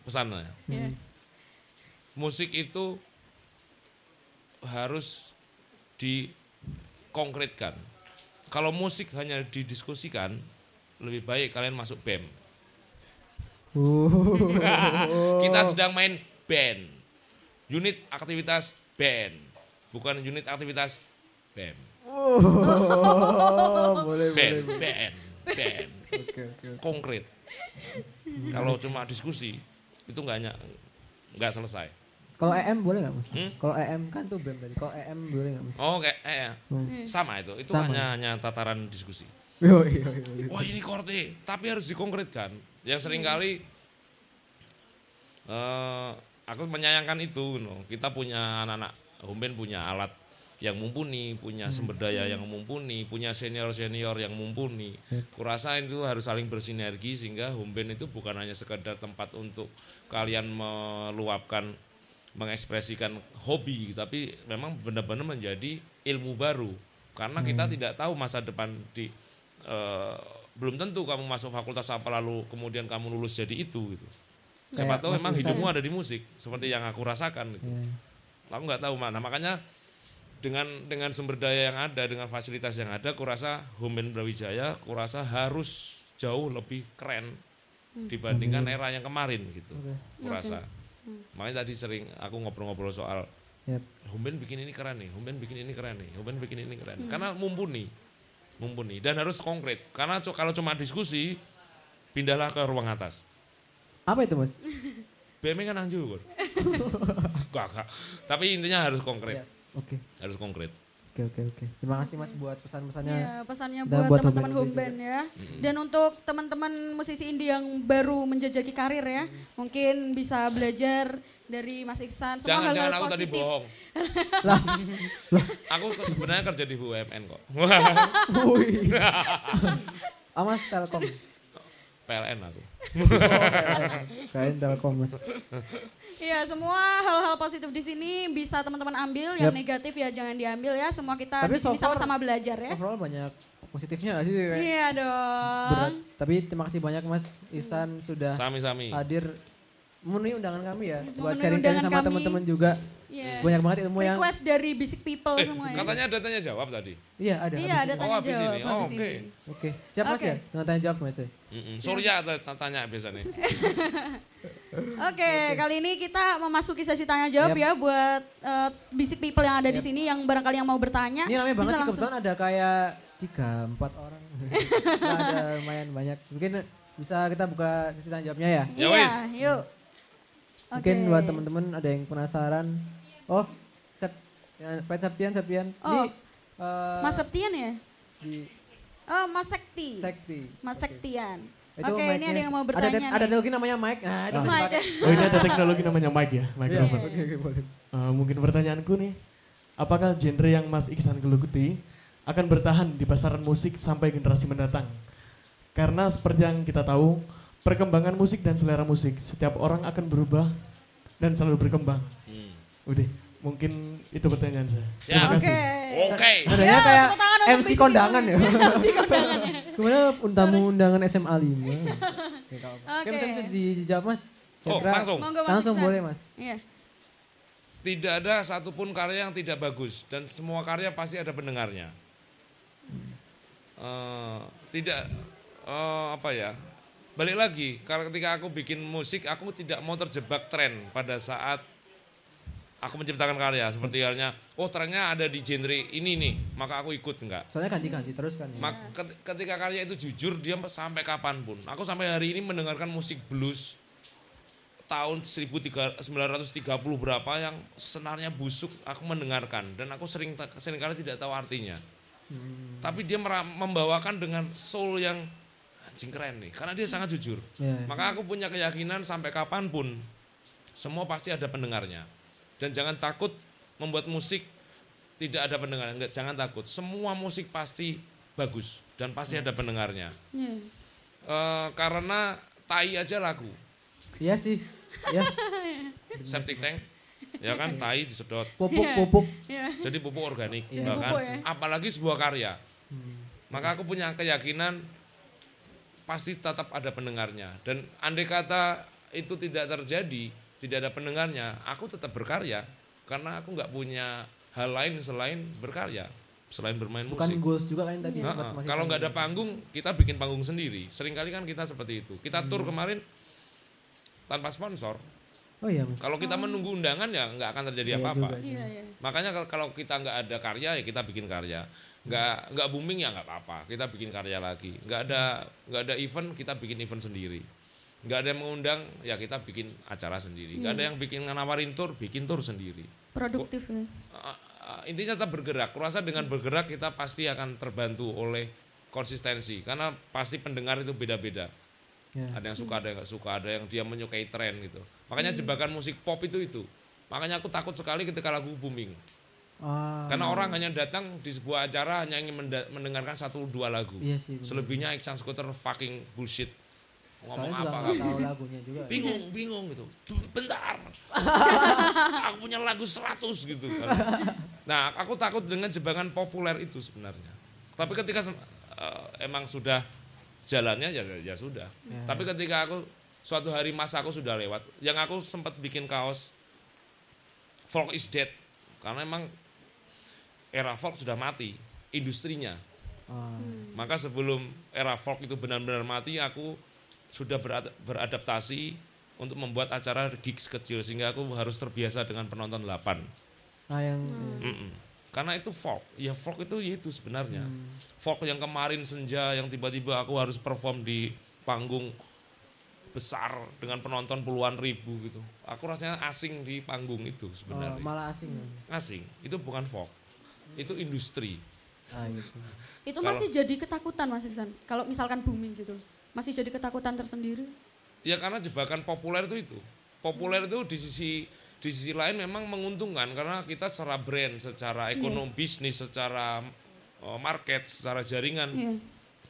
[SPEAKER 3] Pesannya.
[SPEAKER 2] Ya.
[SPEAKER 3] Musik itu harus dikonkretkan. Kalau musik hanya didiskusikan, lebih baik kalian masuk BEM.
[SPEAKER 1] Uh.
[SPEAKER 3] Kita sedang main band. Unit aktivitas band. Bukan unit aktivitas BEM.
[SPEAKER 1] Oh, boleh
[SPEAKER 3] Band,
[SPEAKER 1] boleh.
[SPEAKER 3] band, band. Konkret. Kalau cuma diskusi, itu nggak nggak selesai.
[SPEAKER 1] Kalau EM boleh nggak mas?
[SPEAKER 3] Hmm?
[SPEAKER 1] Kalau EM kan tuh band tadi. Kalau EM boleh nggak mas?
[SPEAKER 3] Oh, kayak eh, ya.
[SPEAKER 1] Hmm.
[SPEAKER 3] sama itu. Itu
[SPEAKER 1] Sama.
[SPEAKER 3] hanya hanya tataran diskusi.
[SPEAKER 1] Yo, yo, yo, yo.
[SPEAKER 3] Wah ini korte, tapi harus dikonkretkan. Yang sering kali eh aku menyayangkan itu, no. kita punya anak-anak Humben punya alat yang mumpuni, punya sumber daya yang mumpuni, punya senior-senior yang mumpuni. Kurasa itu harus saling bersinergi sehingga Humben itu bukan hanya sekedar tempat untuk kalian meluapkan mengekspresikan hobi, tapi memang benar-benar menjadi ilmu baru karena kita tidak tahu masa depan di eh, belum tentu kamu masuk fakultas apa lalu kemudian kamu lulus jadi itu gitu. Siapa tahu memang hidupmu ada di musik seperti yang aku rasakan gitu.
[SPEAKER 1] Iya.
[SPEAKER 3] Aku nggak tahu mana. Makanya dengan dengan sumber daya yang ada, dengan fasilitas yang ada, kurasa Home Band Brawijaya, kurasa harus jauh lebih keren dibandingkan era yang kemarin gitu. Kurasa. Makanya tadi sering aku ngobrol-ngobrol soal
[SPEAKER 1] Yap.
[SPEAKER 3] Home Band bikin ini keren nih, Home Band bikin ini keren nih, Home Band bikin ini keren. Karena mumpuni, mumpuni dan harus konkret. Karena kalau cuma diskusi, pindahlah ke ruang atas.
[SPEAKER 1] Apa itu mas?
[SPEAKER 3] BM kan angju Gak, gak. Tapi intinya harus konkret,
[SPEAKER 1] Yap. Oke
[SPEAKER 3] harus konkret.
[SPEAKER 1] Oke oke oke. Terima kasih mas buat pesan-pesannya.
[SPEAKER 2] Iya, pesannya
[SPEAKER 1] Dan
[SPEAKER 2] buat
[SPEAKER 1] buat
[SPEAKER 2] teman-teman
[SPEAKER 1] home band
[SPEAKER 2] ya. Dan untuk teman-teman musisi indie yang baru menjajaki karir ya, mungkin bisa belajar dari Mas Iksan semua
[SPEAKER 3] Jangan
[SPEAKER 2] hal-hal
[SPEAKER 3] jangan aku tadi bohong.
[SPEAKER 1] Lah,
[SPEAKER 3] Aku ke- sebenarnya kerja di BUMN kok.
[SPEAKER 1] wih. Ah Telkom.
[SPEAKER 3] PLN aku.
[SPEAKER 1] Kalian Telkom mas.
[SPEAKER 2] Iya, semua hal-hal positif di sini bisa teman-teman ambil, yang
[SPEAKER 1] Yap.
[SPEAKER 2] negatif ya jangan diambil ya. Semua kita
[SPEAKER 1] Tapi
[SPEAKER 2] di sini sama-sama belajar ya.
[SPEAKER 1] Overall banyak positifnya gak sih? Kayak
[SPEAKER 2] Iya
[SPEAKER 1] berat.
[SPEAKER 2] dong.
[SPEAKER 1] Tapi terima kasih banyak mas Ihsan sudah
[SPEAKER 3] Sami-sami.
[SPEAKER 1] hadir memenuhi undangan kami ya. Buat
[SPEAKER 2] Memenuhi
[SPEAKER 1] sharing-sharing sama teman-teman juga.
[SPEAKER 2] Iya.
[SPEAKER 1] Banyak banget ilmu yang
[SPEAKER 2] Request dari Basic People
[SPEAKER 3] Eh,
[SPEAKER 2] semua ya.
[SPEAKER 3] katanya ada tanya jawab tadi.
[SPEAKER 1] iya ada.
[SPEAKER 2] Iya, ada tanya
[SPEAKER 3] Oh, habis
[SPEAKER 2] jawab
[SPEAKER 3] ini. Oh, oke.
[SPEAKER 1] Oke, siap mas
[SPEAKER 2] Oke.
[SPEAKER 1] ya? Nggak tanya jawab mas ya?
[SPEAKER 3] Mm-mm. Surya tanya biasanya.
[SPEAKER 2] Oke, kali ini kita memasuki sesi tanya jawab
[SPEAKER 1] Yap.
[SPEAKER 2] ya buat eh, basic people yang ada di sini yang barangkali yang mau bertanya.
[SPEAKER 1] Ini ramai banget sih kebetulan ada kayak tiga, empat orang. Ada lumayan banyak. Mungkin bisa kita buka sesi tanya jawabnya ya?
[SPEAKER 3] Ya
[SPEAKER 2] Iya,
[SPEAKER 3] wis.
[SPEAKER 2] yuk.
[SPEAKER 1] Mungkin buat teman-teman ada yang penasaran. Oh, Sep, ya, Pak Septian, Septian. Ini
[SPEAKER 2] Oh.
[SPEAKER 1] eh,
[SPEAKER 2] Mas Septian ya?
[SPEAKER 1] di
[SPEAKER 2] Oh, Mas Sekti.
[SPEAKER 1] Sekti.
[SPEAKER 2] Mas
[SPEAKER 1] Oke.
[SPEAKER 2] Sektian.
[SPEAKER 1] Itu
[SPEAKER 2] Oke, ini ada yang mau
[SPEAKER 1] Ada,
[SPEAKER 2] bertanya
[SPEAKER 1] ada, ada
[SPEAKER 2] nih.
[SPEAKER 1] lagi namanya Mike. Nah, itu
[SPEAKER 4] Ah.
[SPEAKER 1] pakai.
[SPEAKER 4] Oh ini ada teknologi namanya mic ya,
[SPEAKER 1] Iya,
[SPEAKER 4] mikrofon.
[SPEAKER 1] Oke, oke, boleh.
[SPEAKER 4] Eh, mungkin pertanyaanku nih, apakah genre yang Mas Iksan geluti akan bertahan di pasaran musik sampai generasi mendatang? Karena seperti yang kita tahu, perkembangan musik dan selera musik, setiap orang akan berubah dan selalu berkembang.
[SPEAKER 3] Hmm.
[SPEAKER 4] Udah, mungkin itu pertanyaan saya.
[SPEAKER 3] Siap.
[SPEAKER 4] Terima
[SPEAKER 2] Oke.
[SPEAKER 4] kasih.
[SPEAKER 3] Oke.
[SPEAKER 1] Nadanya
[SPEAKER 2] Ya,
[SPEAKER 1] kayak
[SPEAKER 2] untuk
[SPEAKER 1] MC kondangan ya.
[SPEAKER 2] MC kondangan ya.
[SPEAKER 1] Ke mana tamu undangan SMA 5. Oke. Oke,
[SPEAKER 2] Oke.
[SPEAKER 1] bisa, dijawab mas.
[SPEAKER 3] Oh, langsung.
[SPEAKER 1] Langsung boleh mas.
[SPEAKER 2] Iya.
[SPEAKER 3] Tidak ada satupun karya yang tidak bagus dan semua karya pasti ada pendengarnya. Eh, tidak eh, apa ya? Balik lagi, kalau ketika aku bikin musik, aku tidak mau terjebak tren pada saat aku menciptakan karya. Seperti halnya, oh trennya ada di genre ini nih, maka aku ikut enggak.
[SPEAKER 1] Soalnya ganti-ganti terus kan. ya.
[SPEAKER 3] Mak- ketika karya itu jujur dia sampai kapan pun. Aku sampai hari ini mendengarkan musik blues tahun 1930 berapa yang senarnya busuk aku mendengarkan dan aku sering sering kali tidak tahu artinya. Tapi dia membawakan dengan soul yang anjing keren nih karena dia sangat jujur.
[SPEAKER 1] Iya.
[SPEAKER 3] Maka aku punya keyakinan sampai kapan pun semua pasti ada pendengarnya. Dan jangan takut membuat musik tidak ada pendengar. Enggak, jangan takut. Semua musik pasti bagus dan pasti ada pendengarnya.
[SPEAKER 2] Iya.
[SPEAKER 3] Eh, karena tai aja lagu.
[SPEAKER 1] Iya sih. Ya,
[SPEAKER 3] Septic tank, ya kan tai disedot.
[SPEAKER 1] pupuk-pupuk.
[SPEAKER 2] Iya.
[SPEAKER 3] Jadi pupuk organik,
[SPEAKER 1] Iya.
[SPEAKER 3] ya kan?
[SPEAKER 2] Pupuk ya.
[SPEAKER 3] Apalagi sebuah karya.
[SPEAKER 1] Hmm.
[SPEAKER 3] Maka aku punya keyakinan pasti tetap ada pendengarnya. Dan andai kata itu tidak terjadi, tidak ada pendengarnya, aku tetap berkarya karena aku nggak punya hal lain selain berkarya, selain bermain
[SPEAKER 1] Bukan
[SPEAKER 3] musik.
[SPEAKER 1] goals juga kan tadi.
[SPEAKER 3] Nah,
[SPEAKER 1] masih
[SPEAKER 3] kalau nggak ada panggung, kita bikin panggung sendiri. Seringkali kan kita seperti itu. Kita
[SPEAKER 1] Hmm.
[SPEAKER 3] tur kemarin tanpa sponsor.
[SPEAKER 1] Oh iya mas.
[SPEAKER 3] Kalau kita menunggu undangan ya nggak akan terjadi
[SPEAKER 1] Iya
[SPEAKER 3] apa-apa.
[SPEAKER 2] Iya, iya.
[SPEAKER 3] Makanya kal- kalau kita nggak ada karya ya kita bikin karya. Nggak nggak booming ya nggak apa-apa. Kita bikin karya lagi. Nggak ada nggak ada event kita bikin event sendiri. Nggak ada yang mengundang ya kita bikin acara sendiri. Nggak ada yang bikin nawarin tur bikin tur sendiri.
[SPEAKER 2] Produktif ya.
[SPEAKER 3] Uh, uh, intinya tetap bergerak. Kurasa dengan bergerak kita pasti akan terbantu oleh konsistensi karena pasti pendengar itu beda-beda.
[SPEAKER 1] Ya.
[SPEAKER 3] Ada yang suka, ada yang nggak suka, ada yang dia menyukai tren gitu. Makanya jebakan musik pop itu itu. Makanya aku takut sekali ketika lagu booming.
[SPEAKER 1] Ah,
[SPEAKER 3] Karena orang hanya datang di sebuah acara hanya ingin mendengarkan satu dua lagu.
[SPEAKER 1] Iya sih. bener.
[SPEAKER 3] Selebihnya Iksan Skuter fucking bullshit. Ngomong
[SPEAKER 1] Soalnya juga
[SPEAKER 3] apa
[SPEAKER 1] nggak
[SPEAKER 3] kamu?
[SPEAKER 1] tahu lagunya juga.
[SPEAKER 3] Bingung, bingung gitu. Bentar, aku punya lagu 100 gitu kan. Nah, aku takut dengan jebakan populer itu sebenarnya. Tapi ketika uh, emang sudah jalannya ya ya sudah. Ya. Tapi ketika aku suatu hari masa aku sudah lewat, yang aku sempat bikin kaos folk is dead karena emang era folk sudah mati industrinya. Hmm. Maka sebelum era folk itu benar-benar mati, aku sudah beradaptasi untuk membuat acara gigs kecil sehingga aku harus terbiasa dengan penonton 8.
[SPEAKER 1] Ah yang hmm.
[SPEAKER 3] Mm -mm. Karena itu folk, ya folk itu ya itu sebenarnya. Hmm. Folk yang kemarin senja yang tiba-tiba aku harus perform di panggung besar dengan penonton puluhan ribu gitu. Aku rasanya asing di panggung itu sebenarnya. Oh,
[SPEAKER 1] malah asing.
[SPEAKER 3] Asing. Itu bukan folk. Itu industri.
[SPEAKER 1] Ah, gitu.
[SPEAKER 2] Itu masih Kalau, jadi ketakutan Mas Iksan. Kalau misalkan booming gitu. Masih jadi ketakutan tersendiri?
[SPEAKER 3] Ya karena jebakan populer itu itu. Populer itu di sisi di sisi lain memang menguntungkan karena kita secara brand, secara iya. ekonomi yeah. bisnis, secara uh, market, secara jaringan yeah.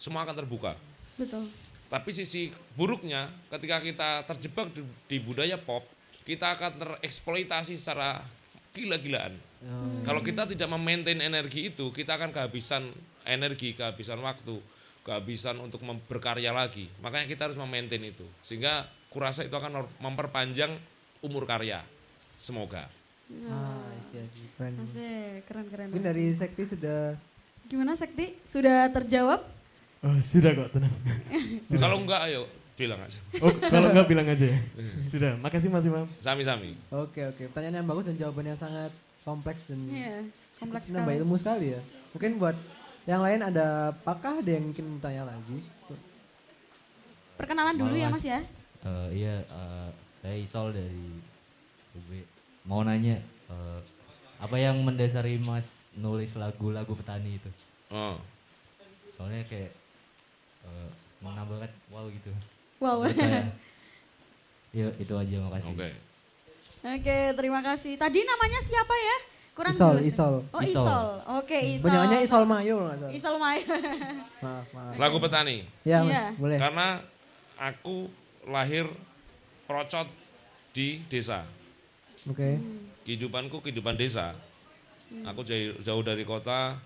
[SPEAKER 3] semua akan terbuka.
[SPEAKER 2] Betul.
[SPEAKER 3] Tapi sisi buruknya ketika kita terjebak di, di budaya pop, kita akan tereksploitasi secara gila-gilaan. Hmm. Kalau kita tidak memaintain energi itu, kita akan kehabisan energi, kehabisan waktu kehabisan untuk berkarya lagi. Makanya kita harus memaintain itu. Sehingga kurasa itu akan memperpanjang umur karya. Semoga.
[SPEAKER 1] Ah, iya, iya, keren.
[SPEAKER 2] Asik, keren keren.
[SPEAKER 1] Mungkin dari Sekti sudah
[SPEAKER 2] Gimana Sekti? Sudah terjawab?
[SPEAKER 4] Oh, sudah kok, tenang.
[SPEAKER 3] Kalau enggak ayo bilang aja.
[SPEAKER 4] Oh, kalau enggak bilang aja ya. sudah, makasih Mas Imam.
[SPEAKER 3] Sami-sami.
[SPEAKER 1] Oke, oke. Pertanyaan yang bagus dan jawaban yang sangat kompleks dan
[SPEAKER 2] Iya, kompleks
[SPEAKER 1] nambah ilmu sekali ya. Mungkin buat yang lain ada apakah ada yang mungkin bertanya lagi?
[SPEAKER 2] Perkenalan dulu ya Mas ya.
[SPEAKER 5] Uh, iya, uh, saya Isol dari UB. Mau nanya, uh, apa yang mendasari Mas nulis lagu-lagu petani itu? Oh. Soalnya kayak uh, menambahkan wow gitu.
[SPEAKER 2] Wow.
[SPEAKER 5] ya itu aja makasih.
[SPEAKER 3] Oke. Okay.
[SPEAKER 2] Oke, okay, terima kasih. Tadi namanya siapa ya?
[SPEAKER 1] Kurang Isol, jelas. Isol.
[SPEAKER 2] Oh, Isol. Isol. Oke, okay, Isol.
[SPEAKER 1] Banyaknya Isol Mayo
[SPEAKER 2] Isol Mayo.
[SPEAKER 3] maaf, maaf. Lagu petani.
[SPEAKER 1] Ya, Mas, iya. boleh.
[SPEAKER 3] Karena aku lahir procot di desa.
[SPEAKER 1] Oke. Okay.
[SPEAKER 3] Hmm. Kehidupanku kehidupan desa. Hmm. Aku jauh, jauh dari kota,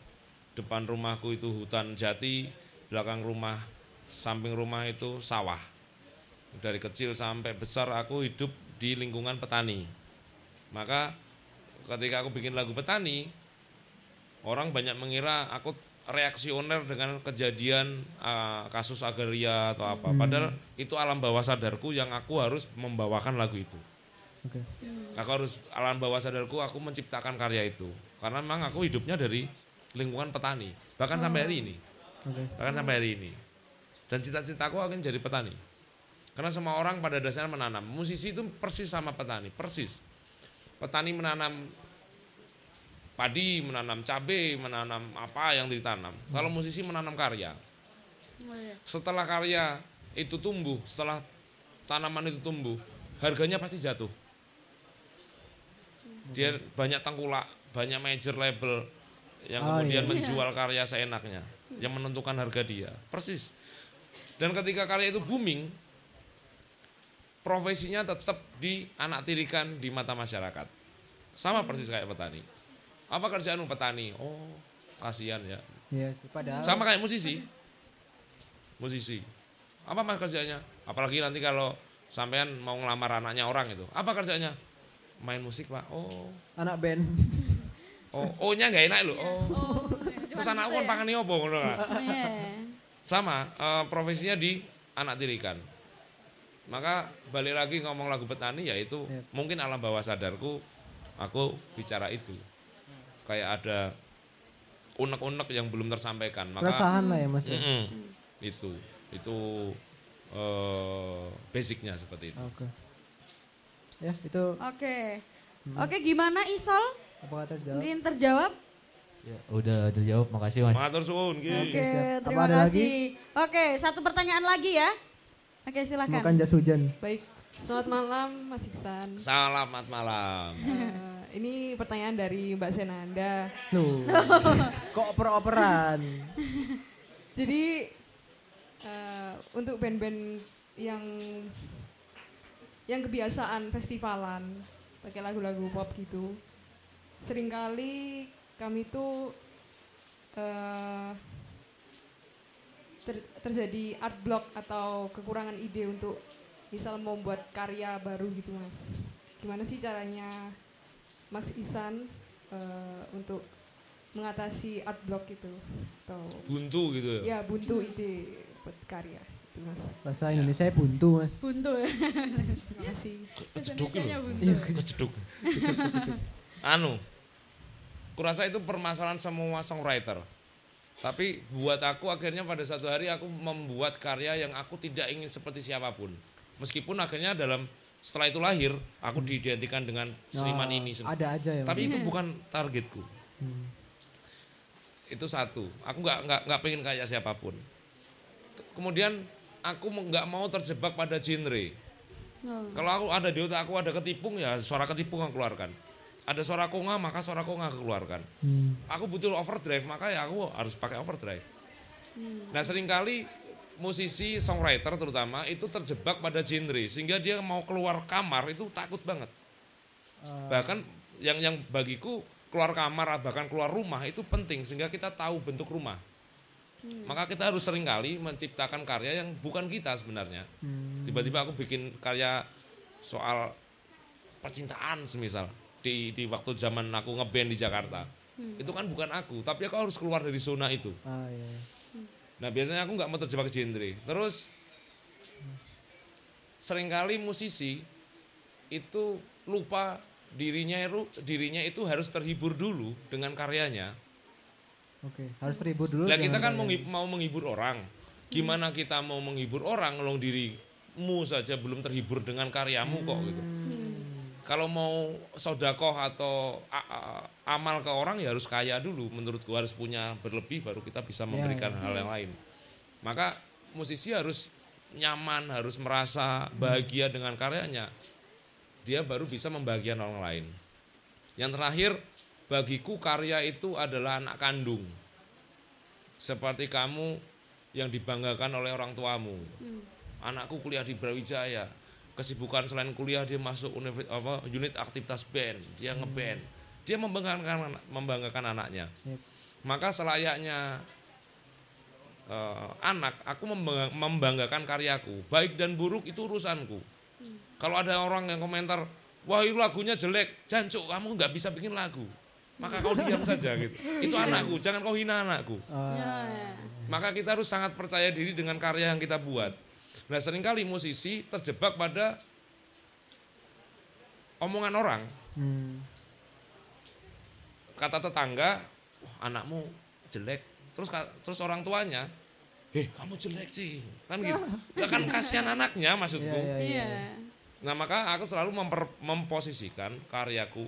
[SPEAKER 3] depan rumahku itu hutan jati, belakang rumah, samping rumah itu sawah. Dari kecil sampai besar aku hidup di lingkungan petani. Maka ketika aku bikin lagu petani, orang banyak mengira aku reaksioner dengan kejadian uh, kasus agraria atau apa. Hmm. Padahal itu alam bawah sadarku yang aku harus membawakan lagu itu. Okay. Aku harus alam bawah sadarku aku menciptakan karya itu. Karena memang aku hidupnya dari lingkungan petani, bahkan oh. sampai hari ini. Okay. Bahkan sampai hari ini. Dan cita-citaku akan jadi petani. Karena semua orang pada dasarnya menanam. Musisi itu persis sama petani, persis petani menanam padi, menanam cabai, menanam apa yang ditanam. Hmm. Kalau musisi menanam karya. Oh, iya. Setelah karya itu tumbuh, setelah tanaman itu tumbuh, harganya pasti jatuh. Dia banyak tengkulak, banyak major label yang oh, kemudian iya. menjual karya seenaknya, yang menentukan harga dia. Persis. Dan ketika karya itu booming, profesinya tetap dianaktirikan di mata masyarakat. Sama persis kayak petani. Apa kerjaanmu petani? Oh, kasihan ya.
[SPEAKER 1] Iya, padahal
[SPEAKER 3] sama kayak musisi. Musisi. Apa mas kerjanya? Apalagi nanti kalau sampean mau ngelamar anaknya orang itu. Apa kerjanya? Main musik, Pak. Oh.
[SPEAKER 1] Anak band.
[SPEAKER 3] Oh, oh-nya nggak enak loh. Oh. oh Terus anakku kan ya? pangan opo ngono iya. Sama, uh, profesinya di anak tirikan maka balik lagi ngomong lagu petani yaitu yep. mungkin alam bawah sadarku aku bicara itu. Kayak ada unek-unek yang belum tersampaikan
[SPEAKER 1] maka Rasahan lah ya mas
[SPEAKER 3] mm -mm, itu itu uh, basicnya seperti itu.
[SPEAKER 1] Oke. Okay. ya itu.
[SPEAKER 2] Oke. Okay. hmm. oke okay, gimana Isol?
[SPEAKER 1] Apakah terjawab
[SPEAKER 2] mungkin terjawab?
[SPEAKER 5] Ya udah terjawab. Makasih mas.
[SPEAKER 3] Matur suwun
[SPEAKER 2] oke terima kasih. oke satu pertanyaan lagi ya Oke silakan.
[SPEAKER 1] Makan jas hujan.
[SPEAKER 6] Baik, selamat malam Mas Iksan.
[SPEAKER 3] Selamat malam.
[SPEAKER 6] Uh, ini pertanyaan dari Mbak Senanda.
[SPEAKER 1] Loh, kok oper-operan?
[SPEAKER 6] Jadi uh, untuk band-band yang yang kebiasaan festivalan pakai lagu-lagu pop gitu sering kali kami tuh uh, ter terjadi art block atau kekurangan ide untuk misal membuat karya baru gitu mas. Gimana sih caranya Mas Isan uh, untuk mengatasi art block itu? Atau
[SPEAKER 3] buntu gitu ya?
[SPEAKER 6] Ya buntu ide buat karya itu mas.
[SPEAKER 1] Bahasa Indonesia buntu mas.
[SPEAKER 2] Buntu. Ya
[SPEAKER 6] terima kasih.
[SPEAKER 3] Keceduk keceduk anu kurasa itu permasalahan semua songwriter tapi buat aku akhirnya pada satu hari aku membuat karya yang aku tidak ingin seperti siapa pun. Meskipun akhirnya dalam setelah itu lahir aku diidentikan dengan seniman
[SPEAKER 1] Oh,
[SPEAKER 3] ini
[SPEAKER 1] ada aja ya
[SPEAKER 3] tapi itu bukan targetku.
[SPEAKER 1] Hmm.
[SPEAKER 3] itu satu. Aku nggak nggak nggak pengen kayak siapa pun. Kemudian aku nggak mau terjebak pada genre.
[SPEAKER 2] Oh.
[SPEAKER 3] kalau aku ada di otak aku ada ketipung ya suara ketipung aku keluarkan ada suara konga maka suara konga keluarkan
[SPEAKER 1] Hmm.
[SPEAKER 3] aku butuh overdrive maka ya aku harus pakai overdrive. Nah sering kali musisi songwriter terutama itu terjebak pada genre sehingga dia mau keluar kamar itu takut banget.
[SPEAKER 1] Ah.
[SPEAKER 3] bahkan yang yang bagiku keluar kamar bahkan keluar rumah itu penting sehingga kita tahu bentuk rumah. Maka kita harus sering kali menciptakan karya yang bukan kita sebenarnya.
[SPEAKER 1] Hmm.
[SPEAKER 3] tiba-tiba aku bikin karya soal percintaan semisal di di waktu zaman aku ngeband di Jakarta itu kan bukan aku tapi aku harus keluar dari zona itu
[SPEAKER 1] Ah, iya.
[SPEAKER 3] nah biasanya aku nggak mau terjebak genre terus sering kali musisi itu lupa dirinya itu dirinya itu harus terhibur dulu dengan karyanya
[SPEAKER 1] Oke, harus terhibur dulu.
[SPEAKER 3] Lah kita kan mau menghibur orang. Gimana kita mau menghibur orang long dirimu saja belum terhibur dengan karyamu kok gitu. Kalau mau sodakoh atau amal ke orang ya harus kaya dulu menurutku harus punya berlebih baru kita bisa memberikan hal yang lain. Maka musisi harus nyaman, harus merasa bahagia dengan karyanya. Dia baru bisa membahagiakan orang lain. Yang terakhir, bagiku karya itu adalah anak kandung. Seperti kamu yang dibanggakan oleh orang tuamu. Anakku kuliah di Brawijaya. Kesibukan selain kuliah dia masuk universi- apa, unit aktivitas band, dia ngeband. Dia membanggakan membanggakan anaknya.
[SPEAKER 1] Yep.
[SPEAKER 3] Maka selayaknya eh, anak, aku membangga- membanggakan karyaku. Baik dan buruk itu urusanku. Kalau ada orang yang komentar, wah itu lagunya jelek, jancuk kamu nggak bisa bikin lagu. Maka kau diam saja gitu. Itu anakku, jangan kau hina anakku.
[SPEAKER 2] Ya.
[SPEAKER 3] Maka kita harus sangat percaya diri dengan karya yang kita buat. Nah sering kali musisi terjebak pada omongan orang.
[SPEAKER 1] hmm.
[SPEAKER 3] Kata tetangga, Wah, anakmu jelek. Terus terus orang tuanya, eh kamu jelek sih. Kan gitu. Lah kan kasihan anaknya maksudku.
[SPEAKER 1] Iya, iya, iya.
[SPEAKER 2] Iya.
[SPEAKER 3] Nah maka aku selalu memper- memposisikan karyaku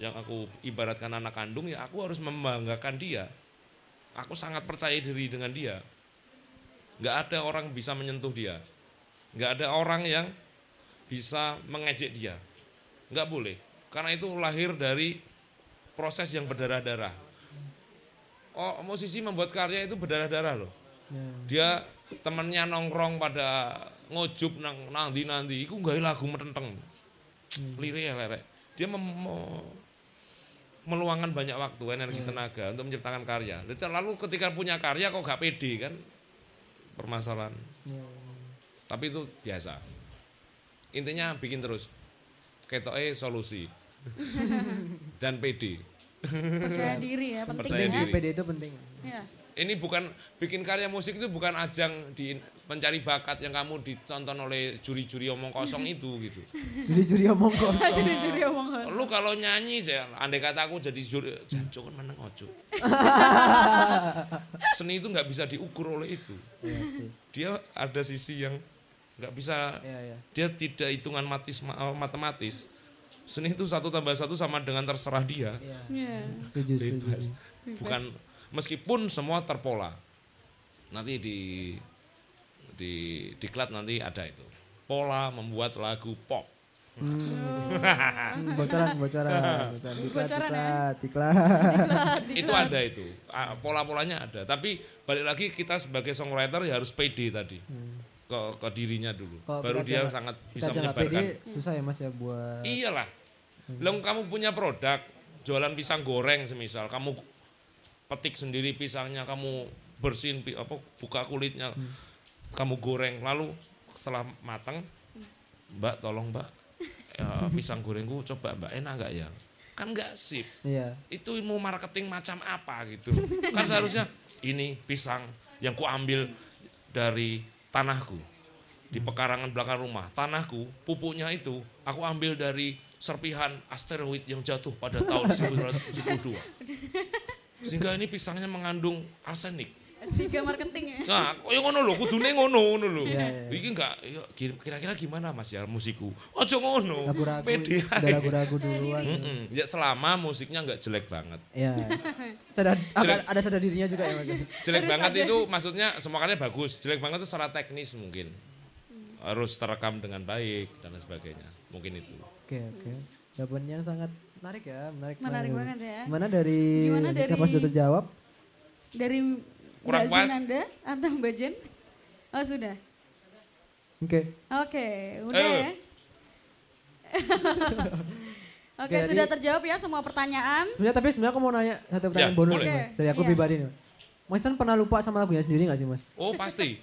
[SPEAKER 3] yang aku ibaratkan anak kandung ya aku harus membanggakan dia. Aku sangat percaya diri dengan dia. Nggak ada orang bisa menyentuh dia. Nggak ada orang yang bisa mengejek dia. Nggak boleh. Karena itu lahir dari proses yang berdarah-darah. Oh, musisi membuat karya itu berdarah-darah loh
[SPEAKER 1] Ya.
[SPEAKER 3] dia temennya nongkrong pada ngojub nang nanti nanti iku gawe lagu metenteng lirik ya lerek dia mem- meluangkan banyak waktu energi tenaga untuk menciptakan karya lalu ketika punya karya kok gak pede kan permasalahan
[SPEAKER 1] Ya.
[SPEAKER 3] Tapi itu biasa intinya bikin terus ketoknya solusi dan pede
[SPEAKER 2] Percaya diri ya, penting
[SPEAKER 3] Percaya
[SPEAKER 2] ya.
[SPEAKER 3] diri.
[SPEAKER 1] PD itu penting.
[SPEAKER 2] Iya.
[SPEAKER 3] ini bukan bikin karya musik itu bukan ajang di pencari bakat yang kamu ditonton oleh juri-juri omong kosong itu gitu.
[SPEAKER 1] Jadi juri omong kok.
[SPEAKER 2] Juri-juri omong
[SPEAKER 3] Lu kalau nyanyi saya andai kata aku jadi juri jancuk kan meneng ojo. Seni itu nggak bisa diukur oleh itu.
[SPEAKER 1] Iya.
[SPEAKER 3] Dia ada sisi yang nggak bisa
[SPEAKER 1] Iya, iya.
[SPEAKER 3] dia tidak hitungan matis, ma- matematis. Seni itu satu tambah satu sama dengan terserah dia.
[SPEAKER 1] Iya.
[SPEAKER 2] Iya.
[SPEAKER 1] Setuju, setuju.
[SPEAKER 3] Bebas. Bukan meskipun semua terpola. Nanti di di diklat nanti ada itu. Pola membuat lagu pop.
[SPEAKER 1] Hmm, bocoran, bocoran, bocoran, diklat,
[SPEAKER 2] Bocoran ya?
[SPEAKER 1] diklat, diklat.
[SPEAKER 3] Itu ada itu. Ah, Pola-polanya ada. Tapi balik lagi kita sebagai songwriter ya harus pede tadi. Ke ke dirinya dulu. Kalo Baru dia gak, sangat bisa menyebarkan.
[SPEAKER 1] Pede, susah ya Mas ya buat
[SPEAKER 3] Iyalah. Hmm. Kamu punya produk, jualan pisang goreng semisal, kamu petik sendiri pisangnya, kamu bersihin apa buka kulitnya. Hmm. Kamu goreng lalu setelah matang Mbak tolong Mbak ya, pisang gorengku coba Mbak enak enggak ya? Kan enggak sip.
[SPEAKER 1] Iya.
[SPEAKER 3] Itu ilmu marketing macam apa gitu. kan seharusnya ini pisang yang ku ambil dari tanahku di pekarangan belakang rumah. Tanahku, pupuknya itu aku ambil dari serpihan asteroid yang jatuh pada tahun 1972. Sehingga ini pisangnya mengandung arsenik.
[SPEAKER 2] S3 marketing ya.
[SPEAKER 3] Nah, yang ngono lho, kudune ngono ngono lho. Yeah, yeah. Iki enggak ya, kira-kira gimana Mas ya musiku? Ojo ngono.
[SPEAKER 1] Pede ragu-ragu duluan. Mm
[SPEAKER 3] -mm. Ya selama musiknya enggak jelek banget.
[SPEAKER 1] Iya. sadar jelek. ada sadar dirinya juga ya Mas.
[SPEAKER 3] jelek banget itu maksudnya semuanya bagus. Jelek banget itu secara teknis mungkin. Harus terekam dengan baik dan sebagainya. Mungkin itu.
[SPEAKER 1] Oke, okay, oke. Okay. Jawabannya sangat menarik ya, menarik.
[SPEAKER 2] Menarik banget ya.
[SPEAKER 1] Gimana dari Gimana dari Apa sudah terjawab?
[SPEAKER 2] Dari
[SPEAKER 3] Kurang
[SPEAKER 2] Mbak
[SPEAKER 3] puas?
[SPEAKER 2] Zinanda atau Mbak Jen? Oh sudah.
[SPEAKER 1] Oke. Okay.
[SPEAKER 2] Oke, okay, udah Ayo. ya. Oke, okay, sudah terjawab ya semua pertanyaan.
[SPEAKER 1] Sebenarnya tapi sebenarnya aku mau nanya satu ya, pertanyaan ya, bonus okay. mas, dari aku yeah. pribadi nih. Mas kan pernah lupa sama lagunya sendiri gak sih mas?
[SPEAKER 3] Oh pasti.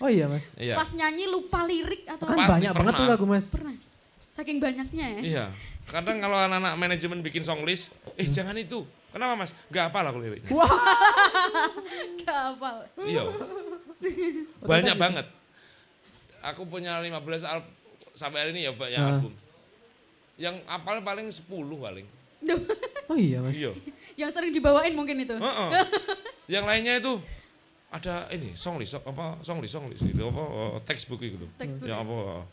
[SPEAKER 1] oh iya mas.
[SPEAKER 3] Iya.
[SPEAKER 2] Pas nyanyi lupa lirik atau?
[SPEAKER 1] Kan pasti, banyak pernah. banget tuh lagu mas.
[SPEAKER 2] Pernah. Saking banyaknya ya.
[SPEAKER 3] Iya. Kadang kalau anak-anak manajemen bikin song list, eh hmm. jangan itu, Kenapa mas? Gak apa lah aku liriknya.
[SPEAKER 2] Wah. Gak apa.
[SPEAKER 3] Iya. Banyak banget. Aku punya 15 album sampai hari ini ya banyak uh. album. Yang apal paling 10 paling.
[SPEAKER 1] oh iya mas.
[SPEAKER 3] Iya.
[SPEAKER 2] Yang sering dibawain mungkin itu.
[SPEAKER 3] Uh -uh. Yang lainnya itu ada ini song list apa song list song list itu apa uh, textbook gitu.
[SPEAKER 2] Textbook.
[SPEAKER 3] Ya apa.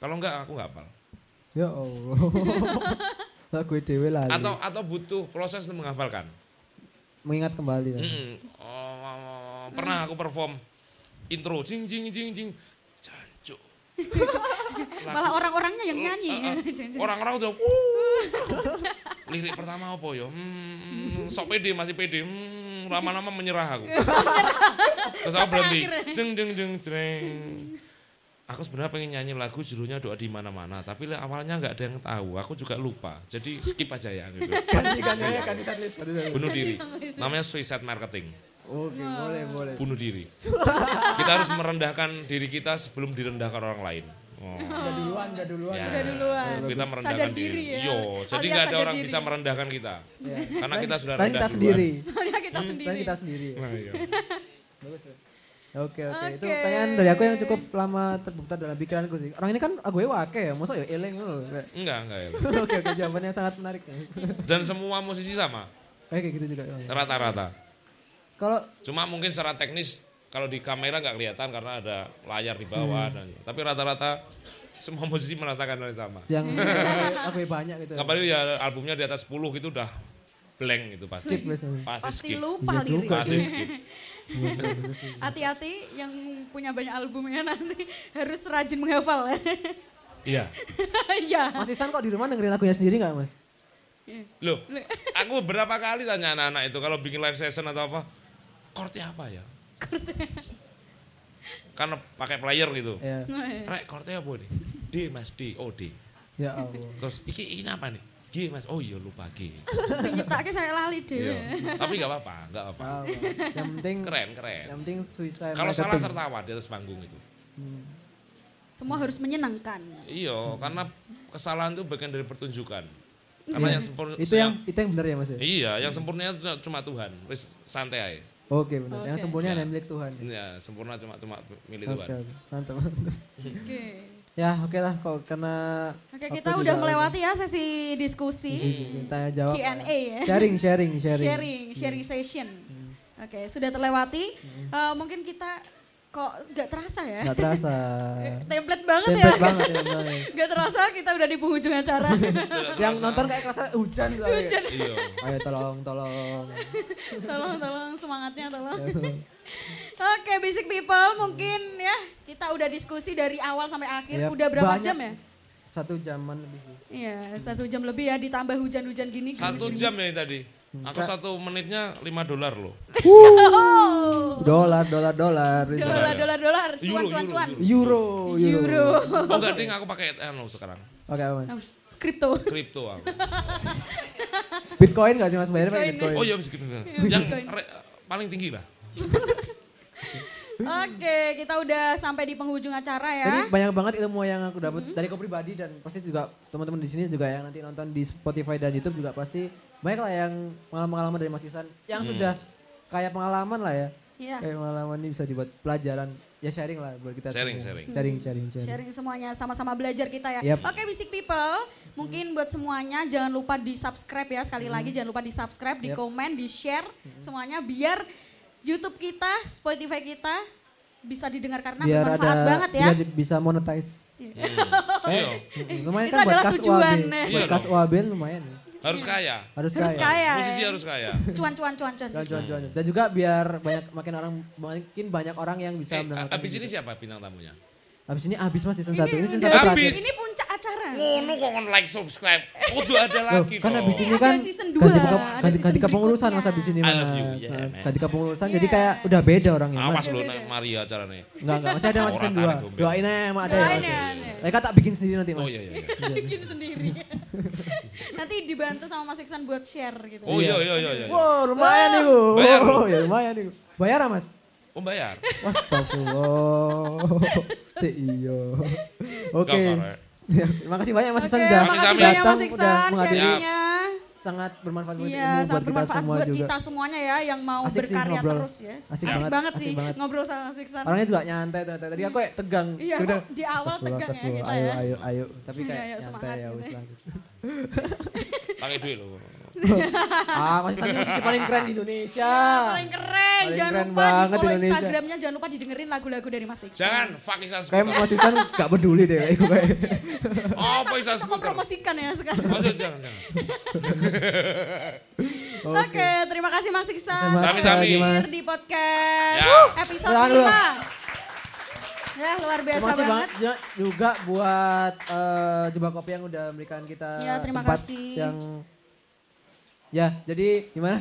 [SPEAKER 3] Kalau enggak aku enggak hafal.
[SPEAKER 1] Ya Allah. lagu dewe lali.
[SPEAKER 3] Atau atau butuh proses untuk menghafalkan.
[SPEAKER 1] Mengingat kembali.
[SPEAKER 3] Mm -mm. Oh, pernah aku perform intro jing jing jing jing jancuk.
[SPEAKER 2] Malah orang-orangnya yang nyanyi.
[SPEAKER 3] Orang-orang udah Lirik pertama apa ya? Hmm, sok pede masih pede. Hmm, lama-lama menyerah aku. Terus aku berhenti. Deng deng deng jreng aku sebenarnya pengen nyanyi lagu judulnya doa di mana-mana tapi awalnya nggak ada yang tahu aku juga lupa jadi skip aja ya gitu
[SPEAKER 1] ganti ganti ya ganti list
[SPEAKER 3] bunuh diri namanya suicide marketing
[SPEAKER 1] Oke, okay, boleh, boleh.
[SPEAKER 3] Bunuh diri. kita harus merendahkan diri kita sebelum direndahkan orang lain.
[SPEAKER 1] Oh. Udah duluan, udah duluan.
[SPEAKER 2] Ya, udah duluan.
[SPEAKER 3] Kita merendahkan
[SPEAKER 2] sadar diri.
[SPEAKER 3] diri. Ya. Yo, jadi nggak ada orang diri. bisa merendahkan kita. Ya. Karena kita sudah
[SPEAKER 1] rendah
[SPEAKER 3] kita
[SPEAKER 1] duluan. sendiri.
[SPEAKER 2] Soalnya kita
[SPEAKER 1] hmm,
[SPEAKER 2] sendiri.
[SPEAKER 1] kita sendiri.
[SPEAKER 3] Nah, iya.
[SPEAKER 1] Bagus ya. Oke oke, itu pertanyaan dari aku yang cukup lama terbukti dalam pikiranku sih. Orang ini kan aku ya wake ya, masa ya eleng loh.
[SPEAKER 3] Enggak, enggak eleng.
[SPEAKER 1] oke oke, jawabannya sangat menarik.
[SPEAKER 3] Dan semua musisi sama?
[SPEAKER 1] Kayak gitu juga.
[SPEAKER 3] Rata-rata.
[SPEAKER 1] Kalau
[SPEAKER 3] cuma mungkin secara teknis kalau di kamera nggak kelihatan karena ada layar di bawah hmm. dan tapi rata-rata semua musisi merasakan hal yang sama.
[SPEAKER 1] Yang aku banyak gitu.
[SPEAKER 3] Apalagi ya albumnya di atas 10 gitu udah blank gitu pasti.
[SPEAKER 1] Skip
[SPEAKER 3] pasti,
[SPEAKER 2] pasti
[SPEAKER 3] skip.
[SPEAKER 2] lupa lirik.
[SPEAKER 3] Pasti skip.
[SPEAKER 2] Hati-hati yang punya banyak albumnya nanti harus rajin menghafal.
[SPEAKER 3] Iya.
[SPEAKER 2] Iya.
[SPEAKER 1] Mas Isan kok di rumah dengerin lagunya sendiri gak mas?
[SPEAKER 3] Loh, aku berapa kali tanya anak-anak itu kalau bikin live session atau apa, chordnya apa ya? Karena pakai player gitu.
[SPEAKER 1] Yeah.
[SPEAKER 3] Rek, chordnya apa nih? D mas, D, oh D.
[SPEAKER 1] Ya Allah.
[SPEAKER 3] Terus, iki, ini apa nih? G mas, oh iya lupa G.
[SPEAKER 2] Nyiptake saya lali deh.
[SPEAKER 3] Iya. Tapi gak apa-apa, gak apa-apa.
[SPEAKER 1] yang penting
[SPEAKER 3] keren, keren.
[SPEAKER 1] Yang penting suicide.
[SPEAKER 3] Kalau salah tertawa di atas panggung itu. Hmm.
[SPEAKER 2] Semua harus menyenangkan.
[SPEAKER 3] Iya, karena kesalahan itu bagian dari pertunjukan. Karena
[SPEAKER 1] iya.
[SPEAKER 3] yang sempurna
[SPEAKER 1] itu yang itu yang benar ya Mas ya?
[SPEAKER 3] Iya, yang sempurna cuma Tuhan. Wis santai aja.
[SPEAKER 1] Oke benar. Okay. Yang sempurna ya. milik Tuhan.
[SPEAKER 3] Iya, sempurna cuma cuma milik Tuhan.
[SPEAKER 1] Oke, mantap mantap. Oke. Ya oke okay lah kok karena
[SPEAKER 2] Oke okay, kita udah melewati ya sesi diskusi.
[SPEAKER 1] Hmm. Tanya jawab.
[SPEAKER 2] Q&A ya.
[SPEAKER 1] Sharing sharing sharing.
[SPEAKER 2] Sharing sharing hmm. session. Hmm. Oke okay, sudah terlewati. Hmm. Uh, mungkin kita kok nggak terasa ya?
[SPEAKER 1] Nggak terasa.
[SPEAKER 2] Template banget
[SPEAKER 1] Template
[SPEAKER 2] ya.
[SPEAKER 1] banget ya.
[SPEAKER 2] Nggak terasa kita udah di penghujung acara.
[SPEAKER 1] Yang nonton kayak kerasa hujan gitu.
[SPEAKER 2] Hujan.
[SPEAKER 3] Iya.
[SPEAKER 1] Ayo tolong tolong.
[SPEAKER 2] tolong tolong semangatnya tolong. Oke, okay, basic people mungkin ya kita udah diskusi dari awal sampai akhir. Ya, udah berapa jam ya?
[SPEAKER 1] Satu jaman lebih.
[SPEAKER 2] Iya, satu jam lebih ya ditambah hujan-hujan gini.
[SPEAKER 3] Satu jam ya tadi. Aku satu menitnya 5 dolar loh.
[SPEAKER 1] Dolar, dolar, dolar.
[SPEAKER 2] Dolar, dolar, dolar. Cuan,
[SPEAKER 3] Euro,
[SPEAKER 2] cuan,
[SPEAKER 3] euro,
[SPEAKER 2] cuan.
[SPEAKER 1] Euro, euro.
[SPEAKER 2] Euro.
[SPEAKER 3] Oh enggak ding, aku pakai anu sekarang.
[SPEAKER 1] Oke, aman.
[SPEAKER 2] Kripto.
[SPEAKER 3] Kripto aku.
[SPEAKER 1] Bitcoin gak sih mas bayar pakai
[SPEAKER 2] Bitcoin.
[SPEAKER 1] Bitcoin?
[SPEAKER 3] Oh iya meskipun yang re- paling tinggi lah.
[SPEAKER 2] Oke, kita udah sampai di penghujung acara ya.
[SPEAKER 1] Jadi banyak banget ilmu yang aku dapat dari kau pribadi dan pasti juga teman-teman di sini juga yang nanti nonton di Spotify dan YouTube juga pasti banyak lah yang pengalaman-pengalaman dari Mas Isan yang sudah kayak pengalaman lah ya.
[SPEAKER 2] Iya.
[SPEAKER 1] Kayak pengalaman ini bisa dibuat pelajaran ya sharing lah buat kita
[SPEAKER 3] Sharing,
[SPEAKER 1] semua.
[SPEAKER 3] sharing.
[SPEAKER 1] sharing sharing sharing
[SPEAKER 2] Sharing semuanya sama-sama belajar kita ya.
[SPEAKER 1] Yep.
[SPEAKER 2] Oke, Bisik People, mungkin buat semuanya jangan lupa di subscribe ya sekali lagi jangan lupa di subscribe, di
[SPEAKER 1] Yep.
[SPEAKER 2] komen, di share semuanya biar YouTube kita, Spotify kita bisa didengar karena
[SPEAKER 1] biar
[SPEAKER 2] bermanfaat
[SPEAKER 1] ada
[SPEAKER 2] banget ya.
[SPEAKER 1] biar bisa monetize
[SPEAKER 3] Iya.
[SPEAKER 1] Mm, lumayan
[SPEAKER 2] Itu
[SPEAKER 1] kan buat
[SPEAKER 2] adalah
[SPEAKER 1] kas
[SPEAKER 2] tujuan,
[SPEAKER 1] UAB.
[SPEAKER 3] Iya
[SPEAKER 1] buat kas. UAB lumayan ya.
[SPEAKER 3] Harus kaya.
[SPEAKER 1] harus
[SPEAKER 2] Harus
[SPEAKER 1] kaya,
[SPEAKER 2] kaya.
[SPEAKER 3] Musisi harus kaya.
[SPEAKER 2] Cuan, cuan, cuan, cuan.
[SPEAKER 1] Cuan, cuan, cuan. dan juga biar banyak makin orang makin banyak orang yang bisa
[SPEAKER 3] Eh,
[SPEAKER 1] mendengarkan
[SPEAKER 3] abis ini siapa bintang tamunya?
[SPEAKER 1] Habis ini habis mas season
[SPEAKER 2] Ini
[SPEAKER 1] 1 ini season
[SPEAKER 2] udah-
[SPEAKER 1] 1
[SPEAKER 3] Habis.
[SPEAKER 1] terakhir
[SPEAKER 2] Ini puncak acara.
[SPEAKER 3] Ngono kok ngon like subscribe. Udah ada
[SPEAKER 1] Loh,
[SPEAKER 3] lagi
[SPEAKER 1] kan
[SPEAKER 3] dong.
[SPEAKER 1] habis ini
[SPEAKER 2] Ada
[SPEAKER 1] kan
[SPEAKER 2] season
[SPEAKER 1] ganti,
[SPEAKER 2] dua,
[SPEAKER 1] ke-
[SPEAKER 2] ada
[SPEAKER 1] ganti,
[SPEAKER 2] season
[SPEAKER 1] ganti kepengurusan mas habis ini
[SPEAKER 3] I
[SPEAKER 1] mas.
[SPEAKER 3] love you, yeah, man.
[SPEAKER 1] ganti kepengurusan
[SPEAKER 2] Iya.
[SPEAKER 1] jadi kayak udah beda orangnya.
[SPEAKER 3] Awas lu Maria acaranya.
[SPEAKER 1] Enggak enggak masih ada mas season
[SPEAKER 3] tarik
[SPEAKER 1] 2.
[SPEAKER 3] gombel.
[SPEAKER 1] Doain aja emang ada ya
[SPEAKER 2] Doain
[SPEAKER 1] mas.
[SPEAKER 2] ada.
[SPEAKER 1] Kan tak bikin sendiri nanti mas.
[SPEAKER 3] Oh iya iya. iya.
[SPEAKER 2] Bikin sendiri. Nanti dibantu sama Mas Iksan buat share gitu.
[SPEAKER 3] Oh iya iya iya iya.
[SPEAKER 1] Wow lumayan nih bu.
[SPEAKER 3] Bayar.
[SPEAKER 1] Oh, ya lumayan nih bu. Bayar mas?
[SPEAKER 3] Oh bayar.
[SPEAKER 1] Astagfirullah. Iyo. Oke. Ya, Terima kasih banyak Mas Iksan udah
[SPEAKER 2] makasih banyak
[SPEAKER 1] datang,
[SPEAKER 2] Mas
[SPEAKER 1] udah menghadiri. Sangat bermanfaat buat
[SPEAKER 2] Iya,
[SPEAKER 1] ilmu buat
[SPEAKER 2] sangat
[SPEAKER 1] kita
[SPEAKER 2] bermanfaat
[SPEAKER 1] semua
[SPEAKER 2] buat
[SPEAKER 1] juga.
[SPEAKER 2] kita semuanya ya yang mau
[SPEAKER 1] Asik sih
[SPEAKER 2] berkarya
[SPEAKER 1] ngobrol.
[SPEAKER 2] terus ya.
[SPEAKER 1] Asik
[SPEAKER 2] Asik,
[SPEAKER 1] banget,
[SPEAKER 2] banget
[SPEAKER 1] asik
[SPEAKER 2] sih
[SPEAKER 1] banget.
[SPEAKER 2] ngobrol sama Mas Iksan.
[SPEAKER 1] Orangnya juga nyantai ternyata. Tadi aku kayak tegang.
[SPEAKER 2] Iya,
[SPEAKER 1] Udah.
[SPEAKER 2] di awal tegang ya kita
[SPEAKER 1] ayo,
[SPEAKER 2] ya.
[SPEAKER 1] Ayo, ayo, Tapi
[SPEAKER 2] Iya,
[SPEAKER 1] kayak
[SPEAKER 2] ayo,
[SPEAKER 1] nyantai ya
[SPEAKER 2] gitu
[SPEAKER 1] wis
[SPEAKER 2] ya.
[SPEAKER 1] lah.
[SPEAKER 3] Pakai duit lo.
[SPEAKER 1] ah, Mas Iksan musisi paling keren di Indonesia.
[SPEAKER 2] Paling keren.
[SPEAKER 1] Paling
[SPEAKER 2] jangan
[SPEAKER 1] keren
[SPEAKER 2] lupa
[SPEAKER 1] banget
[SPEAKER 2] di follow
[SPEAKER 1] Indonesia.
[SPEAKER 2] Instagramnya, jangan lupa didengerin lagu-lagu dari Mas Iksan.
[SPEAKER 3] Jangan fuck Isan
[SPEAKER 1] Kayak
[SPEAKER 3] Skuter.
[SPEAKER 1] Mas Iksan gak peduli deh kayak gue.
[SPEAKER 3] Apa Isan
[SPEAKER 2] Kita
[SPEAKER 3] Skuter?
[SPEAKER 2] mempromosikan ya sekarang.
[SPEAKER 3] Oh, jangan jangan.
[SPEAKER 2] Oke, terima kasih Mas Iksan.
[SPEAKER 3] Sami-sami.
[SPEAKER 2] Di podcast
[SPEAKER 3] Ya.
[SPEAKER 2] episode
[SPEAKER 1] Jangan
[SPEAKER 2] 5.
[SPEAKER 1] dulu.
[SPEAKER 2] Ya, luar biasa
[SPEAKER 1] Terima kasih
[SPEAKER 2] banget.
[SPEAKER 1] banget ya, juga buat eh, Jebak Kopi yang udah memberikan kita
[SPEAKER 2] Ya, terima
[SPEAKER 1] tempat
[SPEAKER 2] kasih.
[SPEAKER 1] yang Ya, jadi gimana?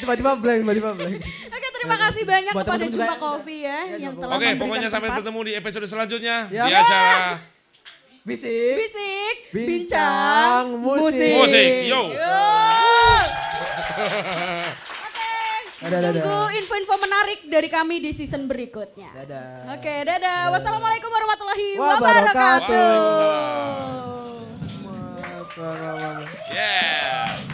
[SPEAKER 1] tiba-tiba blank, tiba-tiba blank.
[SPEAKER 2] Oke, terima kasih banyak
[SPEAKER 1] Buat
[SPEAKER 2] kepada Jumpa Kopi ya,
[SPEAKER 1] ya
[SPEAKER 2] yang telah
[SPEAKER 3] Oke, pokoknya sampai bertemu di episode selanjutnya
[SPEAKER 1] ya.
[SPEAKER 3] di acara
[SPEAKER 1] Bisik,
[SPEAKER 2] Bisik,
[SPEAKER 1] Bincang, Musik.
[SPEAKER 3] Musik, yo.
[SPEAKER 2] yo. Oke,
[SPEAKER 1] Okay.
[SPEAKER 2] tunggu info-info menarik dari kami di season berikutnya.
[SPEAKER 1] Dadah.
[SPEAKER 2] Oke, dadah. dadah. Wassalamualaikum warahmatullahi
[SPEAKER 1] wabarakatuh.
[SPEAKER 2] wabarakatuh. Yeah.